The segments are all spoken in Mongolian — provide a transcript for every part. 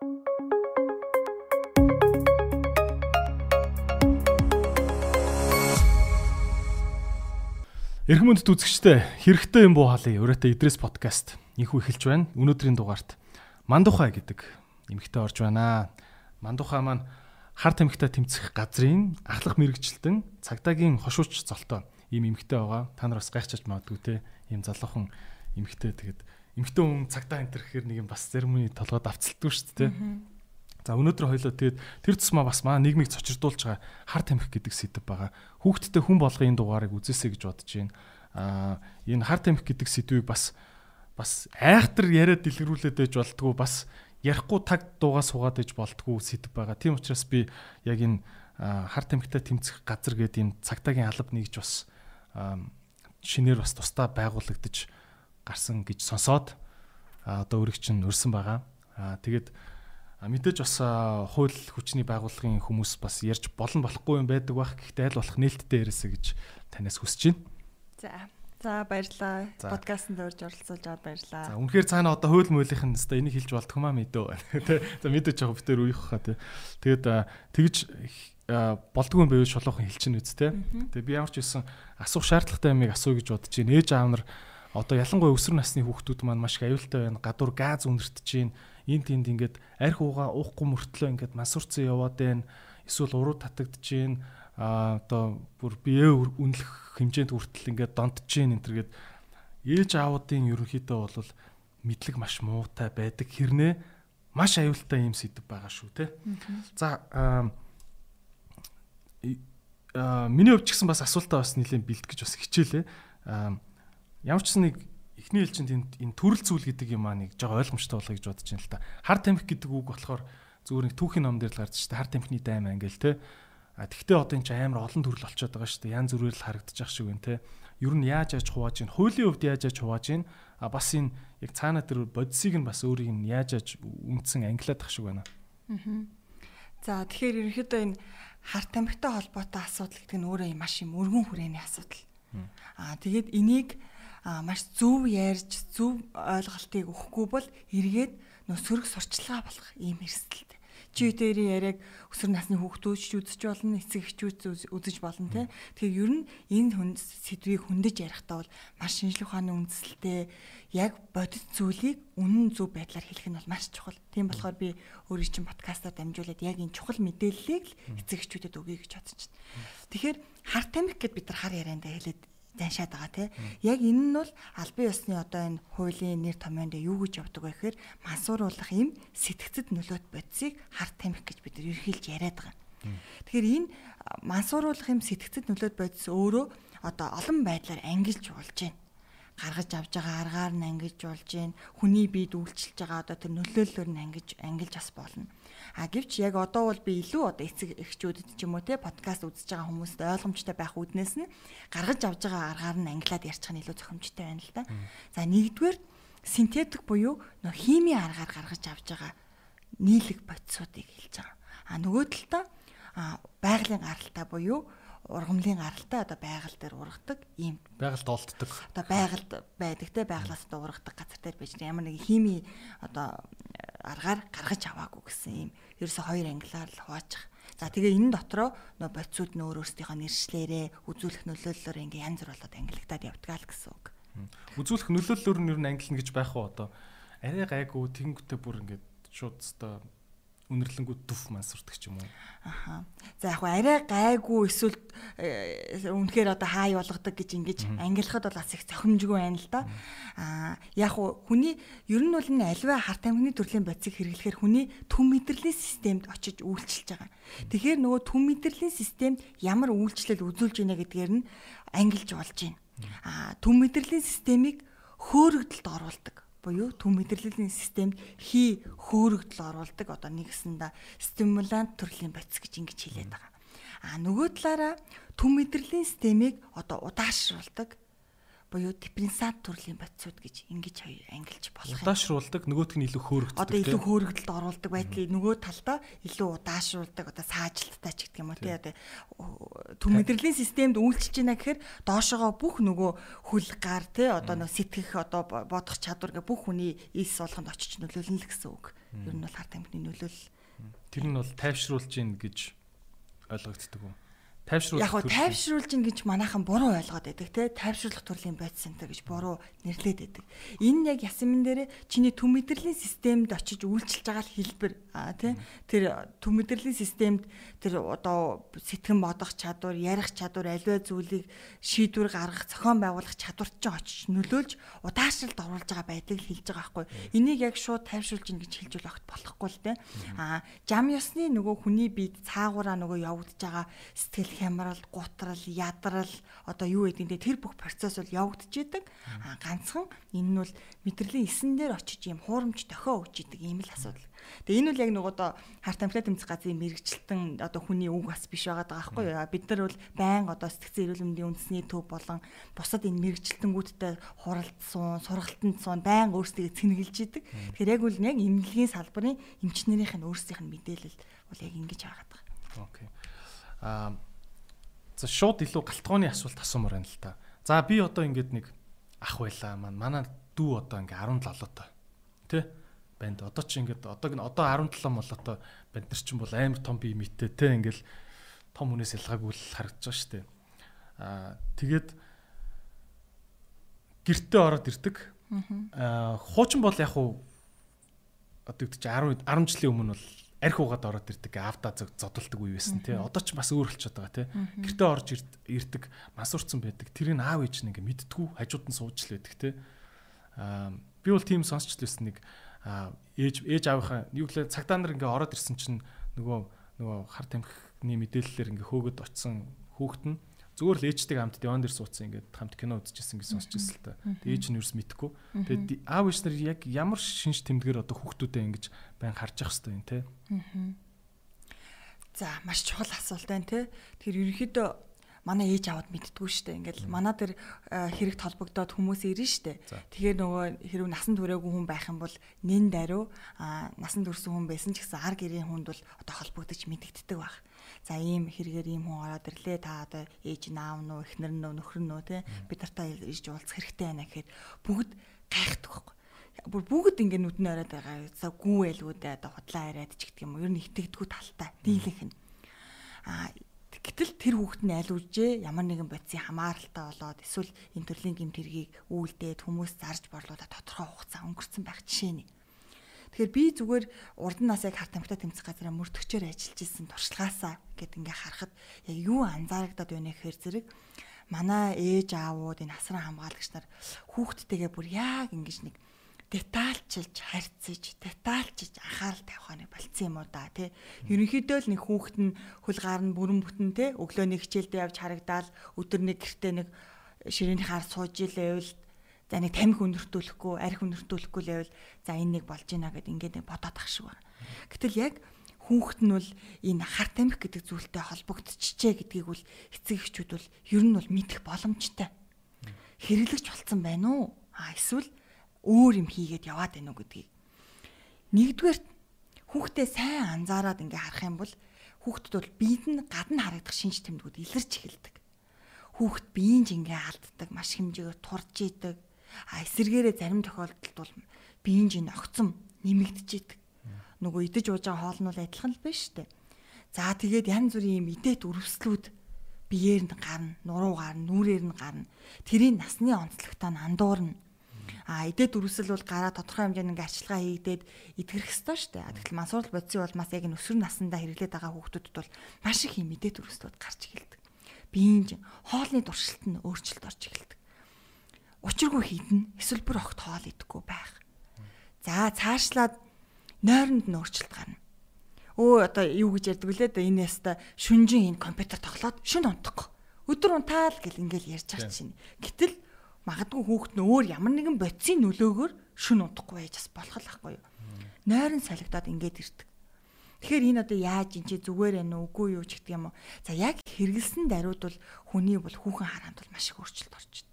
Эрхэм үндэт үзэгчдээ хэрэгтэй юм буу хаалын өрөөтэй Идрээс подкаст инхүү эхэлж байна. Өнөөдрийн дугаарт Мандухай гэдэг эмэгтэй орж байна. Мандухай маань харт эмэгтэй тэмцэх газрын ахлах мэрэгчлэн цагдаагийн хошууч золтой ийм эмэгтэй байгаа. Та нар бас гайхчихж магадгүй те. Ийм залуухан эмэгтэй тэгээд эмэгтэй хүн цагдаа энэ гэхээр нэг юм бас церемони толгойд авцалдгүй шүү дээ. За өнөөдөр хоёлоо тэгээд тэр тусмаа бас маа нийгмийг цочирдуулж байгаа хар тамхи гэдэг сэдв байгаа. Хүүхдтэй хүн болгоо энэ дугаарыг үзээсэй гэж бодож байна. Аа энэ хар тамхи гэдэг сэдвийг бас бас айхтар яриад дэлгэрүүлээд байж болтгоо бас ярихгүй таг дуугаа суугаад байж болтгоо сэдв байгаа. Тийм учраас би яг энэ хар тамхитай тэмцэх газар гэдэг энэ цагтаагийн алба нэгж бас шинээр бас тусдаа байгуулагдаж гарсан гэж сонсоод одоо өөрийг чинь өрсөн байгаа. Аа тэгээд мэдээж бас хууль хүчний байгууллагын хүмүүс бас ярьж болон болохгүй юм байдаг бах гэхдээ аль болох нээлттэй яриасаа гэж танаас хүсэж байна. За. За баярлалаа. Подкастт урьж оролцуулж аваад баярлалаа. За үнэхээр цаана одоо хууль мөөлийнх нь өстой энийг хэлж болдгоо маа мэдөө. Тэ. За мэдээж яг битэр үеих хаа тэ. Тэгээд тэгж болдгүй юм байвал шулуухан хэлчихнэ үст тэ. Тэгээд би ямар ч байсан асуух шаардлагатай юмыг асуу гэж бодож байна. Ээж аав нар одоо ялангуяа өсвөр насны хүүхдүүд маань маш их аюултай байна. Гадуур газ үнэртэж байна энд тэнд ингээд арх уугаа уухгүй мөртлөө ингээд масурцсан яваад байна. Эсвэл уруу татагдж байна. А одоо бүр бие үнэлэх хэмжээнд хүртэл ингээд донтж байна энэ төргээд ээж аавуудын ерөнхийдөө бол мэдлэг маш муутай байдаг хэрнээ маш аюултай юм сэдв байгаа шүү те. За а миний хувьд ч гэсэн бас асуултаа бас нэлээд бэлтгэж бас хичээлээ. Ямар ч нэг эхний ээлжинд энэ энэ төрөл зүйл гэдэг юм аа нэг жоо ойлгомжтой болгоё гэж бодож байна л та. Хар тамхи гэдэг үг болохоор зүгээр нэг түүхийн ном дээр л гарч штэ хар тамхины дайм ангил те. А тэгтээ одоо энэ ч амар олон төрөл болчиход байгаа штэ. Ян зүрээр л харагдчих шиг байна те. Ер нь яаж яаж хувааж ийн хуулийн хувьд яаж яаж хувааж ийн а бас энэ яг цаана дээр бодисыг нь бас өөрийг нь яаж яаж үндсэн ангилаад ах шиг байна. Аа. За тэгэхээр ерөнхийдөө энэ хар тамхитай холбоотой асуудал гэдэг нь өөрөө маш юм өргөн хүрээний асуудал. Аа тэгээд энийг маш зөв ярьж зөв ойлголтыг өгөхгүй бол эргээд нөө сөрөг сурчлагаа болох ийм эрсдэлтэй. Чи үдэрийн яриаг өсвөр насны хүүхдүүд ч үзэж болно, эцэг эхчүүд үзэж болно те. Тэгэхээр ер нь энэ хүн сэдвийг хөндөж ярихдаа бол маш шинжлэх ухааны үндсэлтэй яг бодит зүйлийг үнэн зөв байдлаар хэлэх нь бол маш чухал. Тийм болохоор би өөрийн чинь подкастаар дамжуулаад яг энэ чухал мэдээллийг л эцэг эхчүүдэд өгье гэж байна. Тэгэхээр хар тамхи гэд бид нар хар яриандаа хэлээд даншаад байгаа тий. Яг энэ нь бол албан ёсны одоо энэ хуулийн нэр томьёонд юу гэж явдаг вэ гэхээр мансууруулах юм сэтгцэд нөлөөт бодисыг харт тамхи гэж бид ерхийлж яриад байгаа. Тэгэхээр энэ мансууруулах юм сэтгцэд нөлөөт бодис өөрөө одоо олон байдлаар ангилж болж байна гаргаж авж байгаа аргаар нь ангиж болж байна. Хүний биед үйлчилж байгаа одоо тэр нөлөөллөөр нь ангиж ангилж бас болно. А гэвч яг одоо бол би илүү одоо эцэг эхчүүдэд ч юм уу те подкаст үзэж байгаа хүмүүст ойлгомжтой байх үүднээс нь гаргаж авж байгаа аргаар нь ангилаад ярьчих нь илүү зохимжтой байна л да. За нэгдүгээр синтетик буюу нөх химийн аргаар гаргаж авж байгаа нийлэг бодисуудыг хэлж байгаа. А нөгөө талдаа байгалийн гаралтай буюу ургамлын гаралтай одоо байгаль дээр ургадаг ийм байгальд олддог. Одоо байгальд байдаг те байгалаас одоо ургадаг газар дээр байж ямар нэг хими одоо аргаар гаргаж аваагүй гэсэн ийм ерөөсө хоёр ангилаар л хуваачих. За тэгээ энэ дотроо нөө бодисууд нөө өөрсдийнхөө нэршлээрээ үзүүлэх нөлөөллөөр ингээ янз бүр болоод ангилагдаад явдгаа л гэсэн үг. Үзүүлэх нөлөөллөөр нь ер нь ангилна гэж байх уу одоо арай гайгүй тэнгүүтээ бүр ингээд шууд өстой үнэрлэнгүүд дүф мансурдаг ч юм уу. Аха. За яг арай гайгүй эсвэл э, үнэхээр одоо хай болгодог гэж ингэж ангилахад бол бас их зохимжгүй байна л да. Аа яг хүний ер нь бол энэ альва харт амхны төрлийн бодисыг хэрэглэхээр хүний түн мэдрэлийн системд очиж үйлчилж байгаа. Тэгэхээр нөгөө түн мэдрэлийн системд ямар үйлчлэл үзүүлж байна гэдгээр нь ангилж болж байна. Аа түн мэдрэлийн системийг хөөрөгдөлд оруулдаг буюу төв мэдрэлийн системд хий хөөрөгдөл оруулдаг одоо нэгсэндээ стимулянт төрлийн бодис гэж ингэж хэлээд байгаа. А нөгөө талаараа төв мэдрэлийн системийг одоо удаашруулдаг буюу дифференциат төрлийн бодисууд гэж ингэж ангилж болох юм. Удаашруулдаг нөгөөтг нь илүү хөөрөгддөг. Одоо илүү хөөрөгдөлд оруулдаг байдлыг нөгөө талдаа илүү удаашруулдаг одоо саажилттай ч гэх юм уу тий одоо төв мэдрэлийн системд үйлчилж байна гэхээр доошогоо бүх нөгөө хүл гар тий одоо нөгөө сэтгэх одоо бодох чадвар гэ бүх хүний ис болгонд очиж нөлөөлнө л гэсэн үг. ер нь бол харт амьтны нөлөөлөл тэр нь бол тайвшруулж гин гэж ойлгогддог юм тайвшруулах яг тайвшруулж ин гэж манайхан буруу ойлгоод байдаг те тайвшруулах төрлийн бодис центр гэж буруу нэрлээд байдаг. Энэ яг ясмин дээр чиний төв мэдрэлийн системд очиж үйлчилж байгаа хэлбэр а те тэр төв мэдрэлийн системд тэр одоо сэтгэн бодох чадвар, ярих чадвар, аливаа зүйлийг шийдвэр гаргах, зохион байгуулах чадварт ч очиж нөлөөлж удаашралд оруулж байгаа байдлыг хэлж байгаа байхгүй. Энийг яг шууд тайвшруулж ин гэж хэлж болох болохгүй л те. А жам ёсны нөгөө хүний биед цаагаараа нөгөө явагдаж байгаа сэтгэл хямрал, гутрал, ядрал одоо юу гэдэг нь тэр бүх процесс бол явагдаж идэг. Ганцхан энэ нь бол мэдрэлийн эсэн дээр очиж юм хуурамч дохио өгч идэг ийм л асуудал. Тэгээ энэ бол яг нөгөө одоо харт амплаа тэмцэх газрын мэрэгчлэлтэн одоо хүний үг бас биш байгаа байхгүй юу? Бид нар бол байн одоо сэтгцэн эрүүл мэндийн үндэсний төв болон бусад энэ мэрэгчлэлтэнгүүдтэй хуралдсан, сургалтанд суун байн өөрсдөө цэнгэлж идэг. Тэгэхээр яг үл яг эмнэлгийн салбарын эмчнэрийнх нь өөрсдийнх нь мэдээлэл бол яг ингэж байгаа даа. Окей. Аа За шууд илүү галтгооны асуулт асуумаар байна л та. За би одоо ингээд нэг ах байла маань манай дүү одоо ингээ 17 лоотой. Тэ? Банд одоо ч ингээд одоо одоо 17 молоотой банд нар чинь бол амар том бие мэттэй тэ ингээл том хүнээс ялгаагүй л харагдаж байгаа шүү дээ. Аа тэгээд гэртээ ороод ирдэг. Аа хуучин бол яг уу одоо гэдэг чинь 10 10 жилийн өмнө бол арх угаад ороод ирдэг авда зодтолдог үе байсан тий. Одоо ч бас өөр болчиход байгаа тий. Гэртээ орж ирдэг мансуурцсан байдаг. Тэрийг аав ээж нь ингээ мэдтгүү хажууд нь сууж л байдаг тий. Аа би бол тийм сонсч л байсан нэг ээж ээж аавынхаа юу гэлээ цагтаа нар ингээ ороод ирсэн чинь нөгөө нөгөө хар тамхины мэдээллээр ингээ хөөгд очсон хүүхэд нь зүгээр л ээжтэйг хамт диван дээр суудсан ингээд хамт кино үзчихсэн гэж сонсч ирсэн л та. Ээж нь юус мэдхгүй. Тэгээд аав ээж нар яг ямар шинж тэмдгээр одоо хүүхдүүдэд ингэж байн харж явах хэрэгтэй юм те. За маш чухал асуулт байна те. Тэгэхээр ерөнхийдөө манай ээж аваад мэддгүү штэ. Ингээл манай тэр хэрэгт холбогдоод хүмүүс ирнэ штэ. Тэгэхээр нөгөө хэрв насан туршаагүй хүн байх юм бол нэн даруй а насан туршсан хүн байсан ч гэсэн ар гэрийн хүнд бол одоо холбогдож мэдэгддэг баг за ийм хэрэгээр ийм хүн ороод ирлээ та одоо ээж наав нь эхнэр нь нөхөр нь те бид нартай ирж уулзах хэрэгтэй байна гэхэд бүгд гайхдаг байхгүй бүр бүгд ингэ нүдэн ороод байгаа. За гүү байлгуудаа одоо худлаа яриад ч гэдэг юм. Ер нь итгэдэггүй талтай дийлэнх нь. Аа гэтэл тэр хүүхэд нь аль үжээ ямар нэгэн бодисын хамааралтай болоод эсвэл энэ төрлийн гэмт хэргийг үйлдээд хүмүүс зарж борлуулаад тодорхой хугацаа өнгөрцөн байх жишээ нь. Тэгэхээр би зүгээр урд нь нас яг харт амтаа тэмцэх газараа мөрдөгчөөр ажиллаж исэн туршлагаасаа гэд ингээ харахад яг юу анзаарагдаад байна гэхээр зэрэг манай ээж аавууд энэ асран хамгаалагч нар хүүхдтэйгээ бүр яг ингэж нэг детальчилж харьцаж детальчилж анхаарал тавих хань болцсон юм уу да тий ерөнхийдөө л нэг хүүхэд нь хулгаар нь бүрэн бүтэн тий өглөө нэг хичээлдээ явж харагдаал өдөр нэг гэртээ нэг ширээний хаар сууж илээвэл За нэг тамхи өнөртүүлэхгүй, арх өнөртүүлэхгүй л байвал за энэ нэг болж гинэ гэд ингээд бодоод ах шиг байна. Гэтэл яг хүүхэд нь бол энэ хар тамхи гэдэг зүйлтэй холбогдчихжээ гэдгийг бол эцэг эхчүүд бол ер нь бол мэдэх боломжтой. Хэрэглэгч болцсон байна уу? А эсвэл өөр юм хийгээд яваад байна уу гэдгийг. Нэгдүгээр хүүхдээ сайн анзаараад ингээ харах юм бол хүүхдэд бол биед нь гадна харагдах шинж тэмдгүүд илэрч эхэлдэг. Хүүхэд биеинж ингээ алддаг, маш хэмжээгээр турж идэг, А эсэргээрээ зарим тохиолдолд бол биеийн жин огцом нэмэгдэж идэг. Нөгөө идэж ууж байгаа хоол нь бол адилхан л шүү дээ. За тэгээд янз бүрийн юм идэт өрөвслүүд биеэр нь гарна, нуруу гарна, нүрээр нь гарна. Тэрийн насны онцлогтой нь андуурна. А идэт өрөвсөл бол гараа тодорхой хэмжээний арчилгаа хийгдээд идгэрэх ёстой шүү дээ. Тэгтэл мансуурал бодисын бол бас яг энэ өсвөр насндаа хэрэглээд байгаа хүүхдүүдэд бол маш их юм идэт өрөвслүүд гарч эхэлдэг. Биеийн хоолны туршилт нь өөрчлөлт орж эхэлдэг учиргүй хийдэн эсвэл бүр огт хоол идэхгүй байх. За цаашлаад нойронд нь өөрчлөлт гарна. Өө одоо юу гэж ярьдаг вүлээ да энэ яста шүнжин энэ компьютер тоглоод шүн унтахгүй. Өдөр унтаал гэл ингээл ярьж байгаа чинь. Гэтэл магадгүй хүүхэд нь өөр ямар нэгэн бодисын нөлөөгөөр шүн унтахгүй байж бас болох л ахгүй юу. Нойрон салгидаад ингээд ирдэг. Тэгэхээр энэ одоо яаж энэ чи зүгээр байна уу үгүй юу ч гэдэг юм уу. За яг хэрэгэлсэн даруйд бол хүний бол хүүхэн хараанд бол маш их өөрчлөлт орж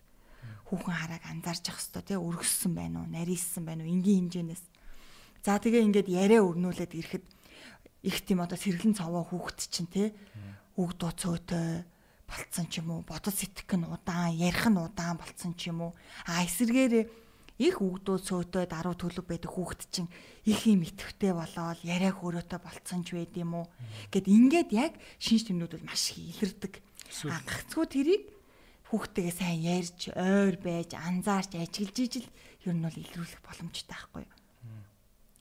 хүүхэн харааг анзаарч явах хэвээр тий өргөссөн байна уу, нарийссан байна уу, энгийн хэмжээнээс. За тэгээ ингээд яриа өрнүүлээд ирэхэд их тийм одоо сэргэлэн цаваа хүүхэд чинь тий үг дуу цөөтэй болцсон ч юм уу, бодол сэтгэх нь удаан, ярих нь удаан болцсон ч юм уу. А эсэргээр их үгдүүд сөөтөө даруй төлөв байдаг хүүхэд чинь их юм итгэвтэй болоод яриаг өөрөөтэй болцсон ч байд юм уу гэд ингээд яг шинж тэмнүүд бол маш их илэрдэг. А гагцгүй тэрийг хүүхдтэйгээ сайн ярьж, ойр байж, анзаарч, ажиглаж ижил ер нь бол илрүүлэх боломжтой байхгүй?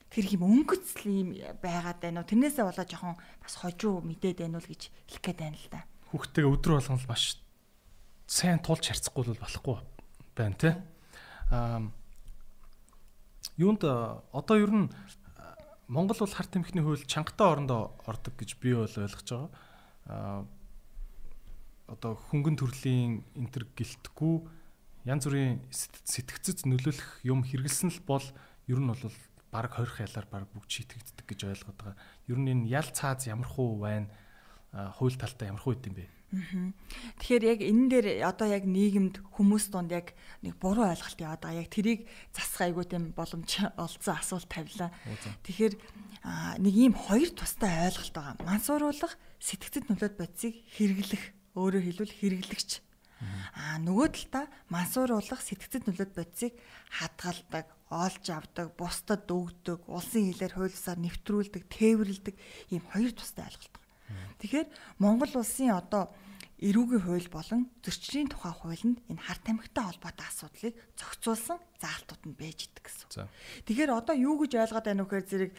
Тэр их юм өнгөцл юм байгаад байна уу? Тэрнээсээ болоо жоохон бас хожуу мэдээд байна уу гэж хэлэх гээд байна л да. Хүүхдтэйгээ өдрө болгон л маш сайн тулж харьцахгүй бол болохгүй байна те. Аа юунд одоо ер нь Монгол бол харт эмхний хууль чангатай орондоо ордог гэж би бол ойлгож байгаа. Аа одоо хөнгөн төрлийн энтер гэлтгүү янз бүрийн сэтгцэд нөлөөлөх юм хэрэгэлсэн л бол ер нь бол баг 20 ялаар баг бүгд шийтгэгддэг гэж ойлгоод байгаа. Ер нь энэ ял цааз ямар хуу байна? Хууль талтай ямар хуу идэм бэ? Тэгэхээр яг энэ дээр одоо яг нийгэмд хүмүүс донд яг нэг буруу ойлголт яваад байгаа. Яг тэрийг засах айгуу тийм боломж олцсон асуулт тавилаа. Тэгэхээр нэг ийм хоёр тустай ойлголт байгаа. Мансууруулах сэтгцэд нөлөөд бодисыг хэрэглэх өөрөөр хэлбэл хэрэглэгч. Аа нөгөө талдаа мансууруулах сэтгцэд нөлөөд бодисыг хадгалдаг, олж авдаг, бусдад өгдөг, улсын хилээр хуулиусаар нэвтрүүлдэг, тээвэрлэдэг ийм хоёр тустай ойлголт. Тэгэхээр Монгол улсын одоо эрүүгийн хууль болон зөрчлийн тухай хуулинд энэ харт тамхитай холбоотой асуудлыг зохицуулсан заалтууд нь байж идэг гэсэн. Тэгэхээр одоо юу гэж ойлгоод байна вэ гэхээр зэрэг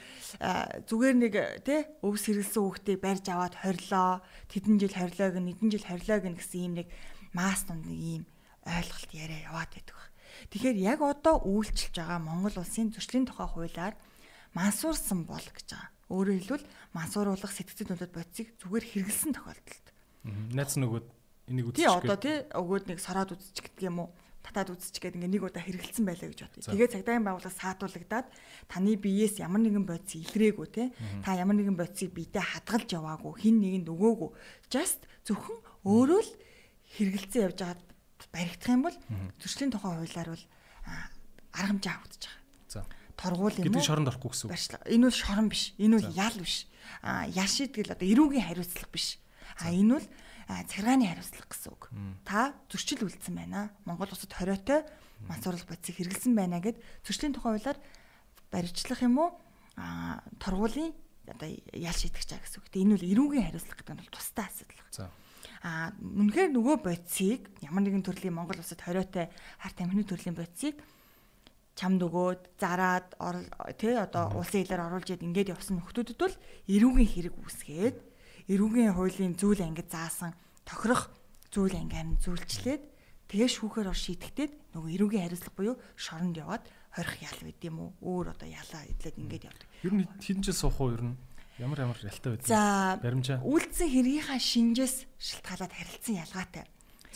зүгээр нэг тий өвс хэрэгэлсэн хүүхдийг барьж аваад хорилоо, тэдэн жил хорилоог, нэгэн жил хорилоог гэсэн ийм нэг маас тунд нэг ийм ойлголт яриа яваад байдаг. Тэгэхээр яг одоо үйлчилж байгаа Монгол улсын зөрчлийн тухай хуулиар мансуурсан бол гэж байгаа. Өөрөөр хэлбэл мансууруулах сэтгцэд нөлөөд бодисыг зүгээр хэрэгэлсэн тохиолдолд Найз нөгөөд энийг үзчих. Тий одоо тий өгөөд нэг сороод үзчих гэдэг юм уу? татаад үзчих гээд ингээ нэг удаа хэрэгэлсэн байлаа гэж бодъё. Тэгээд цагдаагийн байгууллага саатуулагдаад таны биеэс ямар нэгэн бодис илрээгүй те та ямар нэгэн бодисыг биедээ хадгалж яваагүй хин нэгэнд өгөөгүй. Just зөвхөн өөрөө л хэрэгэлцэн явж байгаад баригдах юм бол зөрчлийн тухай хуулиар бол арга хэмжээ авагдаж байгаа. Торгуул юм уу? Гэдэг шоронд орохгүй гэсэн үг. Энэ бол шорон биш. Энэ бол ял биш. А ял шийдгэл одоо эрүүгийн хариуцлага биш А энэ бол цагааны хариуцлага гэсэн үг. Та зөрчил үлдсэн байна. Монгол улсад хориотой мансуурлах бодисыг хэрэгэлсэн байна гэд зөрчлийн тухай хуулиар баримтлах юм уу? А торгуулийн одоо ял шийдэх чаа гэсэн үг. Энэ бол эрүүгийн хариуцлага гэдэг нь бол тустай асуудал. За. А үнэхээр нөгөө бодисыг ямар нэгэн төрлийн Монгол улсад хориотой харт амхны төрлийн бодисыг чамд өгөөд зараад тий одоо улсын хилээр оруулж яд ингээд явсан нөхдүүдэд бол эрүүгийн хэрэг үүсгээд эрүүгийн хуулийн зүйл ангид заасан тохирох зүйл ангиар нь зүйлчлээд тэгээ шүүхээр ор шийтгэхэд нөгөө эрүүгийн хариуцлага буюу шоронд яваад хорих ял байд юм уу өөр одоо ялаа идлээд ингээд явдаг. Ер нь хэдэн жил суух уу ер нь ямар ямар ялтай байдаг. За баримжаа. Үйлдсэн хэргийнхаа шинжээс шалтгаалаад харилцан ялгаатай.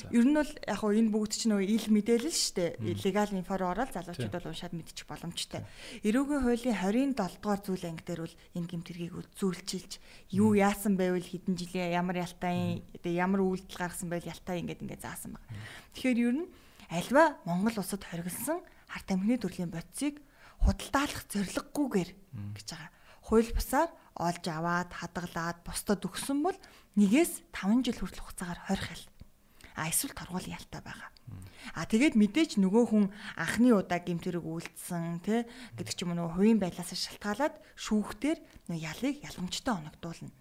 Ер нь бол яг хоо энэ бүгд чинь ил мэдээлэл шүү дээ. Легал инфор ороод залуучууд бол уншаад мэдчих боломжтой. Эрүүгийн хуулийн 27 дугаар зүйл анги дээр бол энэ гэмтэргийг үзүүлчилж юу яасан байвал хэдэн жилийн ямар ялтай ямар үйлдэл гаргасан байвал ялтай ингээд ингээд заасан баг. Тэгэхээр ер нь альва Монгол улсад хоригдсан харт амхны төрлийн бодисыг худалдаалах зорилгогүйгээр гэж байгаа. Хууль бусаар олж аваад хадгалаад бусдад өгсөн бол нэгээс 5 жил хүртэл хугацаагаар хорих хэл а эсвэл торгуул ялтай байгаа. А тэгээд мэдээж нөгөө хүн анхны удаа гимтэрэг үйлдсэн тий гэдэг ч юм уу нөгөө хувийн байдлаас шалтгаалаад шүүхтэр нөгөө ялыг ялгамжтай оногдуулна.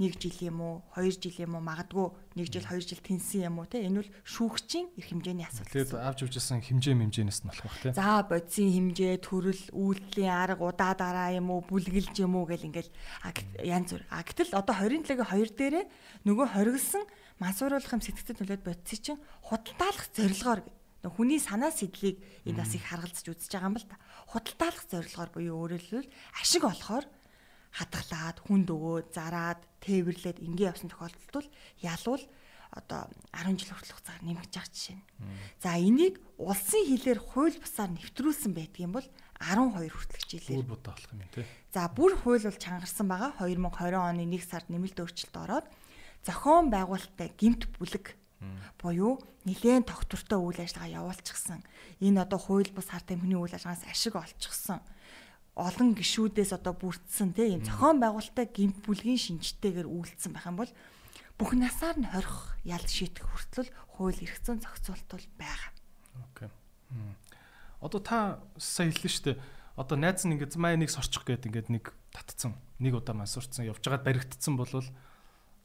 1 жил юм уу 2 жил юм уу магадгүй 1 жил 2 жил тэнсэн юм уу те энэ бол шүүгчийн эрх хэмжээний асуудал. Тэгээд авч явжсэн хэмжээ хэмжээнээс нь болох бах те. За бодисын хэмжээ, төрөл, үйлдэлийн арга, удаа дараа юм уу, бүлгэлж юм уу гэл ингээл янз бүр. А гэтэл одоо 27-гийн 2 дээрээ нөгөө хоригдсан мансууруулах юм сэтгцэд нөлөөд бодисыг чинь худалдаалах зорилгоор хүний санаа сэдлийг энэ бас их харгалзаж үзэж байгаа юм бол та. Худалдаалах зорилгоор буюу өөрөөр хэлбэл ашиг олохоор хатгалаад хүнд өгөө зараад тээвэрлээд ингээ явсан тохиолдолд бол ялуул одоо 10 жил хүртэл хугацаар нэмэгдэж байгаа жишээ нь. За энийг улсын хилээр хууль бусаар нэвтрүүлсэн байдаг юм бол 12 хүртэлх жилээр. Бүр будаа болох юм тий. За бүр хууль бол чангарсан байгаа 2020 оны 1 сард нэмэлт өөрчлөлт ороод зохион байгуулалттай гимт бүлэг буюу нэгэн тогтвортой үйл ажиллагаа явуулчихсан. Энэ одоо хууль бус харт амхны үйл ажиллагаанаас ашиг олчихсан олон гişүүдээс одоо бүрдсэн тийм зохион байгуулалттай гимт бүлгийн шинжтэйгээр үйлдсэн байх юм бол бүх насаар нь хорих ял шийтгэх хүртэл хууль эрх зүйн зохицуулт бол байгаа. Окей. Одоо та сая хэллээ шүү дээ. Одоо найз нь ингээд маа нэг сорчих гээд ингээд нэг татцсан. Нэг удаа мансурцсан явж байгаад баригдсан болвол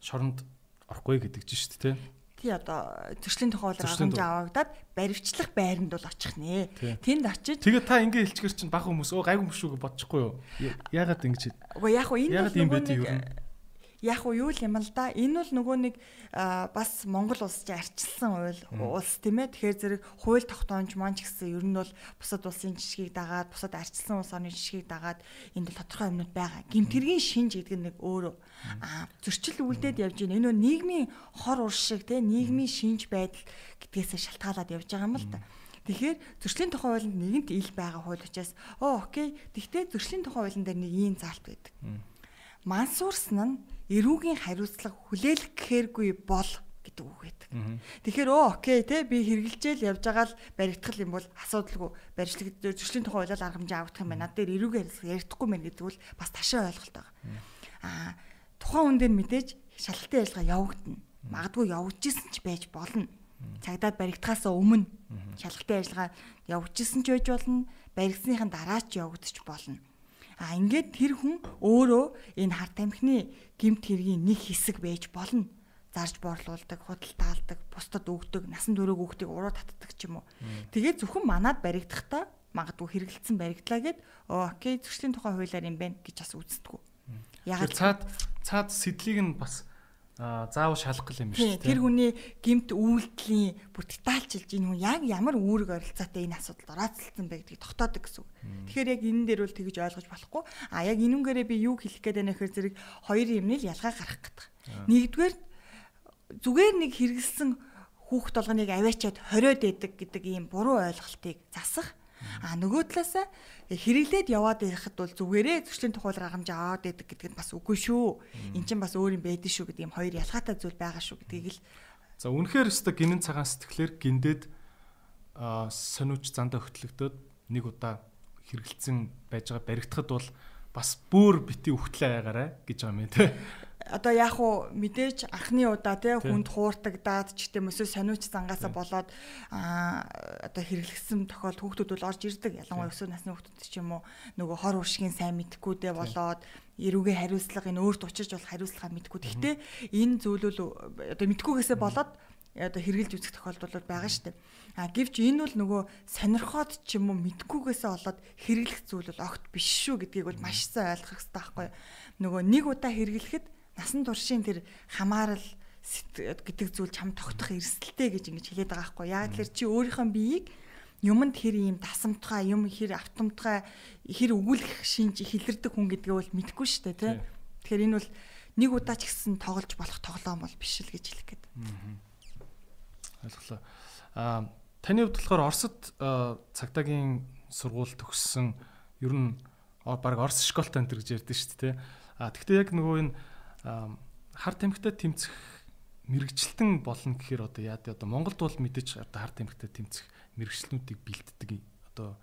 шоронд орохгүй гэдэг чинь шүү дээ, тий одоо төршлийн тухай бол хангамж авагдаад баривчлах байранд бол очих нэ. Тэнд очиж Тэгээ та ингээ хэлчихэр чинь баг хүмүүс өө гайгүй юм шүү гэж бодчихгүй юу? Яагаад ингэж Уу яг уу энэ нэг яг уу юу юм л да. Энэ бол нөгөө нэг бас Монгол улс чинь арчилсан уйл улс тийм ээ. Тэгэхээр зэрэг хууль тогтоомж маань ч гэсэн ер нь бол бусад улсын жишгийг дагаад, бусад арчилсан улс орны жишгийг дагаад энд бол тодорхой юмнууд байгаа. Гимтэргийн шинж гэдэг нь нэг өөрөө зөрчил үлдээд явж байна. Энэ нь нийгмийн хор уршиг тийм нийгмийн шинж байдал гэдгээс шалтгаалаад явж байгаа юм л да. Тэгэхээр зөрчлийн тухай хуулинд нэгэнт ил байгаа хууль учраас оо окей. Тэгтээ зөрчлийн тухай хуулийн дээр нэг ийм заалт байдаг. Мансуурсан нь эрүүгийн хариуцлага хүлээлгэхээргүй бол гэдэг үг байдаг. Тэгэхээр өө окей те би хэрглэжэл явж байгаа л баригдах юм бол асуудалгүй барьчлаг зөрчлийн тухай хуулиар арга хэмжээ авах юм байна. Над дээр эрүүгийн хариуцлага ярихгүй мэн гэдэг бол бас ташаа ойлголт байгаа. Аа тухайн хүн дээр мэдээж шалгалтын ажиллагаа явагдана. Магадгүй явагдажсэн ч байж болно. Цагдаад баригдахаас өмнө шалгалтын ажиллагаа явагдажсэн ч байж болно. Баригдсныхаа дараа ч явагдаж болно А ингээд тэр хүн өөрөө энэ харт амхны гимт хэргийн нэг хэсэг байж болно. Зарж борлуулдаг, худалдаалдаг, бусдад өгдөг, насан туршиг өгдөг, уруу татдаг ч юм уу. Тэгээд зөвхөн манад баригдахдаа магадгүй хэрэгэлсэн баригдлаа гэд окей зөрчлийн тухай хуулиар юм байна гэж бас үздэггүй. Яг цаад цаад сэдлийг нь бас заавал шалгах юм шүү дээ. Тэр хүний гемт үйлдэлийн бүр детальчилж энэ хүн яг ямар үүрэг оролцоотой энэ асуудалд орооцолсон бэ гэдгийг тогтоодог гэсэн үг. Тэгэхээр яг энэ дээр бол тэгж ойлгож болохгүй. А яг энүүгээрээ би юу хэлэх гээд байна гэхээр зэрэг хоёр юмны л ялгаа гарах гэдэг. Нэгдүгээр зүгээр нэг хэрэгэлсэн хүүхд толгоныг аваачаад хориод идэг гэдэг ийм буруу ойлголтыг засах А нөгөө талаасаа хэрэглээд яваад байхад бол зүгээрээ зөрчлийн тухайлаар хангамж аваад байдаг гэдэг нь бас үгүй шүү. Эн чинь бас өөр юм байдэн шүү гэдэг юм хоёр ялгаатай зүйл байгаа шүү гэдгийг л За үнэхээр өстө гинэн цагаан сэтгэлээр гиндээд а сониуч зандаа хөтлөгдөд нэг удаа хэрэгэлцэн байж байгаа баригдахад бол бас бүр бити үхтлээ байгаарэ гэж байгаа юм те одоо яг уу мэдээж анхны удаа тий. хүнд хууртагдаад ч гэдэм өсөө сониуч зангаасаа болоод аа одоо хэрэглэсэн тохиолд хүүхдүүд бол орж ирдэг. Ялангуяа өсөө насны хүүхдүүд ч юм уу нөгөө хор уршигын сайн мэдхгүйдээ болоод эрүүгийн хариуцлага энэ өөрт учирч болох хариуцлага мэдгүй. Гэхдээ энэ зүйлүүл одоо мэдхгүйгээсээ болоод одоо хэрэгжилж үзэх тохиолдол бол байгаа шүү дээ. А гэвч энэ бол нөгөө сонирхоод ч юм уу мэдгүйгээсээ болоод хэрэглэх зүйл бол огт биш шүү гэдгийг бол маш сайн ойлгох хэрэгтэй байхгүй юу. Нөгөө нэг удаа хэрэглэхэд насан туршийн тэр хамаарал гэдэг зүйл чам тогтох эрсдэлтэй гэж ингэж хэлээд байгаа байхгүй яг тэр чи өөрийнхөө биеийг юмд хэр ийм дасамтгай юм хэр автомтгай хэр өгүүлэх шинж хилэрдэг хүн гэдгээ бол мэдэхгүй шүү дээ тий Тэгэхээр энэ бол нэг удаа ч гэсэн тоглож болох тоглоом бол биш л гэж хэлэх гээд. Ойлголоо. Аа таны хувьд болохоор Оросд цагдаагийн сургууль төгссөн ер нь баг Орос школтой энэ гэж ярьдэн шүү дээ. А тэгвэл яг нөгөө энэ хар тамхитай тэмцэх мэрэгчлэлтэн болно гэхээр одоо яа одоо Монголд бол мэдээж одоо хар тамхитай тэмцэх мэрэгчлэнүүдийг бэлддэг одоо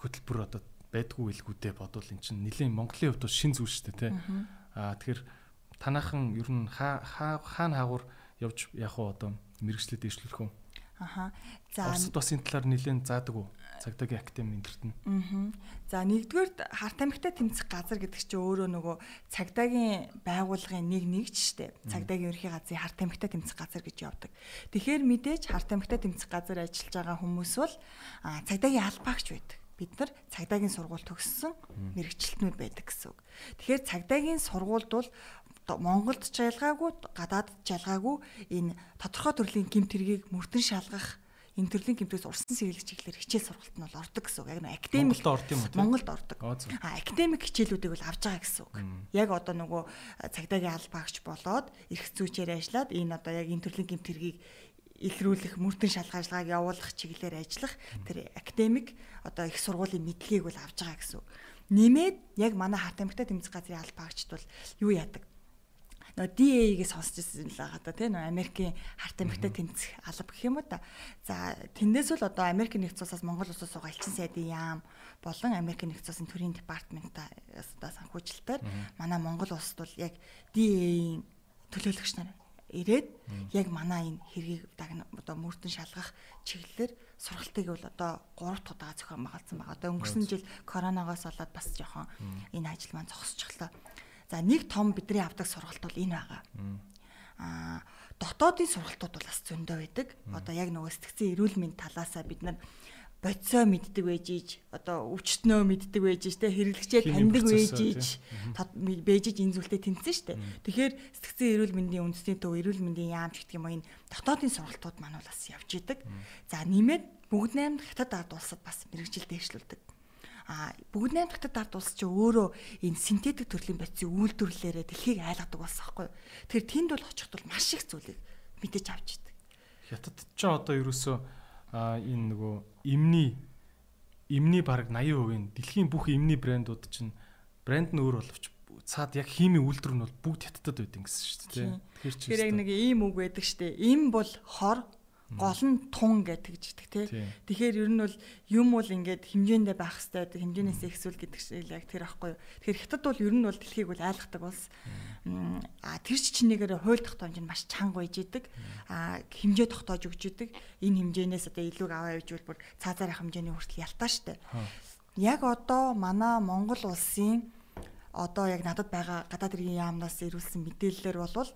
хөтөлбөр одоо байдгүй илгүүдээ бодвол эн чинь нэлийн Монголын хувьд шин зүйл шүү дээ тий. Аа тэгэхээр танаахан ер нь хаана хаагур явж яг уу одоо мэрэгчлэлд дэвшлүүлэх үү? Аха. За Оросд бас энэ талаар нэлээд заадаг уу? Цагдаагийн академи энтерт нь. Аа. За нэгдүгээр харт амигтай тэмцэх газар гэдэг чинь өөрөө нөгөө цагдаагийн байгууллагын нэг нэгч штэ. Цагдаагийн ерхий газрын харт амигтай тэмцэх газар гэж явдаг. Тэгэхээр мэдээж харт амигтай тэмцэх газар ажиллаж байгаа хүмүүс бол цагдаагийн албаагч байдаг бид нар цагдаагийн сургууль төгссөн мэрэгчлэтнүүд байдаг гэсэн үг. Тэгэхээр цагдаагийн сургуульд бол Монголд ч ялгаагүй гадаадд ч ялгаагүй энэ тодорхой төрлийн гимт хэргийг мөрдөн шалгах энэ төрлийн гимтээс урсан сэргийлэх чиглэлээр хичээл сургалт нь бол ордог гэсэн үг. Яг нэг академик Монголд орд юм уу? Монголд ордог. А академик хичээлүүдийг бол авч байгаа гэсэн үг. Яг одоо нөгөө цагдаагийн албаагч болоод эрх зүйчээр ажиллаад энэ одоо яг энэ төрлийн гимт хэргийг илрүүлэх мөрдөн шалгаажлагыг явуулах чиглэлээр ажиллах тэр академик одоо их сургуулийн мэдлэгийг бол авч байгаа гэсэн үг. Нэмээд яг манай хат амигтай тэмцэх газрын албаагчд бол юу яадаг? Нөгөө DA-гээ сонсч ирсэн л байгаа да тийм нөгөө Америкийн харт амигтай тэмцэх алба гэх юм уу та. За тэндээс бол одоо Америк нэгдсэн улсаас Монгол улсаас байгаа элчин сайдын яам болон Америк нэгдсэн улсын төрийн департаментаа одоо санхүүжилтээр манай Монгол улсд бол яг DA-ийн төлөөлөгч нар ирээд яг манай энэ хэргийг одоо мөрдөн шалгах чиглэлээр сургалтыг бол одоо 3 дахь удаа зохион байгуулсан байгаа. Одоо өнгөрсөн жил коронавигоос болоод бас жоохон энэ ажил маань зогсчихлоо. За нэг том бидний авдаг сургалт бол энэ байгаа. Аа дотоодын сургалтууд бол бас зөндөө байдаг. Одоо яг нөгөө сэтгцэн эрүүл мэнд талаасаа бид нар бодисоо мэддэг байж ич одоо өвчтнөө мэддэг байж ич те хэрэглэгчээ таньдаг байж ич байж ич энэ зүйлтэй тэнцсэн штэ. Тэгэхээр сэтгцэн эрүүл мэндийн үндэсний төв эрүүл мэндийн яамч гэх юм энэ дотоодын сургалтууд маань бас явж идэг. За нэмээд бүгд найрамд хятад ард улсад бас мэрэгжил дээшлүүлдэг а бүгд найрамд хятад ард улс чи өөрөө энэ синтетик төрлийн бодисын үйлдвэрлэлээрээ дэлхийг айлгадаг болсон байхгүй тэгэхээр тэнд бол очихд бол маш их зүйлийг мэдэж авч идэг хятад ч одоо ерөөсөө энэ нөгөө эмний эмний бараг 80% нь дэлхийн бүх эмний брэндүүд чинь брэнд нь өөр боловч цаад яг химийн үйлдвэр нь бол бүгд хятадд байдаг гэсэн шүү дээ. Тэгэхээр чи яг нэг ийм үг байдаг шүү дээ. Им бол хор, гол нь тун гэдэг жигдэг тий. Тэгэхээр ер нь бол юм бол ингээд хэмжээндээ байх хэрэгтэй хэмжээнээс ихсүүл гэдэг шиг яг тэр аахгүй юу. Тэгэхээр хятад бол ер нь бол дэлхийг бол айлгадаг улс. А тэр чинээгээр хууль тогтоомж нь маш чанга байж идэг. А хэмжээ тогтоож өгч идэг. Энэ хэмжээнээс одоо илүү аваа бүр цаазаарах хэмжээний хүртэл ялтаа штэ. Яг одоо манай Монгол улсын одоо яг надад байгаа гадаад иргэн яамнаас ирүүлсэн мэдээлэлээр бол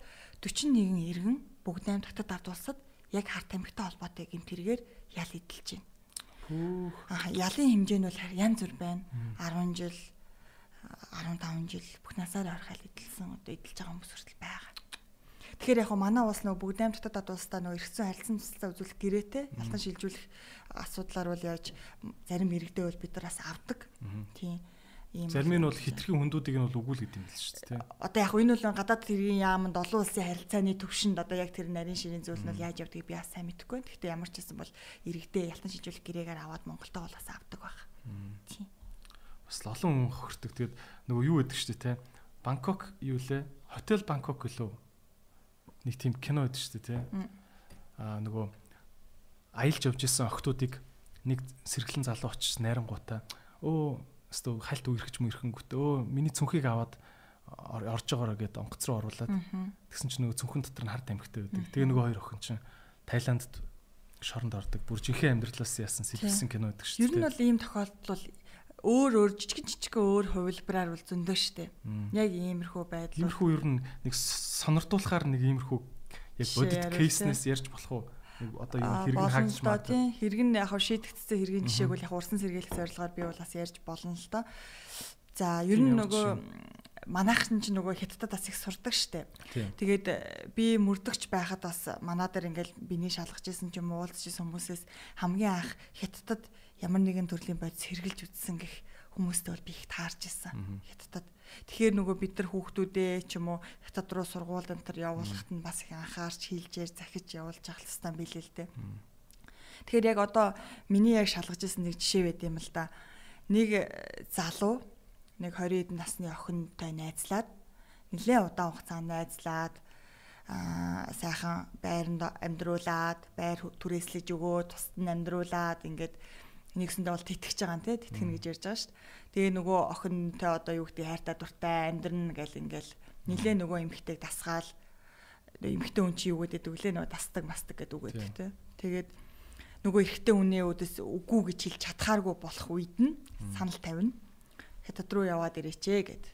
41 иргэн бүгд 8 татад ард улсад яг харт тамхитай холбоотой гэмтэргээр ял эдэлж байна. Хүүх. Аа ялын хэмжээ нь бол янз бүр байна. 10 жил 15 жил бүх насаар орхиал эдэлсэн одоо эдэлж байгаа хүмүүс хүртэл байгаа. Тэгэхээр яг манай улс нөгөө бүгд найм дотоод улстай нөгөө эргэцэн харилцан туслалаа үзүүлэх гэрээтэй алтан шилжүүлэх асуудлаар бол яаж зарим иргэдээ бол бид нар бас авдаг. Тийм ийм зарим нь бол хитрхийн хүндүүдийг нь бол өгүүл гэдэг юм л шүү дээ. Одоо яг энэ бол гадаад хэргийн яамд олон улсын харилцааны төвшөнд одоо яг тэр нарийн ширийн зүйл нь бол яаж явдгийг би бас сайн мэдэхгүй. Гэхдээ ямар ч байсан бол иргэдээ ялтан шижүүлэх гэрээгээр аваад Монголтоо бол бас авдаг баг. Тийм. Бас олон хүн хохирдог. Тэгээд нөгөө юу гэдэг шүү дээ те. Бангкок юу лээ? Хотел Бангкок гэлөө. Нэг тийм кино байдаг шүү дээ те. Аа нөгөө аялж явж исэн охтуудыг нэг сэргэлэн залуу очиж найрангуудаа өө өстө хальт үерхэж мөрхөнгөт өө миний цүнхийг аваад орж байгаараа гэд онгоц руу оруулаад тэгсэн чинь нөгөө цүнхэн дотор нь хар тамхитай байдаг. Тэгээ нөгөө хоёр охин чинь Таиландд шоронд ордог. Бүр жинхэнэ амьдралаас яасан сэлбсэн кино байдаг шүү дээ. Ер нь бол ийм тохиолдол өөр өөр жижиг жижиг өөр хувилбараар бол зөндөө штэ. Яг иймэрхүү байдал. Иймэрхүү ер нь нэг сонирдуулахаар нэг иймэрхүү яг бодит кейснээс ярьж болох уу? Одоо юу хэрэг хаагч маа. Тийм хэрэг нь яг шийдэгдсэн хэргийн жишээг бол яг урсан сэргийлэх зорилгоор би бол бас ярьж болно л доо. За ер нь нөгөө манайхан ч нөгөө хятадд бас их сурдаг штэ. Тэгээд э, би мөрдөгч байхад бас манаа дээр ингээл биний шалгаж исэн ч юм уу уулзж исэн хүмүүсээс хамгийн анх хятадд ямар нэгэн төрлийн бодис хэрглэж үтсэн гэх хүмүүстэй бол би их таарч исэн. Хятадд Тэгэхээр нөгөө бид нар хүүхдүүдээ ч юм уу хятад руу сургууль энэ төр явуулахад нь бас их анхаарч хилжээр захиж явуулж авах хэрэгтэй билээ л дээ. Тэгэхээр яг одоо миний яг шалгаж ирсэн нэг жишээ байт юм л да. Нэг э, залуу нэг 20 эдэн насны охинтой найзлаад нэлээд удаан хугацаанд найзлаад аа сайхан байранд амьдруулад байр түрээслэж өгөө тусад нь амьдруулад ингээд нэгсэндээ бол тэтгэж байгаа юм те тэтгэнэ гэж ярьж байгаа шүү дээ. Тэгээ нөгөө охинтой одоо юу гэдэг хайртай дуртай амьдрна гэл ингээл нилээ нөгөө эмхтэйг дасгаал эмхтэй хүн чи юу гэдэг өглөө нөгөө дасдаг мастаг гэдэг үг гэдэг те. Тэгээд нөгөө эрэгтэй хүнээ өдөс үгүй гэж хэлж чадхааргүй болох үед нь санал тавина. Хятад руу яваад ирээчээ гэд.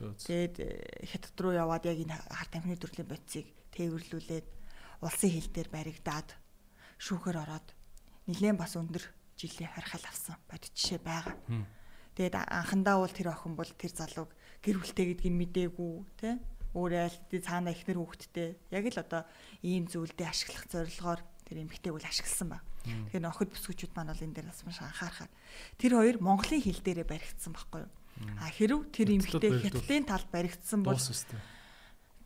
Тэгээд э, хятад руу яваад яг энэ хар тамхины төрлийн бодисыг тээвэрлүүлээд улсын хил дээр баригдаад шүүхээр ороод нилээн бас өндөр жилийн харьхал авсан бодит жишээ байгаа. Тэгээд анхандаа бол тэр охин бол тэр залууг гэр бүлтэй гэдгийг мдээгүй тий өөрөө аль цаана ихнэр хүүхэдтэй яг л одоо ийм зүйлдээ ашиглах зорилгоор тэр эмэгтэйг бол ашигласан ба. Тэгэхээр охид бүсгүүчүүд маань бол энэ дээр бас маш анхаарахаар. Тэр хоёр Монголын хил дээрээ баригдсан байхгүй юу? А хэрв тэр эмэгтэй хятадын талд баригдсан бол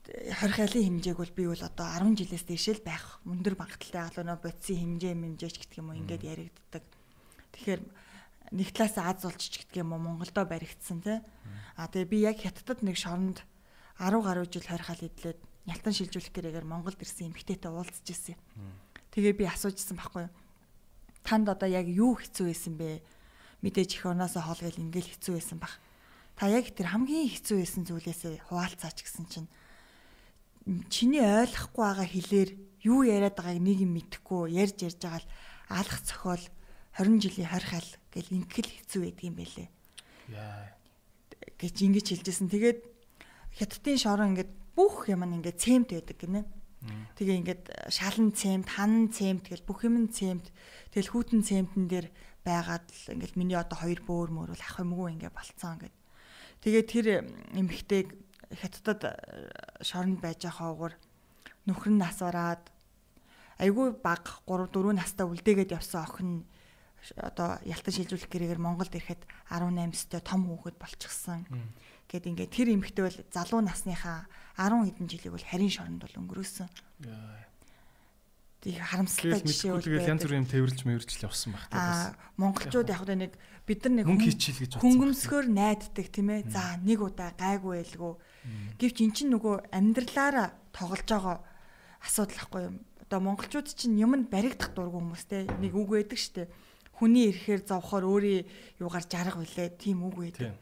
хорхайлын хэмжээг бол би бол одоо 10 жилээс дээшэл байх мөндөр багталтай алуу нөө бодисын хэмжээ мэмжээч гэдэг юм уу ингээд яригддаг. Тэгэхээр нэг талаас Аз улчч гэдэг юм уу Монголдо баригдсан тий. А тэгээ би яг хятадд нэг шоронд 10 гаруй жил хорхол идлээд нялтан шилжүүлэх гэрээгээр Монголд ирсэн эмэгтэйтэй уулзж ирсэн. Тэгээ би асуужсэн байхгүй юу? Танд одоо яг юу хэцүү байсан бэ? Мэдээж их оноосоо хоолгол ингээл хэцүү байсан баг. Та яг тэр хамгийн хэцүү байсан зүйлээсээ хуваалцаач гэсэн чинь чиний ойлгохгүй байгаа хэлээр юу яриад байгааг нэг юм мэдэхгүй ярьж ярьж байгаа л алах цохол 20 жилийн хорхол гэл ингээл хэцүү байдаг юм байлээ. Яа. гэж ингэж хэлжсэн. Тэгээд хятадын шорон ингээд бүх юм нь ингээд цемт байдаг гинэ. Тэгээ ингээд шалан цемт, ханан цемт гэл бүх юм цемт. Тэгэл хүүтэн цемтэн дээр байгаад л ингээд миний одоо хоёр бөөр мөр бол ах юмгүй ингээд болцсон ингээд. Тэгээд тэр эмэгтэйг хятадд э, шоронд байж байхаагаар нөхөр нь нас бараад айгүй баг 3 4 настай үлдээгээд явсан охин одоо ялтан шилжүүлэх гэрээгээр Монголд ирэхэд 18 өстэй том хүүхэд болчихсон. Гэт ингээд тэр эмэгтэй бол залуу насныхаа 10 хэдэн жилиг бол харийн шоронд бол өнгөрөөсөн. Тэг харамсалтай жишээ бол тэгэл янз бүрийн тээвэрлж мэвэрчл явсан баг та бас. Монголчууд яг нэг бид нар нэг хүн хийчихэл гэж хөнгөмсгөр найддаг тийм ээ. За нэг удаа гайгүй байлгүй. Гэвч эн чинь нөгөө амьдралаараа тоглож байгаа асуудал ахгүй юм. Одоо монголчууд чинь юмд баригдах дургүй хүмүүс те нэг үг байдаг штэ хүний ирэхээр зовхоор өөрийн юугаар жарга билээ тийм үг байдаг.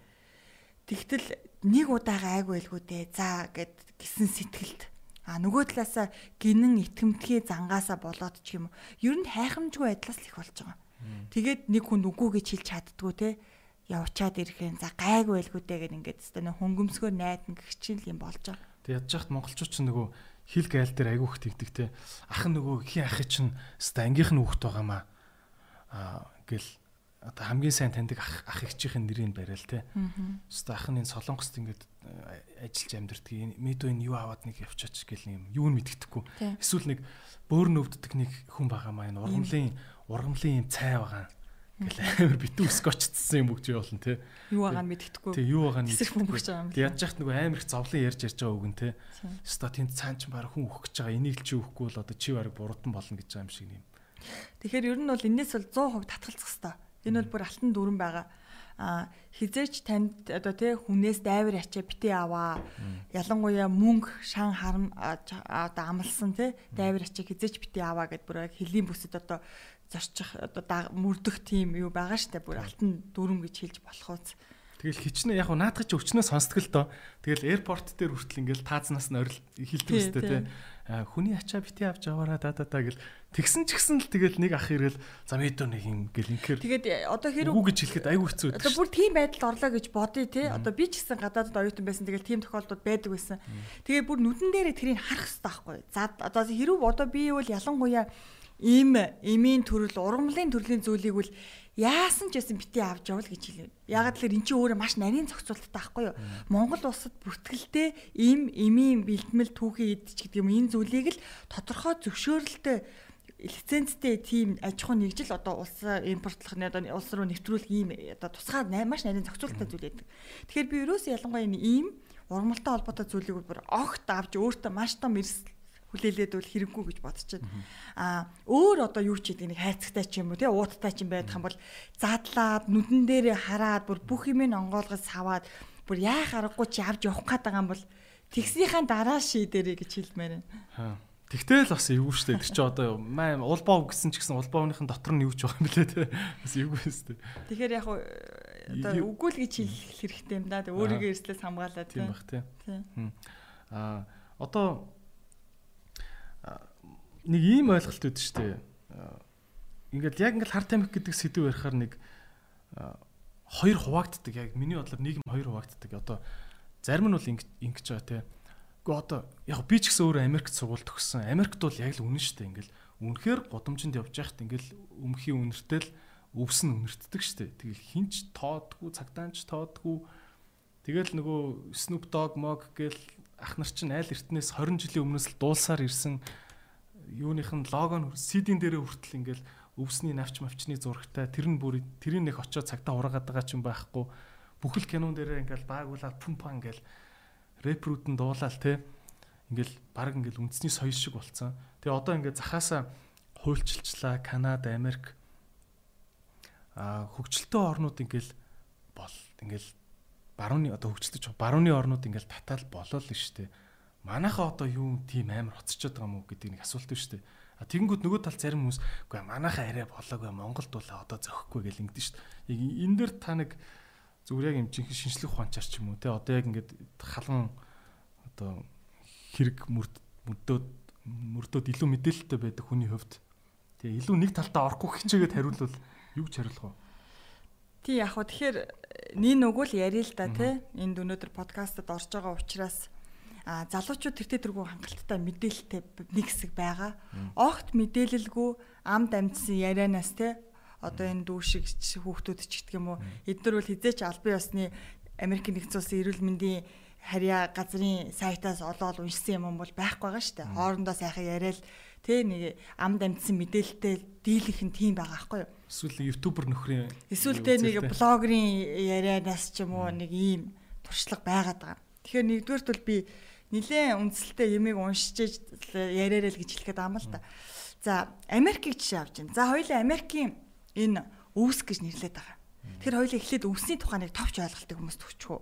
Тэгтэл нэг удаа гайгүй байлгүй дээ. За гэд гисэн сэтгэлд А нөгөө талаасаа гинэн итгэмтгий зангаасаа болоод ч юм уу. Ер нь хайхамжгүй байдлаас л их болж байгаа. Тэгээд нэг хүн үгүй гэж хэлж чаддгүй те явчаад ирэхэн за гайгүй байлгүй дээ гэд ингээд өстө нэг хөнгөмсгөр найдна гэх чинь юм болж байгаа. Тэг ядж яхад монголчууд ч нөгөө хил гайл дээр айгүйх тэгдэг те. Ах нөгөө хин ахыг чинь өстө ангийнх нь хүүхд байгаамаа а гэл одоо хамгийн сайн таньдаг ах ах эгчийн нэрийг барайл те. Өстө ах нь энэ солонгост ингээд э, ажиллаж амьдэрдэг. Мэдөө энэ юу аваад нэг явчаач гэл юм юу нь мэддэхгүй. Эсвэл нэг бөөр нөвддөг нэг хүн байгаамаа энэ ургамлын ургамлын юм цай байгаа гэл амар битүү скотчдсан юм бүгд явуулна те. Юу байгаа нь мэддэхгүй. Тэг юу байгаа нь мэддэхгүй гэж байгаа юм. Яаж яхад нөгөө амар их зовлон ярьж ярьж байгаа үг нь те. Өстө тэнд цаан ч баг хүн өөх гэж байгаа. Энийг л чи өөхгүй бол одоо чи барыг буруудан болно гэж байгаа юм шиг юм. Тэгэхээр ер нь бол энэс бол 100% татгалзах хэрэгтэй. Энэ бол бүр алтан дүрэн байгаа. А хизээч танд одоо тий хүнээс дайвар ячаа бити аваа. Ялангуяа мөнгө шан харам одоо амлсан тий дайвар ячаа хизээч бити аваа гэд бүр хэлийн бүсэд одоо зорчих одоо мөрдөх тийм юу байгаа штэ бүр алтан дүрм гэж хэлж болох үз. Тэгэл хичнээн яг наадах чи өчнөө сонсдог л доо. Тэгэл аirport дээр хүртэл ингээл таазнаас нь орил хилдэг үстэй те. Хүний ачаа бити авч аваараа да да да гэл тэгсэн ч гэсэн л тэгэл нэг ах ирэл за мэдөө нэг юм гэл инхээр. Тэгээд э, одоо хэрэг үг гэж хэлэхэд айгүй хэцүү байдаг. Одоо бүр тийм байдалд орлоо гэж бодъё те. Одоо би ч гэсэн гадаадд оюутан байсан тэгэл тийм тохиолдод байдаг байсан. Тэгээд бүр нүдэн дээрээ тэрийг харах хэрэгтэй байхгүй. За одоо хэрэг одоо би бол ялангуяа ийм эмийн төрөл ургамлын төрлийн зүйлийг үл яасан ч байсан бити авч явал гэж хэлээ. Ягаад гэхээр эн чинь өөрөө маш нарийн зохицуулттай байхгүй юу? Монгол улсад бүртгэлтэй ийм эмийн бэлтгэл түүхий идэж гэдэг юм энэ зүйлийг л тодорхой зөвшөөрөлтэй лицензтэй тийм аж ахуй нэгжил одоо улс импортлох нь одоо улс руу нэвтрүүлэх ийм одоо тусгай маш нарийн зохицуулттай зүйл байдаг. Тэгэхээр би ерөөсөө ялангуяа ийм ургамалтай холбоотой зүйлийг бүр огт авч өөртөө маш том эрсдэл хүлээлээд бол хэрэггүй гэж байна. Аа өөр одоо юу ч гэдэг нэг хайцагтай ч юм уу тий ууттай ч юм байх юм бол задлаад нүдэн дээрээ хараад бүр бүх юм онгоолгож саваад бүр яах аргагүй чи авч явах гээд байгаа юм бол тэгснийхаа дараа шийдэрэй гэж хэлмээр байна. Тэгтэл бас эвгүй шүү дээ. Тэр чи одоо маа улбаа гэсэн ч гэсэн улбааны дотор нь юу ч байгаа юм блэ те. Бас эвгүй шүү дээ. Тэгэхээр яг одоо үгүй л гэж хэлэх хэрэгтэй юм да. Өөрийгөө эрслээс хамгаалаад тийм бах те. Аа одоо нэг ийм ойлголт үүд шүү дээ. Ингээд яг ингээд хар тамхи гэдэг сэдв ярихаар нэг хоёр хуваагддаг. Яг миний бодлоор нийгэм хоёр хуваагддаг. Одоо зарим нь бол ингэж байгаа те. Гэхдээ одоо яг би ч гэсэн өөрөө Америкт сургууль төгссөн. Америкт бол яг л үнэн шүү дээ. Ингээл үнэхээр годомжинд явж байхад ингээл өмхийн үнэртэл өвс нь үнэртдэг шүү дээ. Тэгэл хинч тоодгүй, цагдаанч тоодгүй. Тэгэл нөгөө Snoop Dogg мог гэл ах нар чинь айл эртнээс 20 жилийн өмнөөс л дуулсаар ирсэн юуных нь лого нь CD-н дээрээ хүртэл ингээл өвсний навч мавчны зурагтай тэр нь бүр тэрийн нэг очиод цагтаа ураагаад байгаа ч юм байхгүй бүхэл кинон дээрээ ингээл баагуулаад пумпа ингээл рэпрүүд нь дуулаал те ингээл баг ингээл үндэсний соёл шиг болцсон. Тэгээ одоо ингээд захаасаа хуульчилчлаа Канада, Америк а хөгжилтэй орнууд ингээл бол ингээл барууны одоо хөгжилтэй барууны орнууд ингээл татаал болол нь штэ манайхаа одоо юу тийм амар хоцчод байгаа мó гэдэг нэг асуулт шүү дээ. А тэгэнгүүт нөгөө тал зарим хүмүүс үгүй манайхаа арай болоогүй Монголд бол одоо зөхгүй гэл ингэдэж дээ. Яг энэ дэр та нэг зүгээр яг юм чинь шинжлэх ухаанчаар ч юм уу те одоо яг ингээд халан одоо хэрэг мөрдөөд мөрдөөд илүү мэдээлэлтэй байдаг хүний хувьд. Тэгээ илүү нэг талтаа орохгүй хичээгээд хариулвал юу ч хариулах вэ? Тий яг хөө тэгэхээр нин өгвөл ярил л да тий. Энд өнөөдөр подкастад орж байгаа учраас а залуучууд тэр тэргүй хангалттай мэдээлэлтэй нэг хэсэг байгаа. Огт мэдээлэлгүй амд амжсан ярианаас те одоо энэ дүүшиг хүүхдүүд ч гэх юм уу эдгээр бол хизээч албан ёсны Америкийн нэгдсэн улсын эрүүл мэндийн харьяа газрын сайтаас олоод уншсан юм бол байхгүй байгаа шүү дээ. Хоорондоо сайхан яриад тэ нэг амд амжсан мэдээлэлтэй дийлэх нь тийм байгаа байхгүй юу? Эсвэл ютубер нөхрийн эсвэл тэ нэг блогерын ярианаас ч юм уу нэг ийм туршлага байгаад байгаа. Тэгэхээр нэгдүгээрт бол би нилээн үндсэлтэй ямиг уншиж яриараа л гэж хэлэхэд байгаа юм л да. За Америкийг жишээ авч байна. За хоёулаа Америкийн энэ өвс гэж нэрлэдэг байгаа. Тэр хоёулаа эхлээд өвсний тухайныг товч ойлголтыг хүмүүс төвчхөө.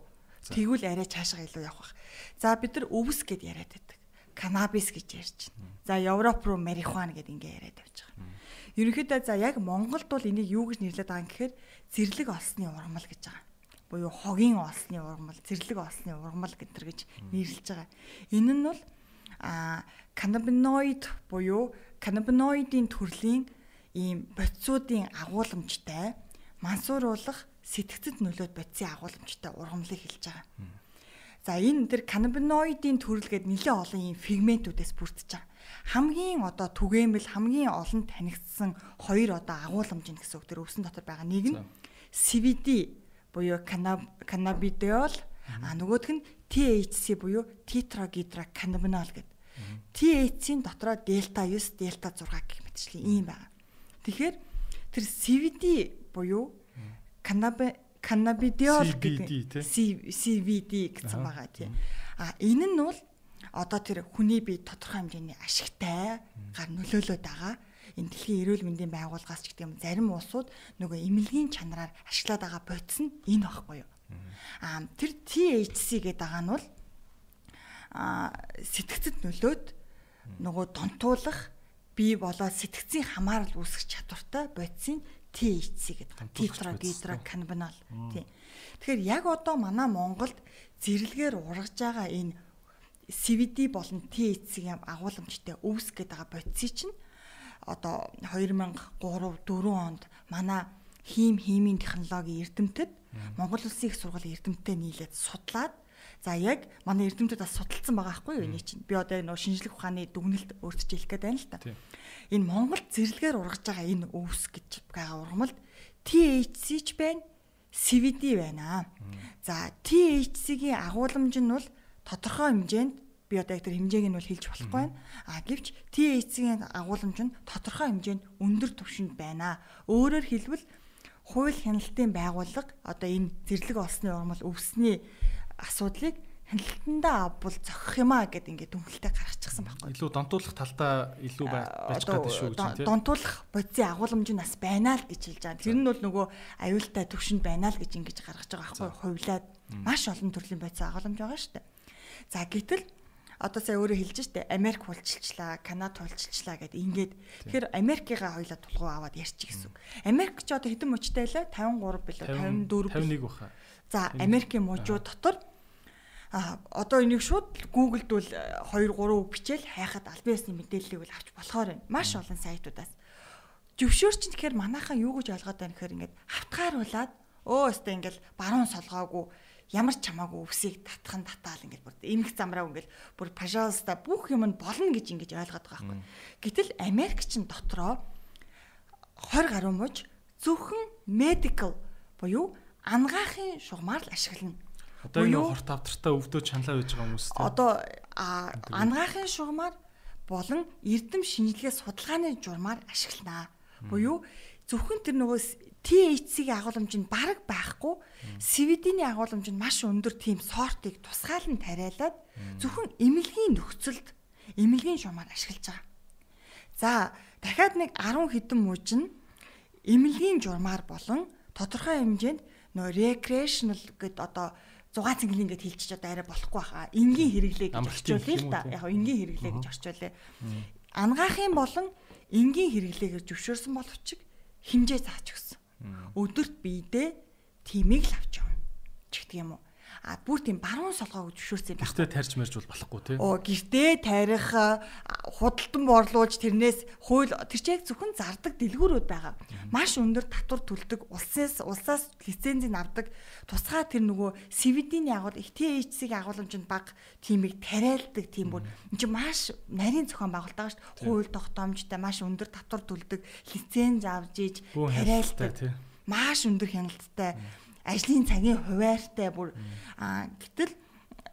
Тэгвэл арай цаашаа илүү явах бах. За бид нар өвс гэд яриад байдаг. Канабис гэж ярьж байна. За Европ руу марихуана гэд ингээ яриад явж байгаа. Ерөнхийдөө за яг Монголд бол энийг юу гэж нэрлэдэг байгаа юм гэхээр зэрлэг олсны ургамал гэж байгаа. Буюу хогийн олсны ургамал, зэрлэг олсны ургамал гэдэр гэж нэрлэж байгаа. Энэ нь бол а каннабиноид буюу каннабиноидын төрлийн ийм бодисуудын агуулмжтай мансууруулах сэтгцэд нөлөөд бодисын агуулмжтай ургамлыг хэлж байгаа. За энэ тэр каннабиноидын төрөл гээд нэлээд олон ийм фигментүүдээс бүрдэж байгаа. Хамгийн одоо түгээмэл хамгийн олон танигдсан хоёр одоо агуулмж нь гэсэн үг тэр өвсөн дотор байгаа нэг нь CBD буюу каннабидиол а нөгөөх нь THC буюу тетрагидроканнабинол гэдэг. THC-ийн дотроо дельта 9, дельта 6 гэх мэтчлэн ийм байна. Тэгэхээр тэр CBD буюу каннаби каннабидиол гэдэг CBD гэсэн байгаа тийм. А энэ нь бол одоо тэр хүний бие тодорхой хэмжээний ашигтай гар нөлөөлөд байгаа. Энэ дэлхийн эрүүл мэндийн байгууллагаас ч гэдэг юм зарим улсууд нөгөө эмнэлгийн чанараар ашиглаад байгаа бодис нь энэ багхгүй юу. А тэр THC гэдэг байгаа нь бол а сэтгцэд нөлөөд нөгөө донтуулах бие болоод сэтгцийн хамаарал үүсгэх чадвартай бодисын THC гэдэг. Тетрагидроканнабинол. Тийм. Тэгэхээр яг одоо манай Монголд зэрлэгээр ургаж байгаа энэ CBD болон THC-ийн агуулмжтай өвс гэдэг байгаа бодисыг чинь одоо 2003 4 онд манай хим химийн технологийн эрдэмтэд Монгол Улсын их сургуулийн эрдэмтдээ нийлээд судлаад За яг манай эрдэмтэд бас судалсан байгаа байхгүй юу энийг чинь. Би одоо энэ шинжлэх ухааны дүгнэлт өөрчилж хэлэх гээд байна л та. Энэ Монгол зэрлэгээр ургаж байгаа энэ өвс гэж байгаа ургамалд THC ч байна, CBD байна. За THC-гийн агуулмж нь бол тодорхой хэмжээнд би одоо яг тэр хэмжээг нь бол хэлж болохгүй байна. А гэвч THC-гийн агуулмж нь тодорхой хэмжээнд өндөр түвшинд байна. Өөрөөр хэлбэл хууль хяналтын байгууллага одоо энэ зэрлэг олсны урмал өвсний асуудлыг хяналтандаа авбал зохих юм а гэд ингээд дүнхэлтэй гаргачихсан байхгүй. Илүү донтуулах талдаа илүү байж гадаг шүү гэж тийм. Донтуулах бодисын агуулмж нь бас байна л гэж хэлж байгаа. Тэр нь бол нөгөө аюултай төвшөнд байна л гэж ингэж гаргаж байгаа байхгүй. Хувлаад маш олон төрлийн бодисын агуулмж байгаа шүү дээ. За гэтэл одоо сая өөрөө хэлж штэ Америк хулчилчлаа, Канад хулчилчлаа гэд ингээд тэгэхээр Америкийнхаа хоёлаа тулгуу аваад ярьчих гэсэн. Америк ч одоо хэдэн мөчтэй лээ 53 билүү 54 51 баха. За Америкийн мужууд дотор А одоо энийг шууд Google-д бол 2 3 үг бичээл хайхад албан ёсны мэдээллийг бол авч болохоор байна. Маш олон сайтуудаас. Зөвшөөр чинь тэгэхээр манайхан юу гэж ойлгоод байна гэхээр ингээд хавтгааруулад өө өстэй ингээд баруун солгоогүй ямар ч чамаагүй өвсийг татхан татаал ингээд бүр эмх замраа ингээд бүр пажалста бүх юм нь болно гэж ингэж ойлгоод байгаа байхгүй. Гэтэл Америк чинь дотроо 20 гаруй мууч зөвхөн medical буюу ангаахын шугамар л ашиглана Одоо энэ хорт авдартай өвдөө чанлаа байж байгаа хүмүүс тийм. Одоо ангаахын шугамар болон эрдэм шинжилгээ судалгааны журмаар ашигланаа. Буюу зөвхөн тэр нөгөө THC-ийн агуулмж нь бараг байхгүй, CBD-ний агуулмж нь маш өндөр тийм сортыг тусгаалan тариалаад зөвхөн эмнэлгийн нөхцөлд эмнэлгийн шугамар ашиглаж байгаа. За дахиад нэг 10 хэдэн мууж нь эмнэлгийн журмаар болон тодорхой хэмжээнд нөө recreational гэд одоо 6 цэнгэлэн гэд хэлчих одоо арай болохгүй хаа. Энгийн хэрэглээ гэж орчуулъя л та. Яг энгийн хэрэглээ гэж орчуулъя. Ангаахын болон энгийн хэрэглээгээр зөвшөөрсөн боловч хэмжээ заач өгсөн. Өдөрт биедээ тимийг л авч явна. ч гэх юм уу. А бүр тийм баруун солгоог зөвшөөрсөн байна. Гэртээ тарьж мэрж бол болохгүй тий. Оо гэртээ тарих худалдан борлуулж тэрнээс хууль тэр чинь яг зөвхөн зардаг дэлгүүрүүд байгаа. Маш өндөр татвар төлдөг улсаас улсаас лицензийг авдаг тусгай тэр нөгөө CVD-ний агуул THC-ийн агуулмжинд баг тиймийг тариалдаг тийм бүр энэ чинь маш нарийн зохион байгуулалт байгаа шүү дээ. Хууль тогтоомжтой маш өндөр татвар төлдөг лиценз авж иж тариалдаг. Маш өндөр хяналттай ажлын цагийн хуваартай бүр гэтэл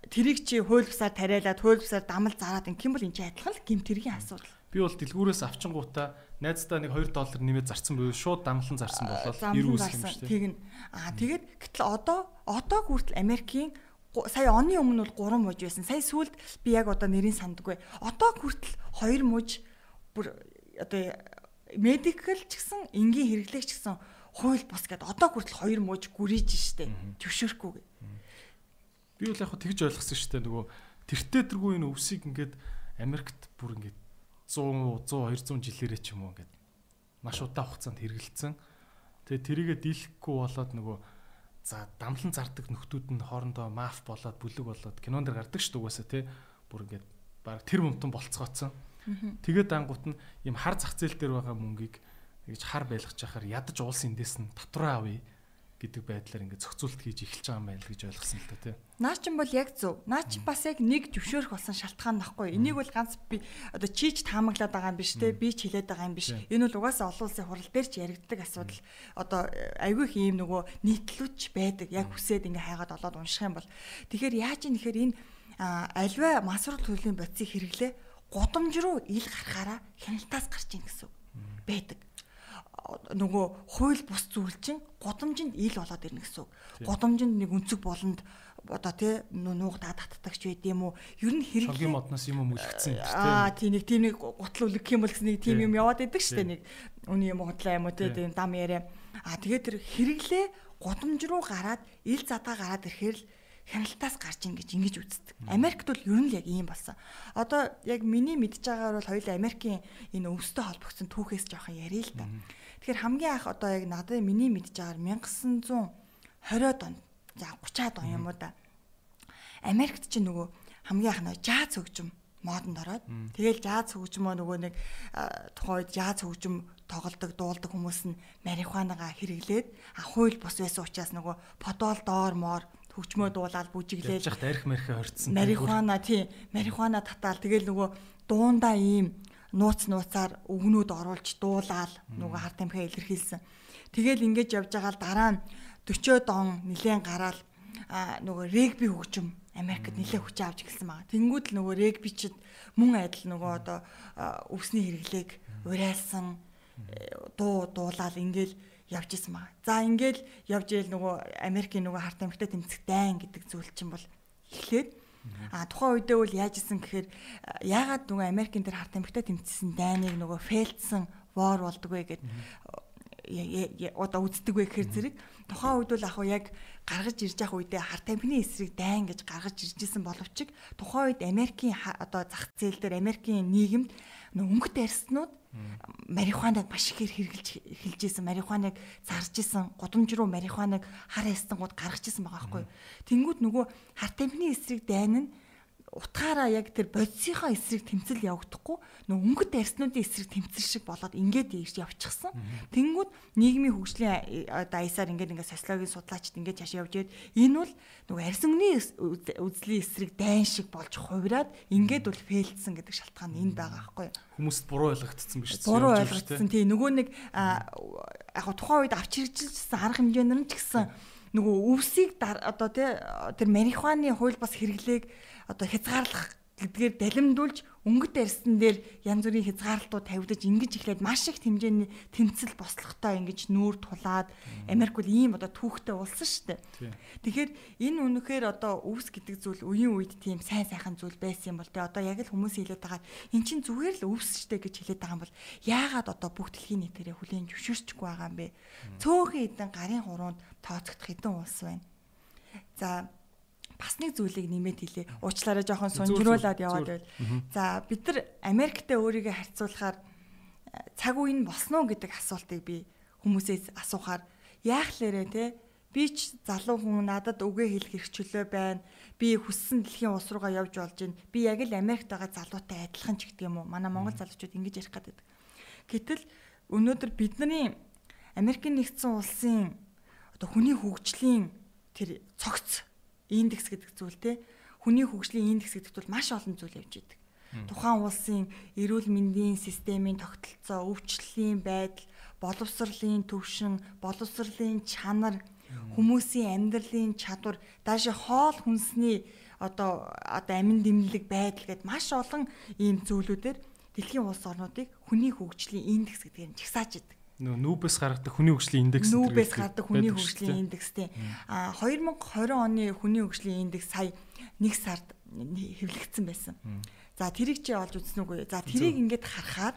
тэрийг чи хууль бусаар тариалаад хууль бусаар дамал зараад ингэм бол энэ адилхан л гимтэргийн асуудал. Би бол дэлгүүрээс авчингуудаа найздаа нэг 2 доллар нэмээд зарцсан буюу шууд дамлан зарсан болоод 90 үсэх юм шүү дээ. Тэг нь аа тэгээд гэтэл одоо одоо хүртэл Америкийн сая оны өмнө бол 3 мужи байсан. Сая сүүлд би яг одоо нэрийн сандгүй. Одоо хүртэл 2 мужи бүр одоо медикал ч гэсэн энгийн хэрэглэгч гэсэн хууль бус гэдэг одоо хүртэл хоёр мууж гүрийж штэ төвшөрөхгүй. Би бол яг тэгж ойлгосон штэ нөгөө тэртээ тэргүй энэ өвсийг ингээд Америкт бүр ингээд 100 100 200 жилээрээ ч юм уу ингээд маш удаан хугацаанд хэрэгэлсэн. Тэгээ тэрийгэ дийлэхгүй болоод нөгөө за дамлан зардаг нөхдүүд нь хоорондоо маф болоод бүлэг болоод кинон дэр гардаг шүү дээ угаасаа тий бүр ингээд баг тэр мөнтөн болцгооцсон. Тэгээд ангуут нь ийм хар зах зээл дээр байгаа мөнгийг ингэж хар байлгаж яхаар ядаж уулс эндээс нь татвараа авъя гэдэг байдлаар ингээд зохицуулт хийж эхэлж байгаа юм байна л гэж ойлгосон л та тий. Наа чин бол яг зөв. Наа чин бас яг нэг зөвшөөрөх болсон шалтгаан нахгүй. Энийг бол ганц би одоо чийж таамаглаад байгаа юм биш те. Би ч хэлээд байгаа юм биш. Энэ бол угаасаа олон улсын хурал дээр ч яригддаг асуудал. Одоо айгүй их ийм нөгөө нийтлүүч байдаг. Яг хүсээд ингээ хайгаад олоод унших юм бол. Тэгэхээр яаж юм нэхэр энэ альва масрал төлөвийн бодисыг хэрэглээ гудамж руу ил гарахаараа хяналтаас гарч ийн гэсэн байдаг нөгөө хууль бус зүйл чинь гудамжинд ил болоод ирнэ гэсэн үг. Гудамжинд нэг өнцөг болонд одоо тий нуугдаа татдагч байд юм уу? Ер нь хэрэг Шогийн модноос юм үлгцсэн юм тий. Аа тий нэг тийм нэг гутал үлгэх юм бол гэсэн нэг тийм юм яваад идэг штэ нэг үний юм худлаа юм уу тий дам яриа. Аа тэгээд тэр хэрэглээ гудамж руу гараад ил задгаа гараад ирэхээр л хяналтаас гарч ийн гэж ингэж үздэг. Америкт бол ер нь л яг ийм болсон. Одоо яг миний мэдж байгаагаар бол хоёул Америкийн энэ өвстэй холбогдсон түүхээс жоохон ярил л та. Тэгэхээр хамгийн анх одоо яг надад миний мэдж байгаагаар 1920-од он за 30-аад он юм уу да. Америкт чи нөгөө хамгийн анх нөгөө жаз хөгжим модонд ороод тэгэл жаз хөгжмөө нөгөө нэг тухайн үед жаз хөгжим тоглодог дуулдаг хүмүүс нь марихуанагаа хэрэглээд хууль бос байсан учраас нөгөө подол доор моор хөгжмөө дуулаад бүжиглээд явж хат арх мархи хорцсон. Марихуана тий марихуана татаал тэгэл нөгөө дундаа ийм нууц нууцаар өвгнүүд оруулж дуулаад нөгөө хар тамхиа илэрхийлсэн. Тэгэл ингэж явж байгаа л дараа нь 40 он нилээн гараад а нөгөө регби хөгжим Америкт нэлээд хүч авч эхэлсэн байгаа. Тэнгүүд л нөгөө регбичд мөн адил нөгөө одоо өвсний хэрэглээг уриалсан дуу дуулаад ингээл явж исэн байгаа. За ингээл явж ийл нөгөө Америкийн нөгөө харт амигтай тэмцэх дайн гэдэг зүйл чинь бол эхлээд А тухайн үедээ бол яаж исэн гэхээр яагаад нөгөө Америкийн тэр харт амигтай тэмцсэн дайныг нөгөө фейлдсэн вор болдог вэ гэд одоо үздэг вэ гэхээр зэрэг. Тухайн үед бол яг гаргаж ирж явах үедээ харт амхны эсрэг дайн гэж гаргаж ирж исэн боловч тухайн үед Америкийн одоо зах зээл дээр Америкийн нийгэмд өнгөт арснууд марихуаныг маш ихээр хэрглэж эхэлж исэн марихуаныг зарж исэн гудамж руу марихуаныг хар ястангууд гаргаж исэн байгаа байхгүй. Тэнгүүд нөгөө харт амхны эсрэг дайн нь утгаараа яг тэр бодисынхаа эсрэг тэмцэл явагдахгүй нөө өнгөт арснуудын эсрэг тэмцэл шиг болоод ингээд ийж явчихсан. Тэнгүүд нийгмийн хөгжлийн даясаар ингээд ингээд социологийн судлаачид ингээд чаш явж байд энэ бол нөгөө арсны үзлийн эсрэг дайн шиг болж хувираад ингээд бол фейлдсэн гэдэг шалтгаан энэ байгаа байхгүй хүмүүст буруу ойлгогдсон биш үү? Буруу ойлгогдсон тий нөгөө нэг яг тухайн үед авч хэрэгжилсэн арга хэмжээнд нь ч гэсэн нөгөө өвсийг одоо тий тэр марихуаны хууль бас хэрэглээг одоо хязгаарлах гэдгээр далимдуулж өнгөт арьсан дээр янз бүрийн хязгаарлалтууд тавигдаж ингэж эхлээд маш их хэмжээний тэмцэл бослоготой ингэж нүүр тулаад Америк бол ийм одоо түүхтэй улсан шүү дээ. Тэгэхээр энэ үнэхээр одоо өвс гэдэг зүйл үеийн үед тийм сайн сайхан зүйл байсан юм бол тэ одоо яг л хүмүүс хэлээд байгаа эн чинь зүгээр л өвс шүү дээ гэж хэлээд байгаа юм бол яагаад одоо бүх дэлхийн нийтээрээ хүлээн зөвшөөрчихгүй байгаа юм бэ? Цөөхөн эдэн гарын хуруунд тооцогдох хэдэн улс байна. За бас нэг зүйлийг нэмээд хэлье. Уучлаарай жоохон сунжруулад яваад байл. За бид нар Америктэй өөрийгөө харьцуулахаар цаг үе нь босноо гэдэг асуултыг би хүмүүсээс асуухаар яах лээрэ те би ч залуу хүн надад үгээ хэлэх хэрэгчлөө байна. Би хүссэн дэлхийн улс руугаа явж болж байна. Би яг л Америкт байгаа залуутай адилхан ч гэдэг юм уу. Манай монгол залуучууд ингэж ярих гэдэг. Гэтэл өнөөдөр бидний Америкийн нэгдсэн улсын одоо хүний хөгжлийн тэр цогц индекс гэдэг зүйл те. Хүний хөгжлийн индекс гэдэгт бол маш олон зүйл явж идэг. Тухайн улсын эрүүл мэндийн системийн тогтолцоо, өвчлөлийн байдал, боловсролын төвшин, боловсролын чанар, хүмүүсийн амьдралын чадвар, даашаа хоол хүнсний одоо одоо амин дэмнэлэг байдал гэд маш олон ийм зүйлүүдээр дэлхийн улс орнуудыг хүний хөгжлийн индекс гэдгээр нь жагсааж идэг нүүбээс гаргадаг хүний хөгжлийн индекс нүүбээс гаргадаг хүний хөгжлийн индекстэй а 2020 оны хүний хөгжлийн индекс сая 1 сард хэвлэгдсэн байсан. За тэрийг чи олж үзсэн үгүй. За тэрийг ингээд харахаар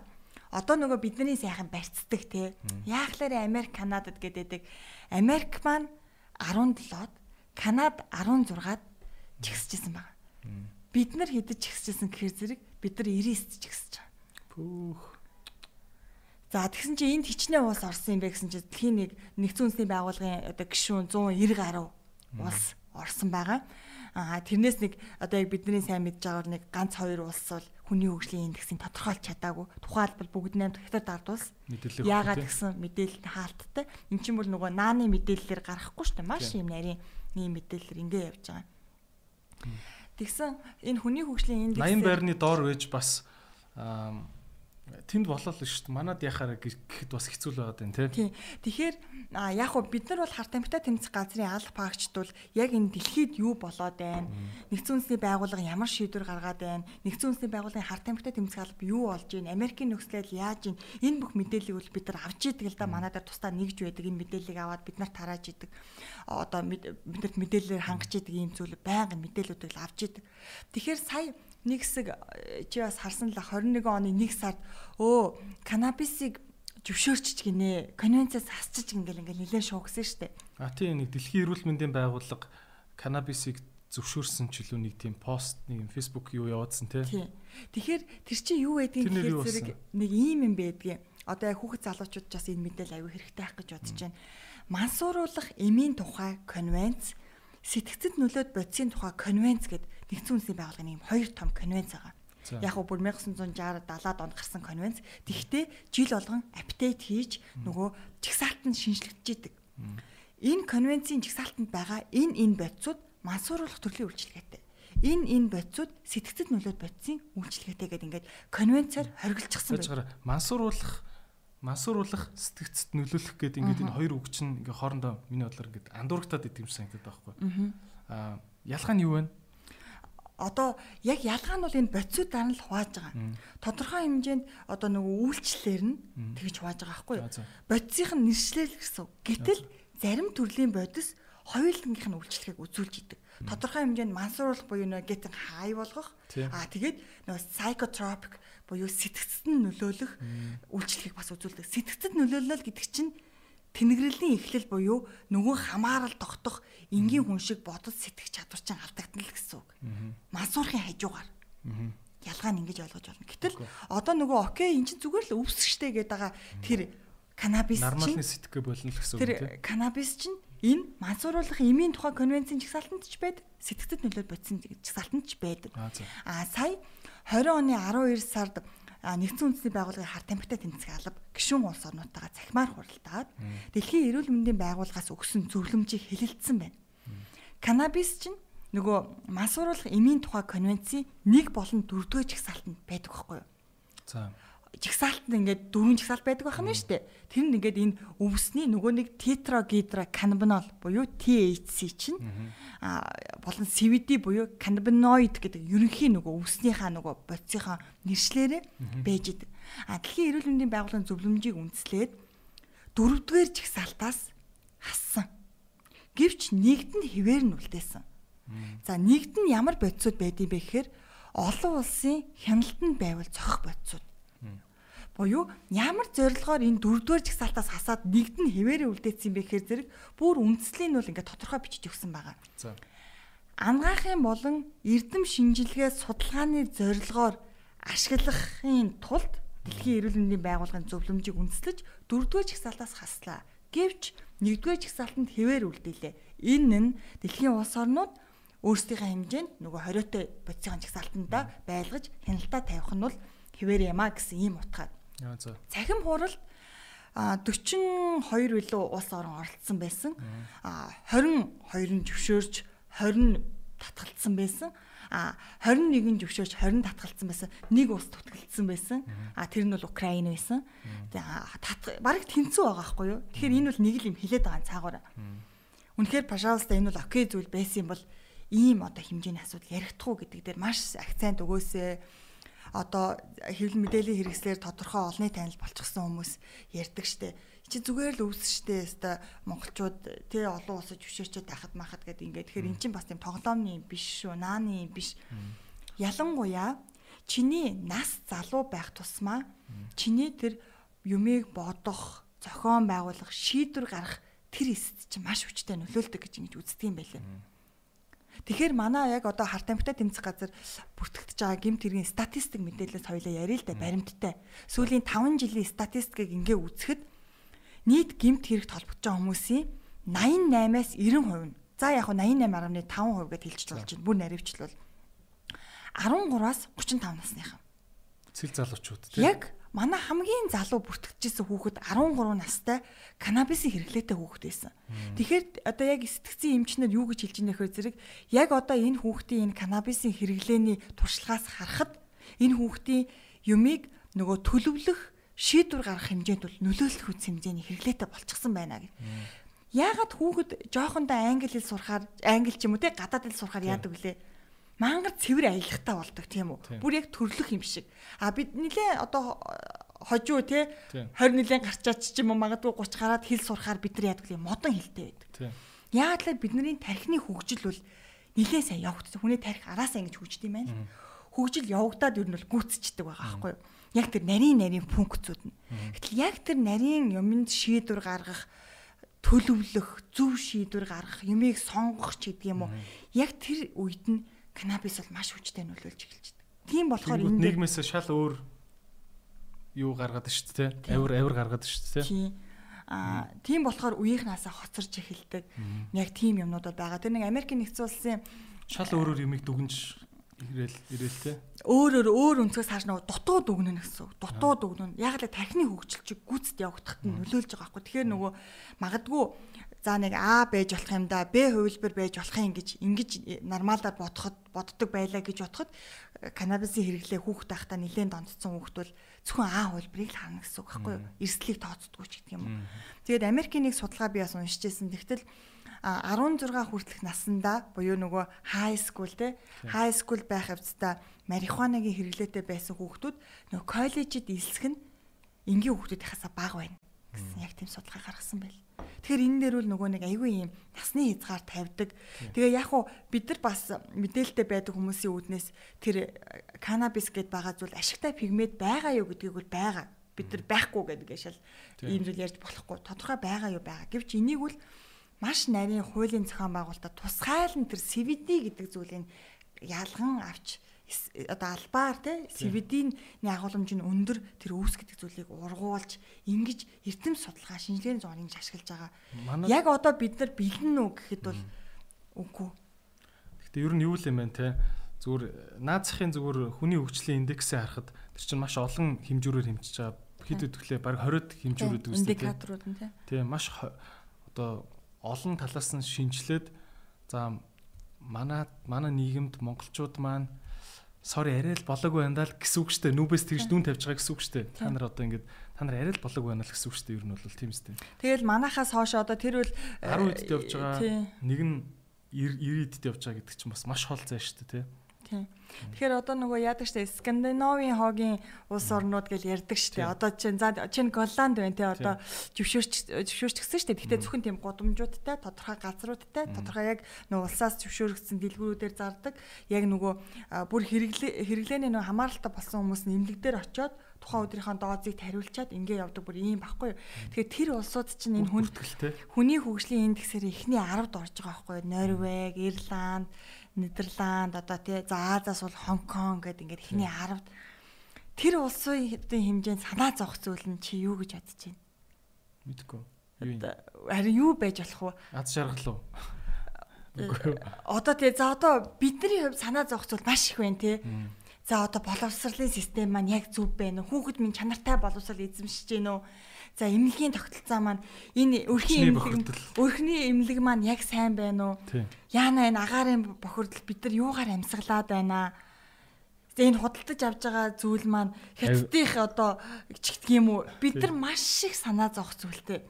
одоо нөгөө бидний сайхан барьцдаг те. Яахлаар Америк, Канадад гэдэг. Америк маань 17-д, Канад 16-д чигсэжсэн байна. Бид нар хэдэж чигсэжсэн гэхээр зэрэг бид нар 99-д чигсэж байгаа. Пүүх. За тэгсэн чи энд хичнээн уус орсон юм бэ гэсэн чи дэлхийн нэг нэгдсэн үндэсний байгууллагын одоо гишүүн 190 гаруй улс орсон байгаа. Аа тэрнээс нэг одоо яг бидний сайн мэдж байгаагаар нэг ганц хоёр улс бол хүний хөгжлийн индексийг тодорхойлж чадаагүй. Тухайлбал бүгд 8 дахь дард улс. Яагаад гэсэн мэдээлэл хаалттай. Эн чинь бол нөгөө нааны мэдээллээр гарахгүй шүү дээ. Маш юм нарийн ийм мэдээлэлээр ингэ явж байгаа. Тэгсэн энэ хүний хөгжлийн индекс 80 байрны доор байж бас тэнд болол шүү дээ. Манад яхаараа гэхэд бас хэцүү л байгаад байна тий. Тэгэхээр яг хөө бид нар бол харт амттай тэмцэх газрын алба паагчд бол яг энэ дэлхийд юу болоод байна? Нэгдсэн үндэсний байгууллага ямар шийдвэр гаргаад байна? Нэгдсэн үндэсний байгууллагын харт амттай тэмцэх алба юу болж байна? Америкийн нөхцөлөд яаж байна? Энэ бүх мэдээллийг бол бид нар авч идэг л да манадаар тусдаа нэгж байдаг. Энэ мэдээллийг аваад бид нар тарааж идэг. Одоо бидэрт мэдээлэлээр хангаж идэг ийм зүйл байнгын мэдээллүүдийг л авч идэг. Тэгэхээр сая нэг хэсэг э, чи бас харсан л 21 оны 1 сард өө канабисыг зөвшөөрчих гинэ. Конвенцээс хасчих ингээл ингээл нэлээд шуугсан штэ. А тийм нэг дэлхийн эрүүл мэндийн байгууллага канабисыг зөвшөөрсөн ч илүү нэг тийм пост нэг фэйсбુક юу явуулсан тий. Тэгэхээр тэр чинь юу байдгийг гэхээр зэрэг нэг ийм юм байдгийг. Одоо яг хүүхэд залуучууд ч бас энэ мэдээлэл аягүй хэрэгтэй байх гэж бодож байна. Мансууруулах эмийн тухай конвенц сэтгцэд нөлөөд бодисын тухай конвенц гэдэг нэгдсэн үндэсний байгууллагын юм хоёр том конвенц байгаа. Яг го бүр 1960 70-ад онд гарсан конвенц. Тэгвэл жил болгон апдейт хийж нөгөө чагсаалтанд шинжлэгдэж идэг. Энэ конвенцийн чагсаалтанд байгаа энэ энэ бодисууд мансууруулах төрлийн үйлчилгээтэй. Энэ энэ бодисууд сэтгцэд нөлөөд бодисын үйлчилгээтэй гэдэг ингээд конвенцаар хориглочихсон байна. Мансууруулах мансууруулах сэтгцэд нөлөөлөх гэдэг ингээд энэ хоёр үг чинь ингээ хоорондоо миний бодлоор ингээд андуурагтаад идэв юм санагдаад байгаа байхгүй. Аа ялгаа нь юу вэ? Одоо яг ялгаа нь бол энэ боцууд дараа нь л хувааж байгаа. Тодорхой хэмжээнд одоо нөгөө үйлчлэлээр нь тэгж хувааж байгаа байхгүй юу? Бодисынх нь нэршлэл гэсэн. Гэтэл зарим төрлийн бодис хоёулангийнх нь үйлчлэгийг үзүүлж идэг. Тодорхой хэмжээнд мансууруулах буюу нөгөө getting high болгох. Аа тэгээд нөгөө psychotropic буюу сэтгцэд нь нөлөөлөх үйлчлэгийг бас үзүүлдэг. Сэтгцэд нөлөөлөл гэдэг чинь тэнэгрэлийн эхлэл буюу нөгөө хамаарал тогтох энгийн хүн шиг бодож сэтгэх чадвар чинь алдагдана л гэсэн үг. Мансуурхын хажуугаар. Ялгаа нь ингэж ойлгож байна. Гэтэл одоо нөгөө окей эн чинь зүгээр л өвсгчтэй гэдэг байгаа тэр канабис чинь нормалны сэтгэх болно л гэсэн үг тийм. Тэр канабис чинь энэ мансууруулах эмийн тухай конвенцийн жагсаалтанд ч байдаг. Сэтгцэд нөлөөд бодсон жагсаалтанд ч байдаг. Аа сая 20 оны 12 сард нэгдсэн үндэсний байгууллагын хар тамхитай тэмцэх алба гишүүн улс орнуудтайгаа цахимаар хуралдаад дэлхийн эрүүл мэндийн байгууллагаас өгсөн зөвлөмжийг хэлэлцсэн байна. Канабис чинь нөгөө мансууруулах эмийн тухай конвенцийн 1 болон 4 дугаар жагсаалтанд байдаг байхгүй юу? За жигсаалтанд ингээд дөрвөн жигсаалт байдаг байх нь шүү дээ. Тэр нь ингээд энэ өвсний нөгөө нэг тетрагидра канабинол буюу THC чинь а болон CBD буюу каннабиноид гэдэг ерөнхий нөгөө өвснийхаа нөгөө бодисынхаа нэршлэрээ байж идэг. А дэлхийн эрүүл мэндийн байгууллагын зөвлөмжийг үндэслээд дөрөвдүгээр жигсаалтаас хассан. Гэвч нэгд нь хിവэр нь үлдээсэн. За нэгд нь ямар бодисууд байдгийг бэ гэхээр олон улсын хяналтанд байвал цохих бодисууд буюу ямар зорилгоор энэ дөрөвдүгээр жагсаалтаас хасаад нэгд нь хэвээрээ үлдээсэн бэ гэхээр зэрэг бүр үндслийг нь бол ингээд тодорхой бичиж өгсөн байгаа. За. Ангаахын болон эрдэм шинжилгээ судалгааны зорилгоор ашиглахын тулд Дэлхийн эрүүл мэндийн байгууллагын зөвлөмжийг үндэслэж дөрөвдүгээр жагсаалтаас хаслаа. Гэвч нэгдүгээр жагсаалтанд хэвээр үлдээлээ. Энэ нь дэлхийн улс орнууд өөрсдийнхээ хэмжээнд нөгөө хориотой бодисын жагсаалтандаа байлгаж хяналтаа тавих нь бол хэвээр ямаа гэсэн ийм утгаар. Цахим хуралд а 42 билүү улс орон оролцсон байсан. А 22 нь зөвшөөрч 20 татгалцсан байсан. А 21 зөвшөөрч 20 татгалцсан байсан. Нэг улс тутгалцсан байсан. А тэр нь бол Украин байсан. Тэгээ бараг тэнцүү байгаа байхгүй юу? Тэгэхээр энэ бол нэг л юм хилээд байгаа цаагаараа. Үнэхээр пожалуйста энэ бол окей зүйл байсан юм бол ийм одоо хэмжээний асуудал ярихдаггүй гэдэг дээр маш акцент өгөөсэй. Одоо хэвлэл мэдээллийн хэрэгслэр тодорхой олонний танил болчихсон хүмүүс ярьдаг штэ. Чи зүгээр л өвс штэ. Өста монголчууд тий олон улсад зөвшөөрчөд байхад махад гэдэг ингээд. Тэгэхээр эн чинь бас тийм тоглоомны юм биш шүү. Нааны юм биш. Ялангуяа чиний нас залуу байх тусмаа чиний тэр юмыг бодох, зохион байгуулах, шийдвэр гаргах тэр эсэд чинь маш хүчтэй нөлөөлдөг гэж ингэж үздэг юм байлаа. Тэгэхээр манай яг одоо харт амхтай тэмцэх газар бүртгэгдэж байгаа гимт хэргийн статистик мэдээлэлс хоёлаа яриа л да баримттай. Сүүлийн 5 жилийн статистикийг ингээ үзэхэд нийт гимт хэрэгт холбогдож байгаа хүмүүсийн 88-аас 90% нь за яг хөө 88.5% гэдээ хэлж болж байна. Бүр наривчлал 13-аас 35 насныхан. Цэл залуучууд тийм. Яг манай хамгийн залуу бүртгэжсэн хүүхэд 13 настай канабисын хэрэглээтэй хүүхэд байсан. Тэгэхээр одоо яг сэтгцэн эмчнэр юу гэж хэлж байна гэхээр зэрэг яг одоо энэ хүүхдийн энэ канабисын хэрэглээний туршлагаас харахад энэ хүүхдийн юмыг нөгөө төлөвлөх шийдвэр гаргах хэмжээнд бол нөлөөлөх үс хэмжээний хэрэглээтэй болчихсон байна гэх. Яагаад хүүхэд жоохондоо англи хэл сурахаар англи ч юм уу те гадаад хэл сурахаар яадаг вүлээ? Мангар цэвэр аялахтаа болдог тийм үү. Бүр яг төрлөх юм шиг. А бид нилээ одоо хожуу те 20 нилийн гарчаач ч юм уу магадгүй 30 гараад хэл сурахаар бид нар яадаг юм модон хэлтэй байдаг. Яагаад л бидний тархины хөгжил бол нилээ сайн явагддаг. Хүний тарих араасаа ингэж хөгждөг юм байна. Хөгжил явагдаад ер нь бол гүцчихдэг байгаа байхгүй юу? Яг тэр нарийн нарийн функцүүд нь. Гэтэл яг тэр нарийн юмд шийдвэр гаргах төлөвлөх, зөв шийдвэр гаргах, юмыг сонгох ч гэдэг юм уу. Яг тэр үед нь канабис бол маш хүчтэй нөлөөлж эхэлж байна. Тийм болохоор энэ нийгмээс шал өөр юу гаргаад шүү дээ. Авир авир гаргаад шүү дээ. Тийм. Аа тийм болохоор үеийнхнаасаа хоцорж эхэлдэг. Яг тийм юмнууд байгаа. Тэр нэг Америкийн нэгдсэн улсын шал өөрөөр юмыг дүгнж ирээл ирээл те. Өөрөөр өөр өнцгөөс хааш нэг дутуу дүгнэн гэсэн. Дутуу дүгнэн. Яг л тархины хөгжил чи гүцэд явагдахад нь нөлөөлж байгаа байхгүй. Тэгэхээр нөгөө магадгүй за нэг А байж болох юм да Б хувилбар байж болох юм гэж ингэж нормалаар бодоход боддог байлаа гэж бодоход канабисын хэрэглээ хүүхд тахта нэлээд донцсон хүүхд бол зөвхөн А хувилбарыг л харна гэсэн үг байхгүй юу? Эрсдлийг тооцдгүй ч гэдэг юм уу. Тэгээд Америкийн нэг судалгаа би бас уншижсэн. Тэгтэл 16 хүртэлх наснда буюу нөгөө high school те high school байх явцдаа марихуанагийн хэрэглээтэй байсан хүүхдүүд нөгөө коллежид илсэх нь энгийн хүүхдүүд хасаа бага байна гэсэн яг тийм судалгаа гаргасан байл. Тэгэхээр энэ дээр бол нөгөө нэг айгүй юм насны хязгаар тавьдаг. Тэгээ яг уу бид нар бас мэдээлэлтэй байдаг хүмүүсийн үүднээс тэр канабис гэдээ байгаа зүйл ашигтай пигмент байгаа юу гэдгийг бол байгаа. Бид нар байхгүй гэдэг шал ийм зүйл ярьж болохгүй. Тодорхой байгаа юу байгаа. Гэвч энийг бол маш нарийн хуулийн зохион байгуулалтад тусгайлан тэр CVD гэдэг зүйлийг ялган авч одоо албаар те CVD-ийн агуулмж нь өндөр тэр үүс гэдэг зүйлийг ургуулж ингэж эрдэм судалгаа шинжилгээний ингэж ашиглаж байгаа. Яг одоо бид нар бэлэн үү гэхэд бол үгүй. Гэхдээ ер нь юу л юм бэ те зүгээр наацхийн зүгээр хүний хөгжлийн индексээ харахад тэр чинь маш олон хэмжүүрээр хэмжиж байгаа. Хэд өдөглөө баг 20-д хэмжүүрүүд үүсдэг. Индикаторууд нь тий. маш одоо олон талаас нь шинчлээд за манай манай нийгэмд монголчууд маань sorry арай л болоогүй байна даа гэсэн үг штэ нүбэс тэгж дүн тавьж байгаа гэсэн үг штэ та нар одоо ингээд та нар арай л болоогүй байна л гэсэн үг штэ ер нь бол тийм үстэй тэгэл манахаас хойш одоо тэр үл 10 үдд явж байгаа. нэг нь 90 үдд явж байгаа гэдэг чинь бас маш хол зай штэ тий Тийм. Тэгэхээр одоо нөгөө яадаг штэ Скандинавын хоогийн улс орнууд гэж ярьдаг штэ. Одоо чинь за чинь Голланд байна те одоо зөвшөөрч зөвшөөрчихсэн штэ. Гэхдээ зөвхөн тийм гудамжуудтай тодорхой газруудтай тодорхой яг нөгөө улсаас зөвшөөрөгдсөн дэлгүүрүүдээр зардаг. Яг нөгөө бүр хэрэглээ хэрэглээний нөгөө хамааралтай болсон хүмүүс нэмлэгдээр очиод тухайн өдрийнхөө доозыг тариулчаад ингээ явдаг бүр ийм баггүй. Тэгэхээр тэр улсууд чинь энэ хүн хүний хөгжлийн индексээр эхний 10-д орж байгаа байхгүй. Норвег, Ирланд Нидерланд одоо тий за Азаас бол Хонконг гэдэг ингээд ихний 10-д тэр улсын хэмжээнд санаа зовх зүйл нь чи юу гэж бодож байна? Мэдгүй. Харин юу байж болох вэ? Аз жаргал уу? Одоо тэгээ за одоо бидний хувьд санаа зовхцол маш их байна тий. За одоо боловсролын систем маань яг зөв байна уу? Хүүхэд минь чанартай боловсрол эзэмшиж гин үү? За эмнэлгийн тогтолцоо маань энэ өрхийн эмнэлэг өрхний эмнэлэг маань яг сайн байна уу? Яана энэ агаарын бохирдол бид нар юугаар амьсгалаад байна? Аа? энэ худалдаж авж байгаа зүйл маань хятадынх одоо чигтг юм уу? Бид нар маш их санаа зовх зүйлтэй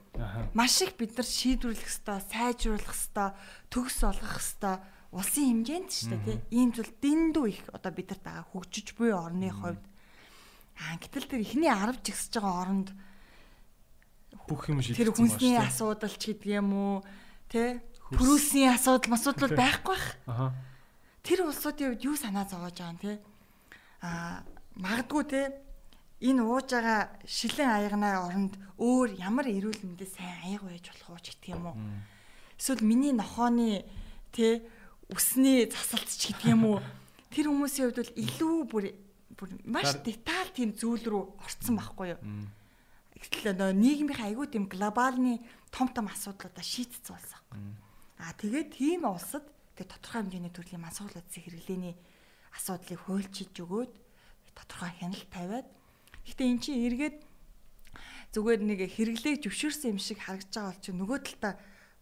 маш их бид нар шийдвэрлэх хэвээр сайжруулах хэвээр төгс олгох хэвээр улсын хэмжээнд ч тийм ийм зүйл дэндүү их одоо бидэрт байгаа хөгжиж буй орны хувьд. Аа гэтэл тэр ихний 10 жигсэж байгаа оронд бүх юм шийдэх тэр хүнсний асуудал ч гэдэг юм уу тий? Прүсийн асуудал масуудлал байхгүй бах. Тэр улсуудын хувьд юу санаа зовоож байгаа юм те а магадгүй те энэ ууж байгаа шилэн аягнаа оронд өөр ямар эрүүл мэндээ сайн аяг байж болох уу ч гэх юм уу. Эсвэл миний нохооны тэ үсний засалт ч гэдэг юм уу. Тэр хүмүүсийн хувьд бол илүү бүр бүр маш деталь тийм зүйл рүү орцсон байхгүй юу. Гэтэл нөө нийгмийн айгүй тийм глобалны том том асуудлуудаа шийдсэн болсон. Аа тэгээд тийм улсад тэг тодорхой хэмжээний төрлийн мансуулал эзэн хэрэглээний асуудлыг хуульчилж өгөөд тодорхой хяналт тавиад гэхдээ эн чинь эргээд зүгээр нэг хэрэглээ зөвшөөрсөн юм шиг харагдаж байгаа бол чи нөгөө талдаа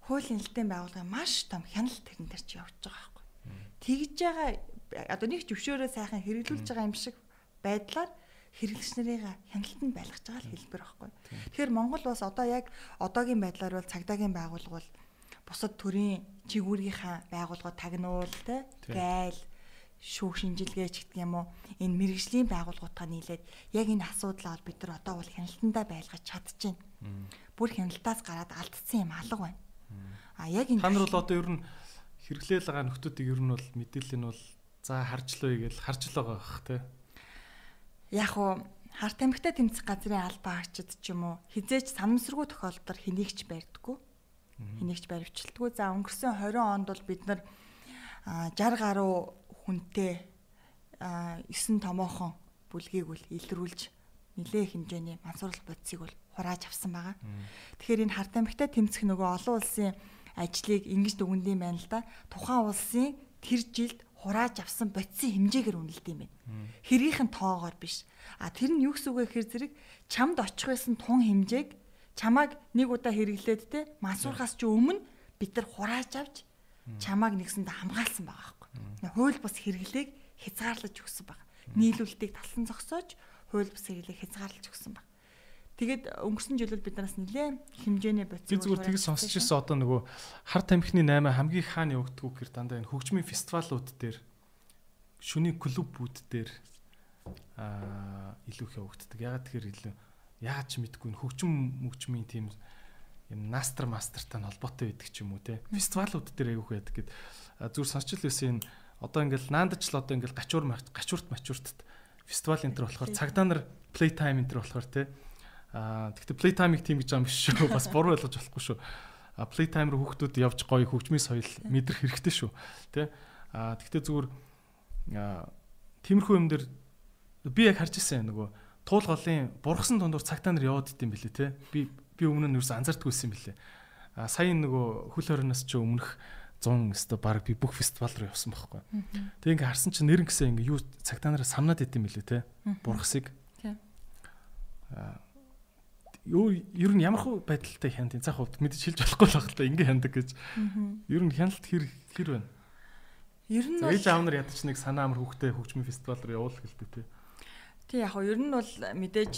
хуулийн хэлтийн байгууллагын маш том хяналт тэрэн дээр чи явж байгаа байхгүй. Тэгж байгаа одоо нэг зөвшөөрөө сайхан хэрэглүүлж байгаа юм шиг байдлаар хэрэглэгч нарыг хяналтанд байлгаж байгаа л хэлбэр байхгүй. Тэгэхээр Монгол бас одоо яг одоогийн байдлаар бол цагдаагийн байгууллага бол бусад төрийн чигүүргийнхаа байгууллагууд тагнуул те гайл шүүх шинжилгээч гэдэг юм уу энэ мэрэгжлийн байгууллагуудаа нийлээд яг энэ асуудлаа бол бид нар одоо бол хяналтандаа байлгаж чадчихэв. Бүр хяналтаас гараад алдсан юм алга байна. А яг энэ та нар бол одоо ер нь хэрэглээл байгаа нөхдүүдийг ер нь бол мэдээлэл нь бол за харжлаа гэж харж л байгаа бах тий. Яг уу харт амигтай тэмцэх газрын албаа агчид ч юм уу хизээч санамсаргүй тохиолдолд хэнийгч барьдаггүй. Хэнийгч баривчилдаггүй. За өнгөрсөн 20 онд бол бид нар 60 гаруй хүнтэй 9 томоохон бүлгийг бол илрүүлж нэлээ хэмжээний мансуурал бодисыг бол хурааж авсан байгаа. Тэгэхээр энэ харт амигтай тэмцэх нөгөө олон улсын ажлыг ингэж дүгнэдэм байна л да. Тухайн улсын тэр жилд хурааж авсан бодисын хэмжээгээр үнэлдэм байна. Хэргийнхэн тоогоор биш. А тэр нь юу гэсэн үг вэ гэхээр зэрэг чамд очих байсан тун хэмжээг чамааг нэг удаа хэрэглээд те мансуурхаас ч өмнө бид нар хурааж авч чамааг нэгсэндээ хамгаалсан байгаа Хууль бус хэрэглээг хязгаарлаж өгсөн баг. Нийлүүлэлтийг талсан зогсоож хууль бус хэрэглээг хязгаарлаж өгсөн баг. Тэгээд өнгөрсөн жилд биднээс нэлээ хэмжээний бодис. Би зүгээр тэгж сонсч ирсэн одоо нөгөө хар тамхины 8 хамгийн хаана явагддаг гэхээр дандаа энэ хөгжмийн фестивалууд дээр шүний клубүүд дээр аа илүү их явагддаг. Ягаад тэгэхээр илүү яаж ч мэдгүй энэ хөгжим мөгжмийн тийм юм настер мастертай холбоотой байдаг ч юм уу те. Фестивалууд дээр аявуух байдаг гэд зүр сонсч байсан энэ одоо ингээл наандч л одоо ингээл гачуур гачуурт мачууртд фестивал энэ төр болохоор цагдаа нар play time энэ төр болохоор те а тэгтээ play time-ыг тийм гэж байгаа юм биш шүү. Бас буруу ойлгож болохгүй шүү. А play time руу хүүхдүүд явж гоё хөгжмийн соёл мэдрэх хэрэгтэй шүү те а тэгтээ зүгээр тиймэрхүү юм дээр би яг харж ирсэн нөгөө туул голын бургасан дундуур цагтаа нар яваад идэм билээ те би би өмнө нь ерөөс анзаардаггүйсэн билээ. А сая нөгөө хөл хорноос ч өмнөх 100 өстө баг би бүх фестивал руу явсан байхгүй. Тэг ингээ харсан чинь нэр гисэн ингээ юу цагтаа нараа самнаад идэм билээ те. Бургасыг. Аа юу ер нь ямар хөө байдалтай энэ цаах хувьд мэдээж хэлж болохгүй л та ингээ хяндаг гэж. Ер нь хяналт хэр хэр байна? Ер нь ээж аав нар ядч нэг санаа амар хүүхдээ хөгжмийн фестивал руу явуулах гэлтэй те. Тий яг ер нь бол мэдээж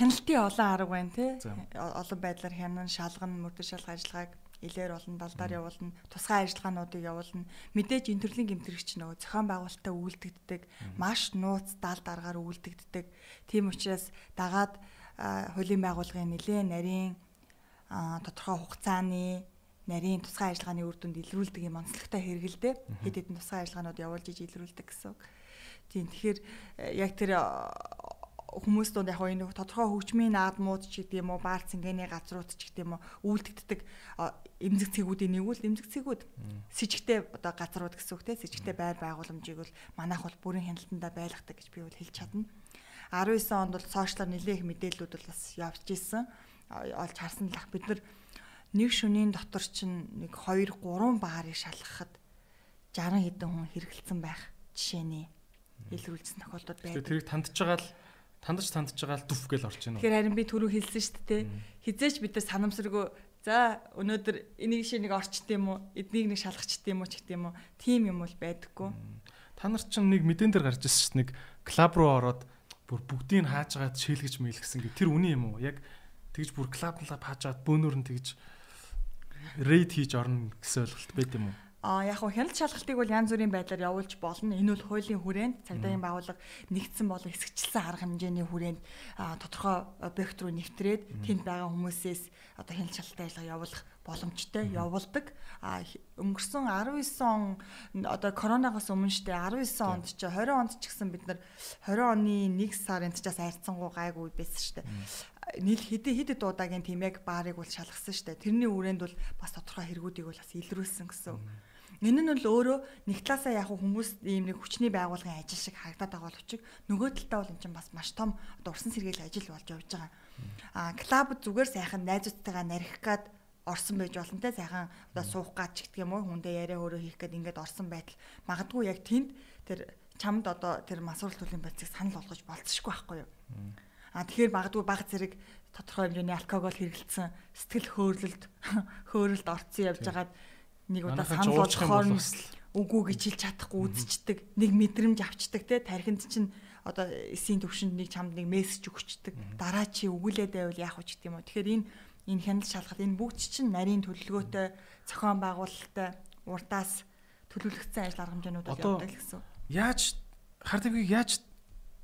хяналтын олон арга байна те. Олон байдлаар хянан шалган мөрдөл шалгах ажиллагааг илээр болно, далдаар явуулна, тусгай ажиллагаануудыг явуулна. Мэдээж энэ төрлийн гэмтрэгч нөгөө зохион байгуулалтаа үйлдэгддэг, маш нууц дал даргаар үйлдэгддэг. Тийм учраас дагаад хуулийн байгууллагын нэлээд нарийн тодорхой хугацааны нарийн тусгай ажиллагааны үр дүнд илрүүлдэг юм онцлогтой хэрэгэлдэ хэд хэдэн тусгай ажиллагаанууд явуулж иж илрүүлдэг гэсэн. Тийм тэгэхээр яг тэр хүмүүс донд яг энэ тодорхой хөгжмийн наадмууд ч гэдэг юм уу баар цэнгэний газрууд ч гэдэг юм уу үйлдэгддэг эмзэг цэгүүдийн нэг үл эмзэг цэгүүд с ิจ гтэй одоо газрууд гэсэн үг те с ิจ гтэй байр байгууламжийг бол манайх бол бүрэн хяналтандаа байлгадаг гэж би бол хэлж чадна. 19 онд бол сошиалар нэлээх мэдээллүүд бол бас явж исэн. олж харсан л ах бид нар нэг шөнийн дотор чинь нэг 2 3 баарыг шалгахад 60 хэдэн хүн хэрэгэлсэн байх жишээний илрүүлсэн тохиолдод байдаг. тэрийг тандж байгаа л тандж тандж байгаа л дүф гэл орж ийн. Тэгэхээр харин би түрүү хэлсэн шүү дээ. Хизээч бид нар санамсаргүй за өнөөдөр энийг шиг нэг орчт юм уу? Эднийг нэг шалгачт юм уу ч гэдэм юм уу? Тим юм бол байдаггүй. Та нар чинь нэг мэдэн дээр гарч ирсэн чинь нэг клуб руу ороод бүр бүгдийг хааж агаад шийлгэж мэйлгсэн гэ. Тэр үний юм уу? Яг тэгж бүр клуб клуб хааж агаад бөөнөр нь тэгж рейд хийж орно гэсэн ойлголт байд юм уу? А яг хуу хяналт шалгалтыг бол янз бүрийн байдлаар явуулж болно. Энэ бол хуулийн хүрээнд цагдаагийн байгууллага нэгдсэн болон хэсэгчлсэн арга хэмжээний хүрээнд тодорхой объект руу нэвтрээд тэнд байгаа хүмүүсээс одоо хяналт шалгалтын ажиллагаа явуулах боломжтой явуулдаг. А өнгөрсөн 19 он одоо коронавигоос өмнө штэ 19 онд ч 20 онд ч гэсэн бид нар 20 оны 1 сарын цаас айрцсангуу гайгүй байсан штэ нийл хэдэ хэдэ дуудагийн яг баарыг бол шалгасан штэ. Тэрний үрээнд бол бас тодорхой хэрэгүүдийг бол бас илрүүлсэн гэсэн. Энэ нь бол өөрөө нэг талаасаа яг хүмүүс ийм нэг хүчний байгууллагын ажил шиг харагдаад байгаа боловч нөгөө талдаа бол эн чинь бас маш том одоо урсан сэргийлэх ажил болж явж байгаа. Аа клуб зүгээр сайхан найзуудтайгаа нарих гад орсон байж болно те. Сайхан одоо суух гад ч гэдэг юм уу? Хүндээ яриа өөрөө хийх гээд ингээд орсон байтал. Магадгүй яг тэнд тэр чамд одоо тэр масуурал төлөв байцыг санал болгож болцсохгүй байхгүй юу. Аа тэгэхээр магадгүй баг зэрэг тодорхой хэмжээний алкогол хэрэглэсэн сэтгэл хөөрөлд хөөрөлд орцсон явж байгаад нэг удаа санал болгохоор үгүй гэж хэлж чадахгүй үзчихдэг. Нэг мэдрэмж авчдаг те. Тархинд чинь одоо эсийн төвшөнд нэг чамд нэг мессеж өгчдөг. Дараа чи өгүүлээд байвал яах вэ гэдэг юм уу? Тэгэхээр энэ энэ хяналт шалгалт энэ бүгд чинь нарийн төлөвлөгөөтэй зохион байгуулалттай уртаас төлөвлөгдсөн ажил арга хэмжээнүүд явдаг гэсэн. Яаж хар тамхиг яаж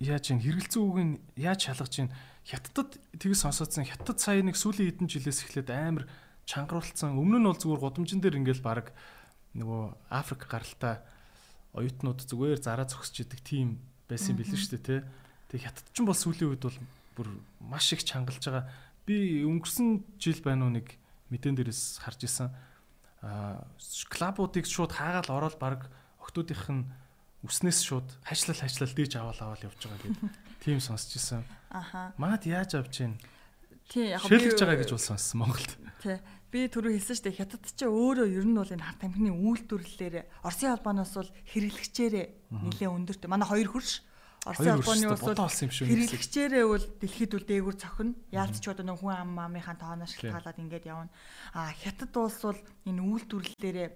яаж ин хэрэгэлцэн үгийг яаж шалгаж ин хятадд тгий сонсоодсан хятад сая нэг сүүлийн хэдэн жилээс эхлээд амар чангаруулсан. Өмнө нь бол зүгээр гудамжин дээр ингээл баг нөгөө Африк гаралтай оюутнууд зүгээр зараа зогсож идэг тийм байсан билээ шүү дээ тий. Тэг хятад ч бол сүүлийн үед бол бүр маш их чангалж байгаа. Би өнгөрсөн жил байна уу нэг мэдэн дээрээс харж исэн. Аа клубуудыг шууд хаагаал ороод баг октоодынх нь үснээс шууд хайчлал хайчлал дээж аваад аваад явж байгаа гэдэг тийм сонсч исэн. Аха. Маад яаж авч ийн? Тий яг шилжиж байгаа гэж бол сонссон Монголд. Тий. Би түрүү хэлсэн шүү дээ. Хятад ч өөрөө ер нь бол энэ хар тамхины үйлдвэрлэлээр Оросын холбооноос бол хэрэглэгчээрээ нэлээд өндөртэй. Манай хоёр хөрш Оросын холбооны ус бол хэрэглэгчээрээ бол дэлхийд үл дээгүр цохино. Яалт ч одоо нэг хүн ам амынхаа тооноо шилтгаалаад ингээд явна. А хятад улс бол энэ үйлдвэрлэлээрээ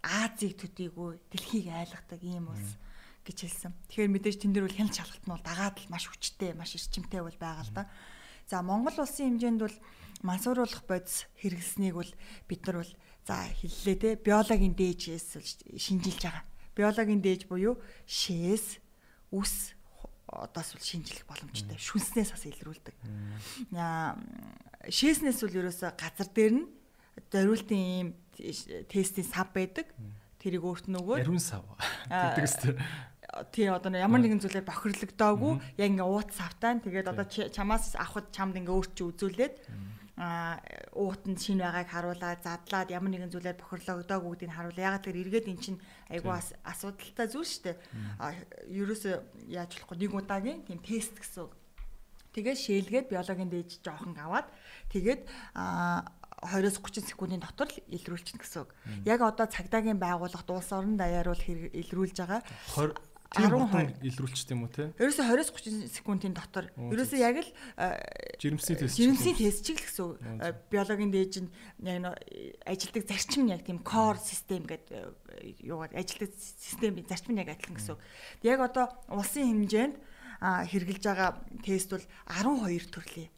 Азийг төдийгүй дэлхийг айлгадаг ийм улс гэж хэлсэн. Тэгэхээр мэдээж тэн дээр бол хяналт шалгалт нь бол дагаад л маш хүчтэй, маш эрчимтэй бол байгаа л да. За Монгол улсын хэмжээнд бол мансууруулах бодис хэрэглэснийг бол бид нар бол за хэллээ те биологийн дээжээс шинжилж байгаа. Биологийн дээж буюу шээс, үс одоос бол шинжлэх боломжтой. Шүнснээс бас илрүүлдэг. Аа шээснээс бол ерөөсө газар дээр нь зориултын ийм тестийн сав байдаг. Тэрийг өөрт нь өгөөд Ариун сав. Гэдэг үстэй тий одоо ямар нэгэн зүйлээр бохирлогдоогүй яг ингээ уут савтаа. Тэгээд одоо чамаас авахд чамд ингээ өөрт чи үзүүлээд уутанд шин байгааг харуулаад задлаад ямар нэгэн зүйлээр бохирлогдоогүй гэдгийг харуулаа. Ягаад гэвэл эргээд эн чинь айгүй асуудалтай зүйл шүү дээ. А ерөөсөө яаж болохгүй нэг удаагийн тийм тест гэсэн үг. Тэгээд шээлгээд биологийн дээж жоохон аваад тэгээд а 20-с 30 секундын дотор л илрүүлчихнэ гэсэн үг. Яг одоо цагдаагийн байгууллагт улс орон даяар бол илрүүлж байгаа. 10 илрүүлчт юм уу те? Ерөөсө 20-с 30 секундын дотор. Ерөөсө яг л жирэмсний тест. Жирэмсний тест чиг л гэсэн. Биологийн дээж нь яг ажилдаг зарчим нь яг тийм core system гэдэг юугаар ажилдаг систем зарчим нь яг адилхан гэсэн. Яг одоо улсын хэмжээнд хэрэгжилж байгаа тест бол 12 төрлийн.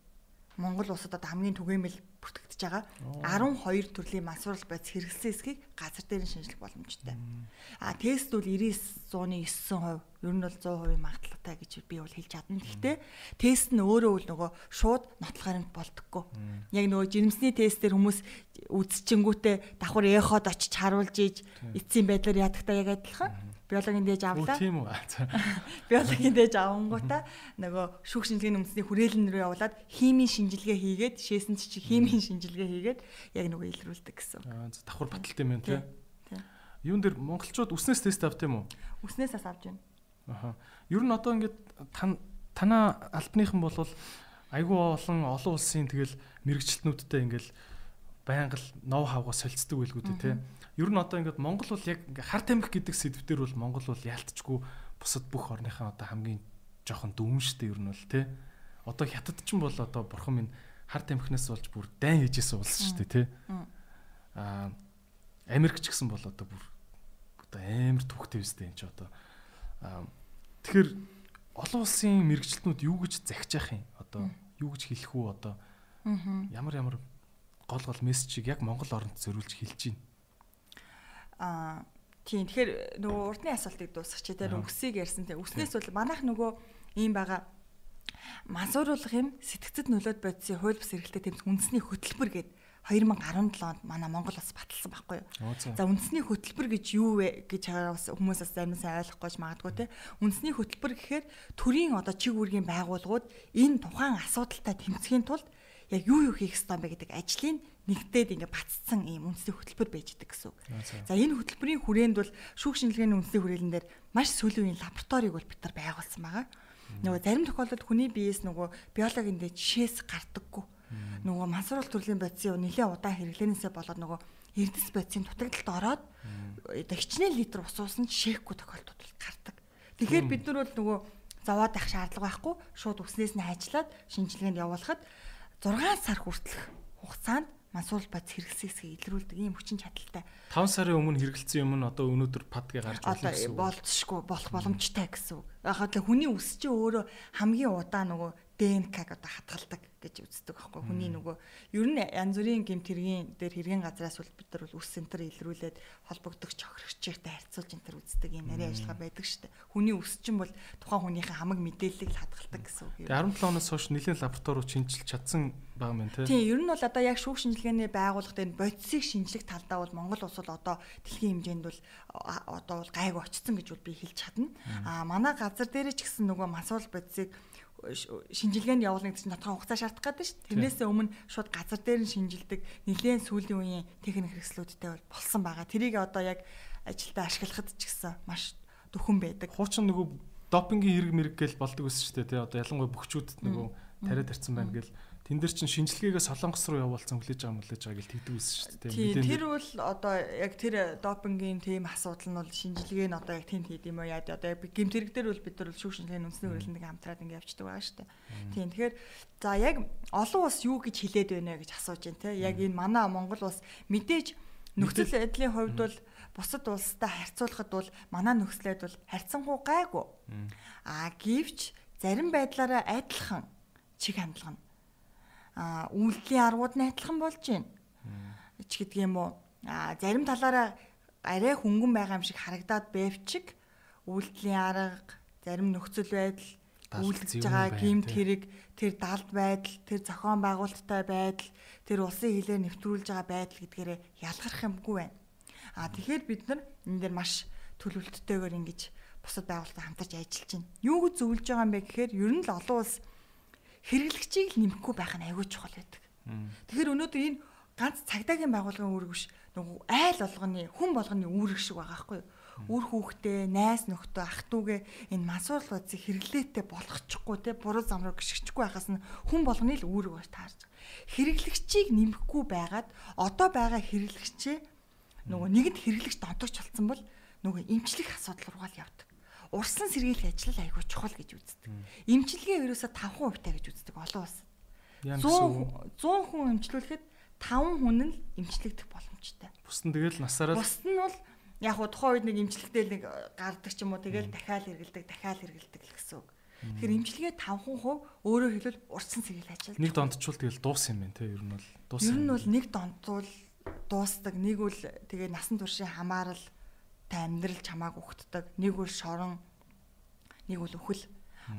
Монгол улсад одоо хамгийн түгээмэл бүртгэгдэж байгаа 12 төрлийн масурал байц хэрэгэлсэн эсхийг газар дээр нь шинжлэх боломжтой. А тест бол 99.9% ер нь бол 100% магадлалтай гэж би бол хэлж чадна. Гэхдээ тест нь өөрөө бол нөгөө шууд нотлохоор нь болдоггүй. Яг нөгөө жирэмсний тестээр хүмүүс үзчихэнгүүтээ давхар эход очиж харуулж ийж эцсийн байдлаар ядахтаа яг адилхан биологийн дээж авлаа. Тийм үү. Биологийн дээж авангуудаа нөгөө шүүх шинжилгээний үндэсний хүрээлэн рүү явуулаад химийн шинжилгээ хийгээд шээсэн чи химийн шинжилгээ хийгээд яг нөгөө илрүүлдэг гэсэн. Аа давхар баталт юм тий. Юун дээр монголчууд үснээс тест авт юм уу? Үснээс бас авч байна. Аха. Ер нь одоо ингээд танаа албаныхан болвол айгүй олон олон улсын тэгэл мэрэгчлэтнүүдтэй ингээл байнга л нов хавга солилцдог байлгүй тий. Ер нь одоо ингээд Монгол бол яг хар тамхи гэдэг сэдвээр бол Монгол бол яалтчгүй бусад бүх орныхаа одоо хамгийн жоохон дүн штэ ер нь бол тий. Одоо хятад ч юм бол одоо бурхан минь хар тамхинаас болж бүр дайн хийжсэн улс штэ тий. Аа Америк ч гэсэн бол одоо бүр одоо амар төвхтэй үстэй энэ ч одоо. Тэгэхээр олон улсын мэрэгчлэтнүүд юу гэж захиж яах юм? Одоо юу гэж хэлэх үү одоо? Ямар ямар гол гол мессежийг яг Монгол оронд зориулж хэлж байна. Аа тийм. Тэгэхээр нөгөө урдны асуултыг дуусгачих те үгсийг ярьсан те. Үснээс бол манайх нөгөө ийм байгаа мансууруулах юм сэтгцэд нөлөөд бодисын хууль бус эрхлэлтэй тэмцэх үндэсний хөтөлбөр гэдэг 2017 онд манай Монгол бас баталсан байхгүй юу. За үндэсний хөтөлбөр гэж юу вэ гэж бас хүмүүс бас зарим сайн ойлгохгүй ч магадгүй те. Үндэсний хөтөлбөр гэхээр төрийн одоо чиг үүргийн байгууллагууд энэ тухайн асуудалтай тэмцэхийн тулд яг юу юу хийх ёстой бэ гэдэг ажлыг нэгтээд ингээ батцсан ийм үндэсний хөтөлбөр байж идэг гэсэн үг. За энэ хөтөлбөрийн хүрээнд бол шүүх шинжилгээний үндэсний хүрээлэн дээр маш сүүлийн лабораторийг бол бид нар байгуулсан байгаа. Нөгөө зарим тохиолдолд хүний биеэс нөгөө биологийн дэ жишээс гардаггүй нөгөө мансууруулах төрлийн бодисын нэлээд удаан хэрэглэнээсээ болоод нөгөө эрдэс бодисын дутагдлалд ороод хичнээн литр ус уусан ч шээхгүй тохиолдол гардаг. Тэгэхээр бид нар бол нөгөө зовоод авах шаардлага байхгүй шууд үснээс нь хайчлаад шинжилгээнд явуулахад 6 сар хүртэлх хугацаанд мансуул бац хэрэглэсэн хэсгийг илрүүлдэг ийм хүчин чадалтай. 5 сарын өмнө хэрэглэсэн юм нь одоо өнөөдөр падгийг гарч ирсэн гэсэн үг. Болцшгүй болох боломжтой гэсэн үг. Яг хаа хүний үс чи өөрөө хамгийн удаа нөгөө ДНК-г одоо хатгалдаг гэж үздэг байхгүй хүний нөгөө ер нь янз бүрийн гэмт хэргийн дээр хэргийн газраас бол бид нар бол үс центр илрүүлээд холбогдох чохирогчтой харьцуулж энэ төр үздэг юм нарийн ажиллагаа байдаг шүү дээ. Хүний үс чинь бол тухайн хүнийхээ хамаг мэдээллийг л хадгалдаг гэсэн үг. Тэгээ 17 оноос хойш нэлээд лабораториуд шинжилж чадсан байгаа юм тийм. Тийм ер нь бол одоо яг шүүх шинжилгээний байгууллагад энэ бодисыг шинжлэх талдаа бол Монгол улс бол одоо дэлхийн хэмжээнд бол одоо бол гайг очсон гэж бол би хэлж чадна. Аа манай газар дээрээ ч гэсэн нөгөө масуул бодисыг шинжилгээнд явуулна гэдэг чинь тодорхой хугацаа шаардах гэдэг шүү. Тэрнээсээ өмнө шууд газар дээр нь шинжилдэг нэлээд сүүлийн үеийн техник хэрэгслүүдтэй бол болсон байгаа. Тэрийг одоо яг ажилдаа ашиглахад ч гэсэн маш дөхөн байдаг. Хуучин нөгөө допингийн хэрэг мэрэг гэл болдог байсан шүү дээ. Тэ одоо ялангуяа бөхчүүдэд нөгөө тариад тарцсан байна гэл тэн дээр чин шинжилгээгээ солонгос руу явуулсан хүлээж байгаа мүлээж байгаа гэж тэгдэг байсан шүү дээ. Тийм тэр бол одоо яг тэр допингийн тийм асуудал нь бол шинжилгээ нь одоо яг тэнд хийд юм уу яа одоо хэрэг дээр бол бид нар шүүх шинжилгээний үндэсний хөрөлтөнд хамтраад ингэ явчихдаг байгаа шүү дээ. Тийм тэгэхээр за яг олон улс юу гэж хэлээд байна гэж асууж байна те. Яг энэ манай Монгол улс мэдээж нөхцөл байдлын хувьд бол бусад улстай харьцуулахад бол манай нөхцөлөд бол харьцангуй гайгүй. Аа гэвч зарим байдлаараа адилхан чиг хандлага нь үйлдэлийн аргууд нь адилхан болж байна. ч гэдэг юм уу. Зарим талаараа арай хөнгөн байгаа юм шиг харагдаад байвчиг үйлдэлийн арга, зарим нөхцөл байдал үйлдэж байгаа гимт хэрэг, тэр далд байдал, тэр зохион байгуулалттай байдал, тэр улсын хилээр нэвтрүүлж байгаа байдал гэдгээрээ ялгарх юмгүй байна. А тэгэхээр бид нар энэ дээр маш төлөвлөлттэйгээр ингэж бусад байгууллагатай хамтарч ажиллаж байна. Юу гэж зөвлөж байгаа юм бэ гэхээр ер нь л олон улс хэрэглэгчийг л нэмэхгүй байх нь аюул чухал байдаг. Тэгэхээр өнөөдөр энэ ганц цагдаагийн байгууллагын үүрэг биш нөгөө айл болгоны хүн болгоны үүрэг шиг байгаа байхгүй юу? Үр хүүхдээ, найз нөхдөө, ах дүүгээ энэ масуур луудсыг хэрэглээтэй болгочихгүй те буруу зам руу гიშгчихгүй байхаас нь хүн болгоны л үүрэг бач таарч. Хэрэглэгчийг нэмэхгүй байгаад одоо байгаа хэрэглэгчээ нөгөө нэгэнд хэрэглэгч донтогч болсон бол нөгөө эмчлэх асуудал руугаа л явдаг урсан сэргийлэх ажил айгүй чухал гэж үздэг. Имчилгээ ерөөсө 5% таа гэж үздэг олон улс. 100 100 хүн имчлүүлэхэд 5 хүн нь имчлэгдэх боломжтой. Бус нь тэгэл насаараа Бус нь бол яг хуу тухайн үед нэг имчлэгтэй нэг гардаг ч юм уу тэгэл дахиад хэрэгэлдэг, дахиад хэрэгэлдэг л гэсэн үг. Тэгэхээр имчилгээ 5% өөрөөр хэлбэл урсан сэргийлэх ажил. Нэг дондчул тэгэл дуус юм байна те ер нь бол дуус. Ер нь бол нэг дондчул дуустдаг, нэг үл тэгээ насан туршийн хамаарал та амьдрал чамааг өгтдөг. Нэг үл шорон, нэг үл өхөл.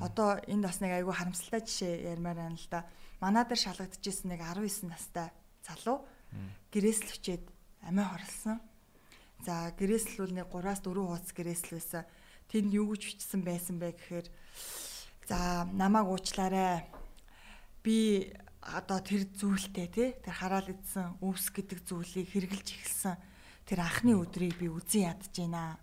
Одоо энд бас нэг айгүй харамсалтай жишээ ярмаар байна л да. Манай дээр шалгагдчихсэн нэг 19 настай залуу гэрээс л өчээд амиа хорлсон. За гэрээс л нэг 3-аас 4 хуудас гэрээс л байсан. Тэнд юу гэж бичсэн байсан бэ гэхээр за намайг уучлаарай. Би одоо тэр зүйлтэй тий тэр хараал идсэн өвс гэдэг зүйлийг хэрглэж эхэлсэн тэр анхны өдрийг би үзэн ядж байна.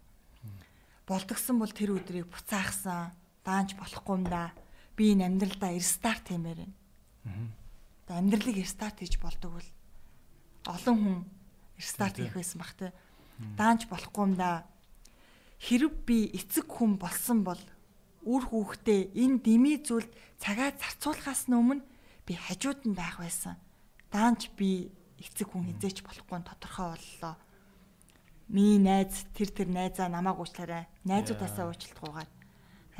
Болдгсон бол тэр өдрийг буцаахсан. Даанч болохгүй юм да. Би энэ амьдралдаа рестарт хиймээр байна Одоо амьдралыг рестарт хийж болдог бол олон хүн рестарт хийх байсан бах те. Даанч болохгүй юм да. Хэрв би эцэг хүн болсон бол үр хүүхдээ энэ дими зүйлд цагаа зарцуулахаас өмнө би хажууд нь байх байсан. Даанч би эцэг хүн хизээч болохгүй тодорхой боллоо. Миний найз тэр тэр найзаа намайг уучлаарай. Найзуудаасаа уучлалтгүйгээр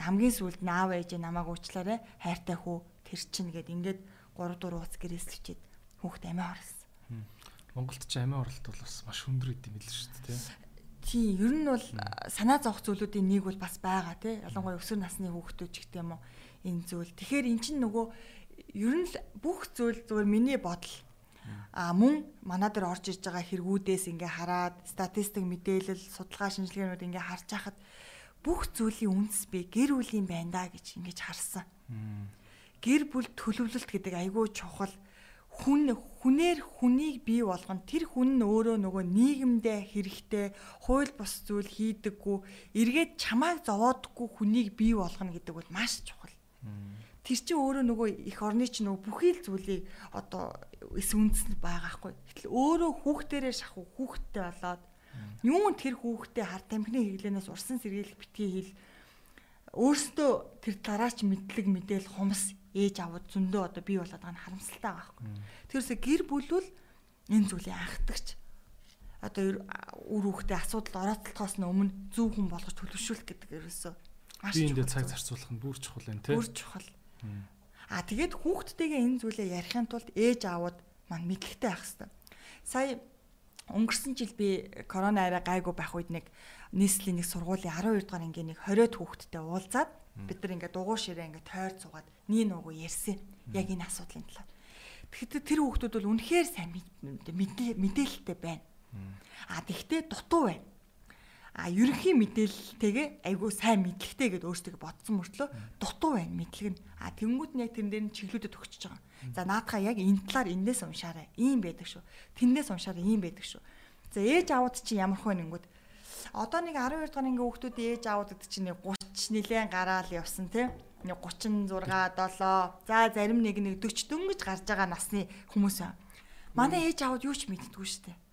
хамгийн сүүлд наав ээж намайг уучлаарай. Хайртай хүү тэр чинь гэд ингээд 3 4 уц гэрээслчихэд хүүхд амиа орлоо. Монголд ч амиа орлолт бол бас маш өндөр идэм билээ шүү дээ. Тий, ер нь бол санаа зовх зүйлүүдийн нэг бол бас байгаа тий. Ялангуяа өсвөр насны хүүхдүүд ч гэдэг юм уу энэ зүйл. Тэгэхээр эн чинь нөгөө ер нь бүх зүйл зүгээр миний бодол А мөн манай дээр орж иж байгаа хэрэгүүдээс ингээ хараад статистик мэдээлэл судалгаа шинжилгээнүүд ингээ харж хахад бүх зүйлийн үндэс би гэр бүлийн байна да гэж ингэж харсан. Гэр бүл төлөвлөлт гэдэг айгүй чухал хүн хүнээр хүнийг бий болгоно тэр хүн нь өөрөө нөгөө нийгэмдээ хэрэгтэй хууль бус зүйл хийдэггүй эргээд чамааг зовоодгүй хүнийг бий болгоно гэдэг бол маш чухал. Тэр чинь өөрөө нөгөө их орны чинь нөгөө бүхий л зүйлийг одоо эс үндэс байгаа хгүй. Гэтэл өөрөө хүүхдэрээ шахуу хүүхдтэй болоод юун тэр хүүхдээ хар тамхины хэглэнээс урсан сэргийлэх битгий хэл өөрсдөө тэр дараач мэдлэг мэдээл хумс ээж аваад зөндөө одоо бий болоод байгаа нь харамсалтай байгаа хгүй. Тэрсээ гэр бүлвэл энэ зүйлийг анхдагч одоо үр хүүхдээ асуудал орооцолтохоос өмнө зөв хүн болгож төлөвшүүлэх гэдэг ерөөсөө маш чухал. Биэндээ цаг зарцуулах нь бүр чухал юм тий. Бүр чухал. А тэгээд хүүхдтэйгээ энэ зүйлээ ярихын тулд ээж аавууд маань мэдлэгтэй байх хэрэгтэй. Сая өнгөрсөн жил би корона арай гайгүй байх үед нэг нийслэлийн нэг сургуулийн 12 дугаар нэг 20-од хүүхдтэй уулзаад бид нар ингээд дугуй ширээ ингээд тойр цугаад nii нүгөө ярьсан. Яг энэ асуудлын талаар. Тэгэхээр тэр хүүхдүүд бол үнэхээр сайн мэдээлэлтэй байна. А тэгтээ дутуу байна а ерөнхий мэдээлэлтэйгээ айгүй сайн мэдлэгтэй гэдээ өөрсдөө бодсон мөртлөө дутуу байна мэдлэг нь а тэнгууд нь яг тэрэн дээр нь чиглүүдэд өгчөж байгаа. За наадхаа яг энэ талаар эндээс уншаарай. Ийм байдаг шүү. Тэндээс уншаарай ийм байдаг шүү. За ээж аауд чи ямар хөө нэнгүүд одоо нэг 12 дахь ангийн хүүхдүүд ээж гэдэг чинь 30 нилээн гараал явсан те. Нэг 36 7 за зарим нэг нэг 40 дөнгөж гарч байгаа насны хүмүүс аа. Манай ээж аауд юу ч мэддэггүй шүү дээ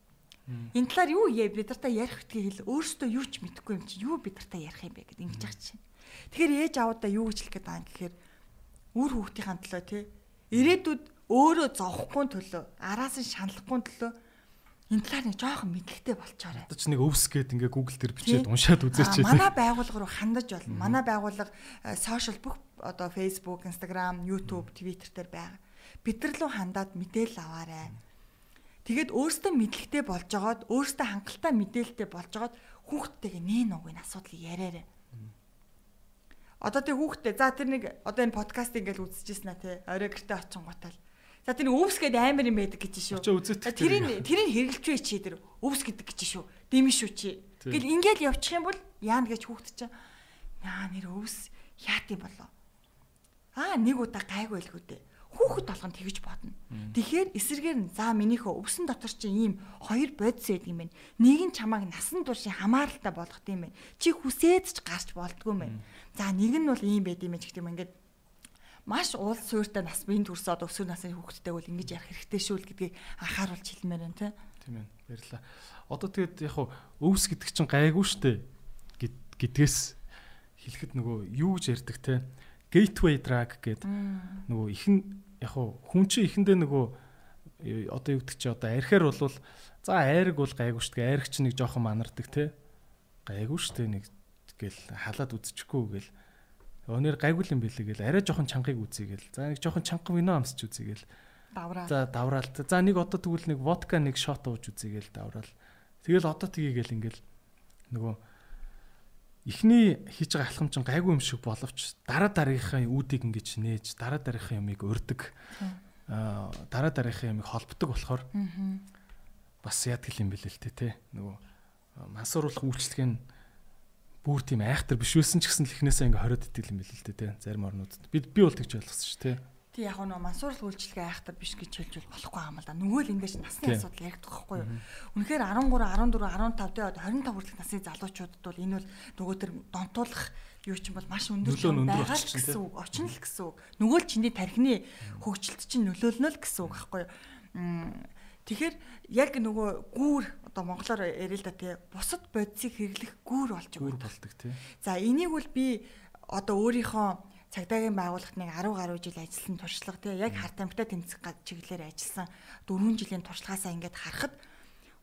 Энэ талаар юу яа бид нартай ярих гэдгийг л өөрөөсөө юу ч мэдэхгүй юм чи юу бид нартай ярих юм бэ гэд ингэж ах чинь. Тэгэхээр ээж аавдаа юу гэж хэлэх гээд байгаа юм гэхээр үр хүүхдийн төлөө тий ирээдүйд өөрөө зовхгүй төлөө араас нь шаналхгүй төлөө энэ талаар нэг жоохон мэдлэгтэй болчоорой. Одоо ч нэг өвс гээд ингээ Google дээр бичээд уншаад үзээч. Манай байгууллага руу хандаж болно. Манай байгууллага сошиал бүх одоо Facebook, Instagram, YouTube, Twitter дээр байгаа. Бид нар руу хандаад мэдээлэл аваарай Тэгээд өөртөө мэдлэгтэй болж жагаад өөртөө хангалттай мэдээлэлтэй болж жагаад хүүхдтэйгээ нээ нүгийн асуудлыг яриараа. Одоо тэг хүүхдтэй за тэр нэг одоо энэ подкаст ингээл үзчихсэн аа тий орой гэртээ очин гутал. За тэр өвс гэдэг амар юм байдаг гэж шүү. Тэрийг тэрийг хэрэгэлж бай чи тэр өвс гэдэг гэж шүү. Дэми шүү чи. Гэл ингээл явчих юм бол яана гэж хүүхд чинь яа нэр өвс яат юм болоо. Аа нэг удаа гайгүй л хүүдээ хүүхэд болгонд тэгж бодно. Тэгэхээр эсэргээр нь за минийхөө өвсөн дотор чи ийм хоёр бодис байдаг юм байна. Нэг нь чамааг насан туршийн хамааралтай болгох юм байна. Чи хүсээд ч гарч болдгүй юм байна. За нэг нь бол ийм байд юм гэдэг юм ингээд маш уул суурьтай нас биеийн төрсөд өсвөр насны хүүхэдтэй бол ингэж ярих хэрэгтэй шүү л гэдгийг анхааруулж хэлмээр байна те. Тийм ээ. Баярлалаа. Одоо тэгээд яг хуу өвс гэдэг чинь гайгүй штэ гэдгээс хэлэхэд нөгөө юу гэж ярьдаг те gateway drug гэдэг нөгөө ихэн яг хүн чинь ихэндээ нөгөө э, одоо юу гэдэг чи одоо архиар болвол за айраг бол гайгүй шүү дээ. Айраг чи нэг жоохон манардаг те. Гайгүй шүү дээ нэг гэл халаад үзчихгүй гэл. Өнөр гайгүй юм билээ гэл арай жоохон чангыг үзье гэл. За нэг жоохон чанга вино амсч үзье гэл. Давраа. За давраал. За нэг одоо тэгвэл нэг водка нэг шот ууж үзье гэл давраал. Тэгэл одоо тгийгээл ингээл нөгөө эхний хийж байгаа алхам чинь гайгүй юм шиг боловч дараа дараагийнхаа үүдийг ингэж нээж дараа дараагийнхаа юмыг өрдөг аа дараа дараагийнхаа юмыг холбдог болохоор бас яадаг юм бэлээ л те нөгөө мансууруулах үйлчлэг нь бүр тийм айхтар биш үлсэн ч гэсэн л эхнээсээ ингээ хориод итгэл юм бэлээ л те зарим орнуудад. Би би бол тэгж ойлгосон шүү те Тий яг нөө мансуурлах үйлчлэгээ айхтар биш гэж хэлж болохгүй юм л да. Нөгөө л ингэж насны асуудал яригдах байхгүй юу. Үнэхээр 13, 14, 15 дэх одоо 25 хүртэлх насны залуучуудад бол энэ бол нөгөө төр донтуулах юу ч юм бол маш өндөр байгаа л гэсэн үг. Очно л гэсэн үг. Нөгөө л чиний тархины хөгжилт чинь нөлөөлнө л гэсэн үг байхгүй юу? Тэгэхээр яг нөгөө гүүр одоо монголоор ярил л да тий бусад бодисыг хэрэглэх гүүр болж тий. За энийг бол би одоо өөрийнхөө цагдаагийн байгууллагт нэг 10 гаруй жил ажилласан туршлага тий яг харт амттай тэмцэх гад чиглэлээр ажилласан 4 жилийн туршлагаасаа ингээд харахад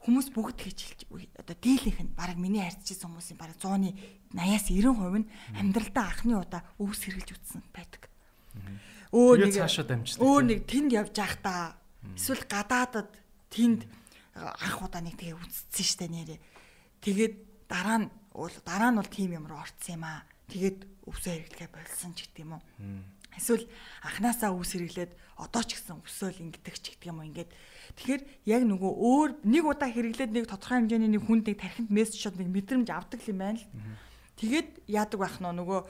хүмүүс бүгд хийжилж одоо дийлийнх нь баг миний харьцажсэн хүмүүсийн баг 100-ны 80-аас 90% нь амьдралдаа анхны удаа өвс хэрглэж үтсэн байдаг. Өөр Тэгээд цаашаа дамждаг. өөр нэг тэнд явж байхдаа эсвэл гадаадад тэнд анх удаа нэг тэгээ үтцсэн штэ нэрээ. Тэгээд дараа нь дараа нь бол тим юм руу орцсон юм аа. Тэгээд өвсөө хэрэглэхэ болсон ч гэдэг юм уу. Эсвэл анханасаа өвс хэрэглээд одоо ч гэсэн өвсөөл ингэдэг ч гэдэг юм уу ингээд. Тэгэхээр яг нөгөө өөр нэг удаа хэрэглээд нэг тодорхой хэмжээний нэг хүнд нэг тархинд мессеж шууд нэг мэдрэмж авдаг юм байна л. Тэгээд яадаг байх нь нөгөө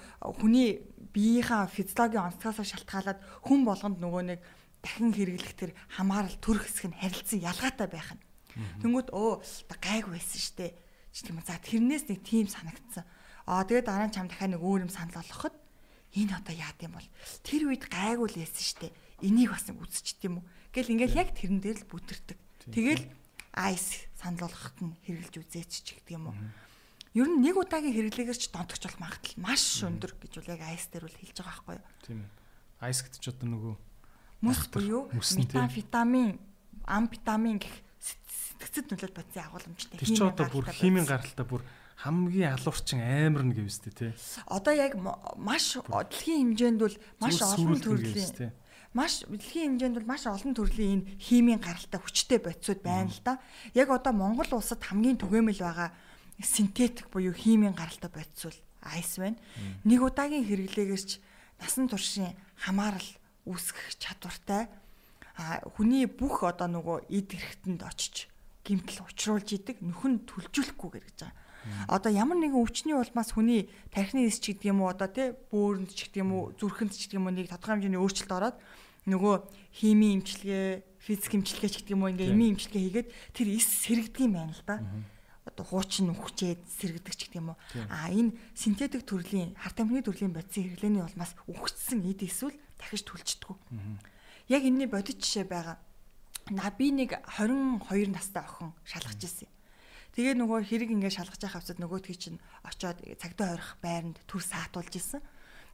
хүний биеийнхаа физиологийн онцгоосоо шалтгаалаад хүн болгонд нөгөө нэг дахин хэрэглэх тэр хамаарал төр хэсэг нь харилцан ялгаатай байх нь. Тэнгүүт оо гайг байсан штэ. Чи тийм үү. За тэрнээс нэг тийм санагдсан. Аа тэгээд дараа нь чам дахиад нэг өөр юм санал болгоход энэ одоо яад юм бол тэр үед гайгүй л байсан штэ. Энийг бас нэг үзчихд юм уу. Гэл ингээл яг тэрэн дээр л бүтэрдэг. Тэгэл айс санал болгоход нь хэрэгжилж үзээч ч гэдэг юм уу. Ер нь нэг удаагийн хэрэглээгээр ч донтогч болох магадлал маш өндөр гэж бол яг айс дээр бол хэлж байгаа байхгүй юу. Тийм ээ. Айс гэдэг ч одоо нөгөө Мөс буюу метамфетамин, амфетамин гэх сэтгцэд нөлөөлт бодисын агуулмжтай. тэр чи одоо бүр химийн гаралтай бүр хамгийн алуурчин амар нь гэвстэй тий. Одоо яг маш дэлхийн хэмжээнд бол маш олон төрлийн маш дэлхийн хэмжээнд бол маш олон төрлийн энэ химийн гаралтай хүчтэй бодисууд байна л да. Яг одоо Монгол улсад хамгийн түгээмэл байгаа синтетик буюу химийн гаралтай бодис бол айс байна. Нэг удаагийн хэрэглээгээрч насан туршийн хамаарал үүсгэх чадвартай хүний бүх одоо нөгөө эд хэрэгтэнд очиж гимтэл учруулж идэг нөхөн төлжүүлэхгүйгээр гэж байгаа. Одоо ямар нэгэн өвчний улмаас хүний тархины эс ч гэдэг юм уу одоо тий бөөрөнд ч гэдэг юм уу зүрхэнд ч гэдэг юм уу нэг тодорхой хэмжээний өөрчлөлт ороод нөгөө химийн эмчилгээ, физик эмчилгээ ч гэдэг юм уу ингээ Тийм. эмийн эмчилгээ хийгээд тэр эс сэрэгдэг юм байна л да. Одоо хуучин үхчээд сэрэгдэг ч гэдэг юм уу. А энэ синтетик төрлийн харт амхны төрлийн бодисын хэрэглээний улмаас үхчихсэн эд эсвэл дахиж төлждгүү. Яг энэний бодит жишээ байгаа. На би нэг 22 настай охин шалгаж ирсэн. Тэгээ нөгөө хэрэг ингээ шалгаж явах хавцад нөгөөдгий чинь очоод цагдаа ойрох байранд төр саатуулж исэн.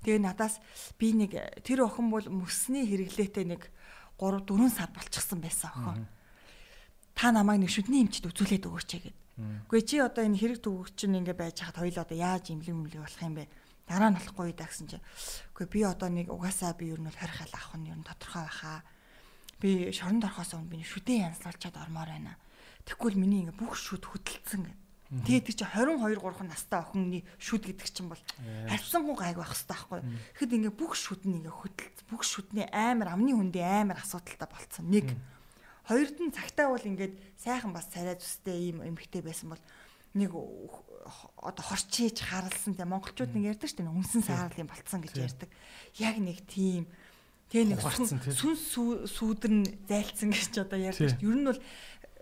Тэгээ надаас би нэг тэр охин бол мөсний хэрэглээтэй нэг 3 4 сар болчихсон байсан охин. Та намайг нэг шүдний эмчд үзүүлээд өгөөч гэгээд. Үгүй чи одоо энэ хэрэг төгөг чинь ингээ байж хаад хоёул одоо яаж имлэг имлэг болох юм бэ? Дараа нь болохгүй даа гэсэн чинь. Үгүй би одоо нэг угаасаа би ер нь бол хорих хаал авах нь ер нь тодорхой байхаа. Би шоронд орохоос өмнө би шүдэн янзлуулчаад ормоор байна. Тэгвэл миний ингээ бүх шүд хөдөлсөн гэв. Тэгээд чи 22 3 настай охины шүд гэдэг чинь бол харьцангуй гайг байх хэрэгтэй байхгүй. Тэгэхэд ингээ бүх шүд нь ингээ хөдөл бүх шүдний амар амны хүндээ амар асуудалтай болцсон. Нэг Хоёрд нь цагтаа бол ингээд сайхан бас царай зүстэй ийм эмхтэй байсан бол нэг одоо хорчиж харалсан те монголчууд нэг ярьдаг шүү дээ үнсэн саарал юм болцсон гэж Тийм. ярьдаг. Яг нэг тийм тэгээ нэг Ухаарцсан, тийм. сүн сүү- сүүдэр нь зайлцсан гэж одоо ярьдаг Тийм. шүү. Ер нь бол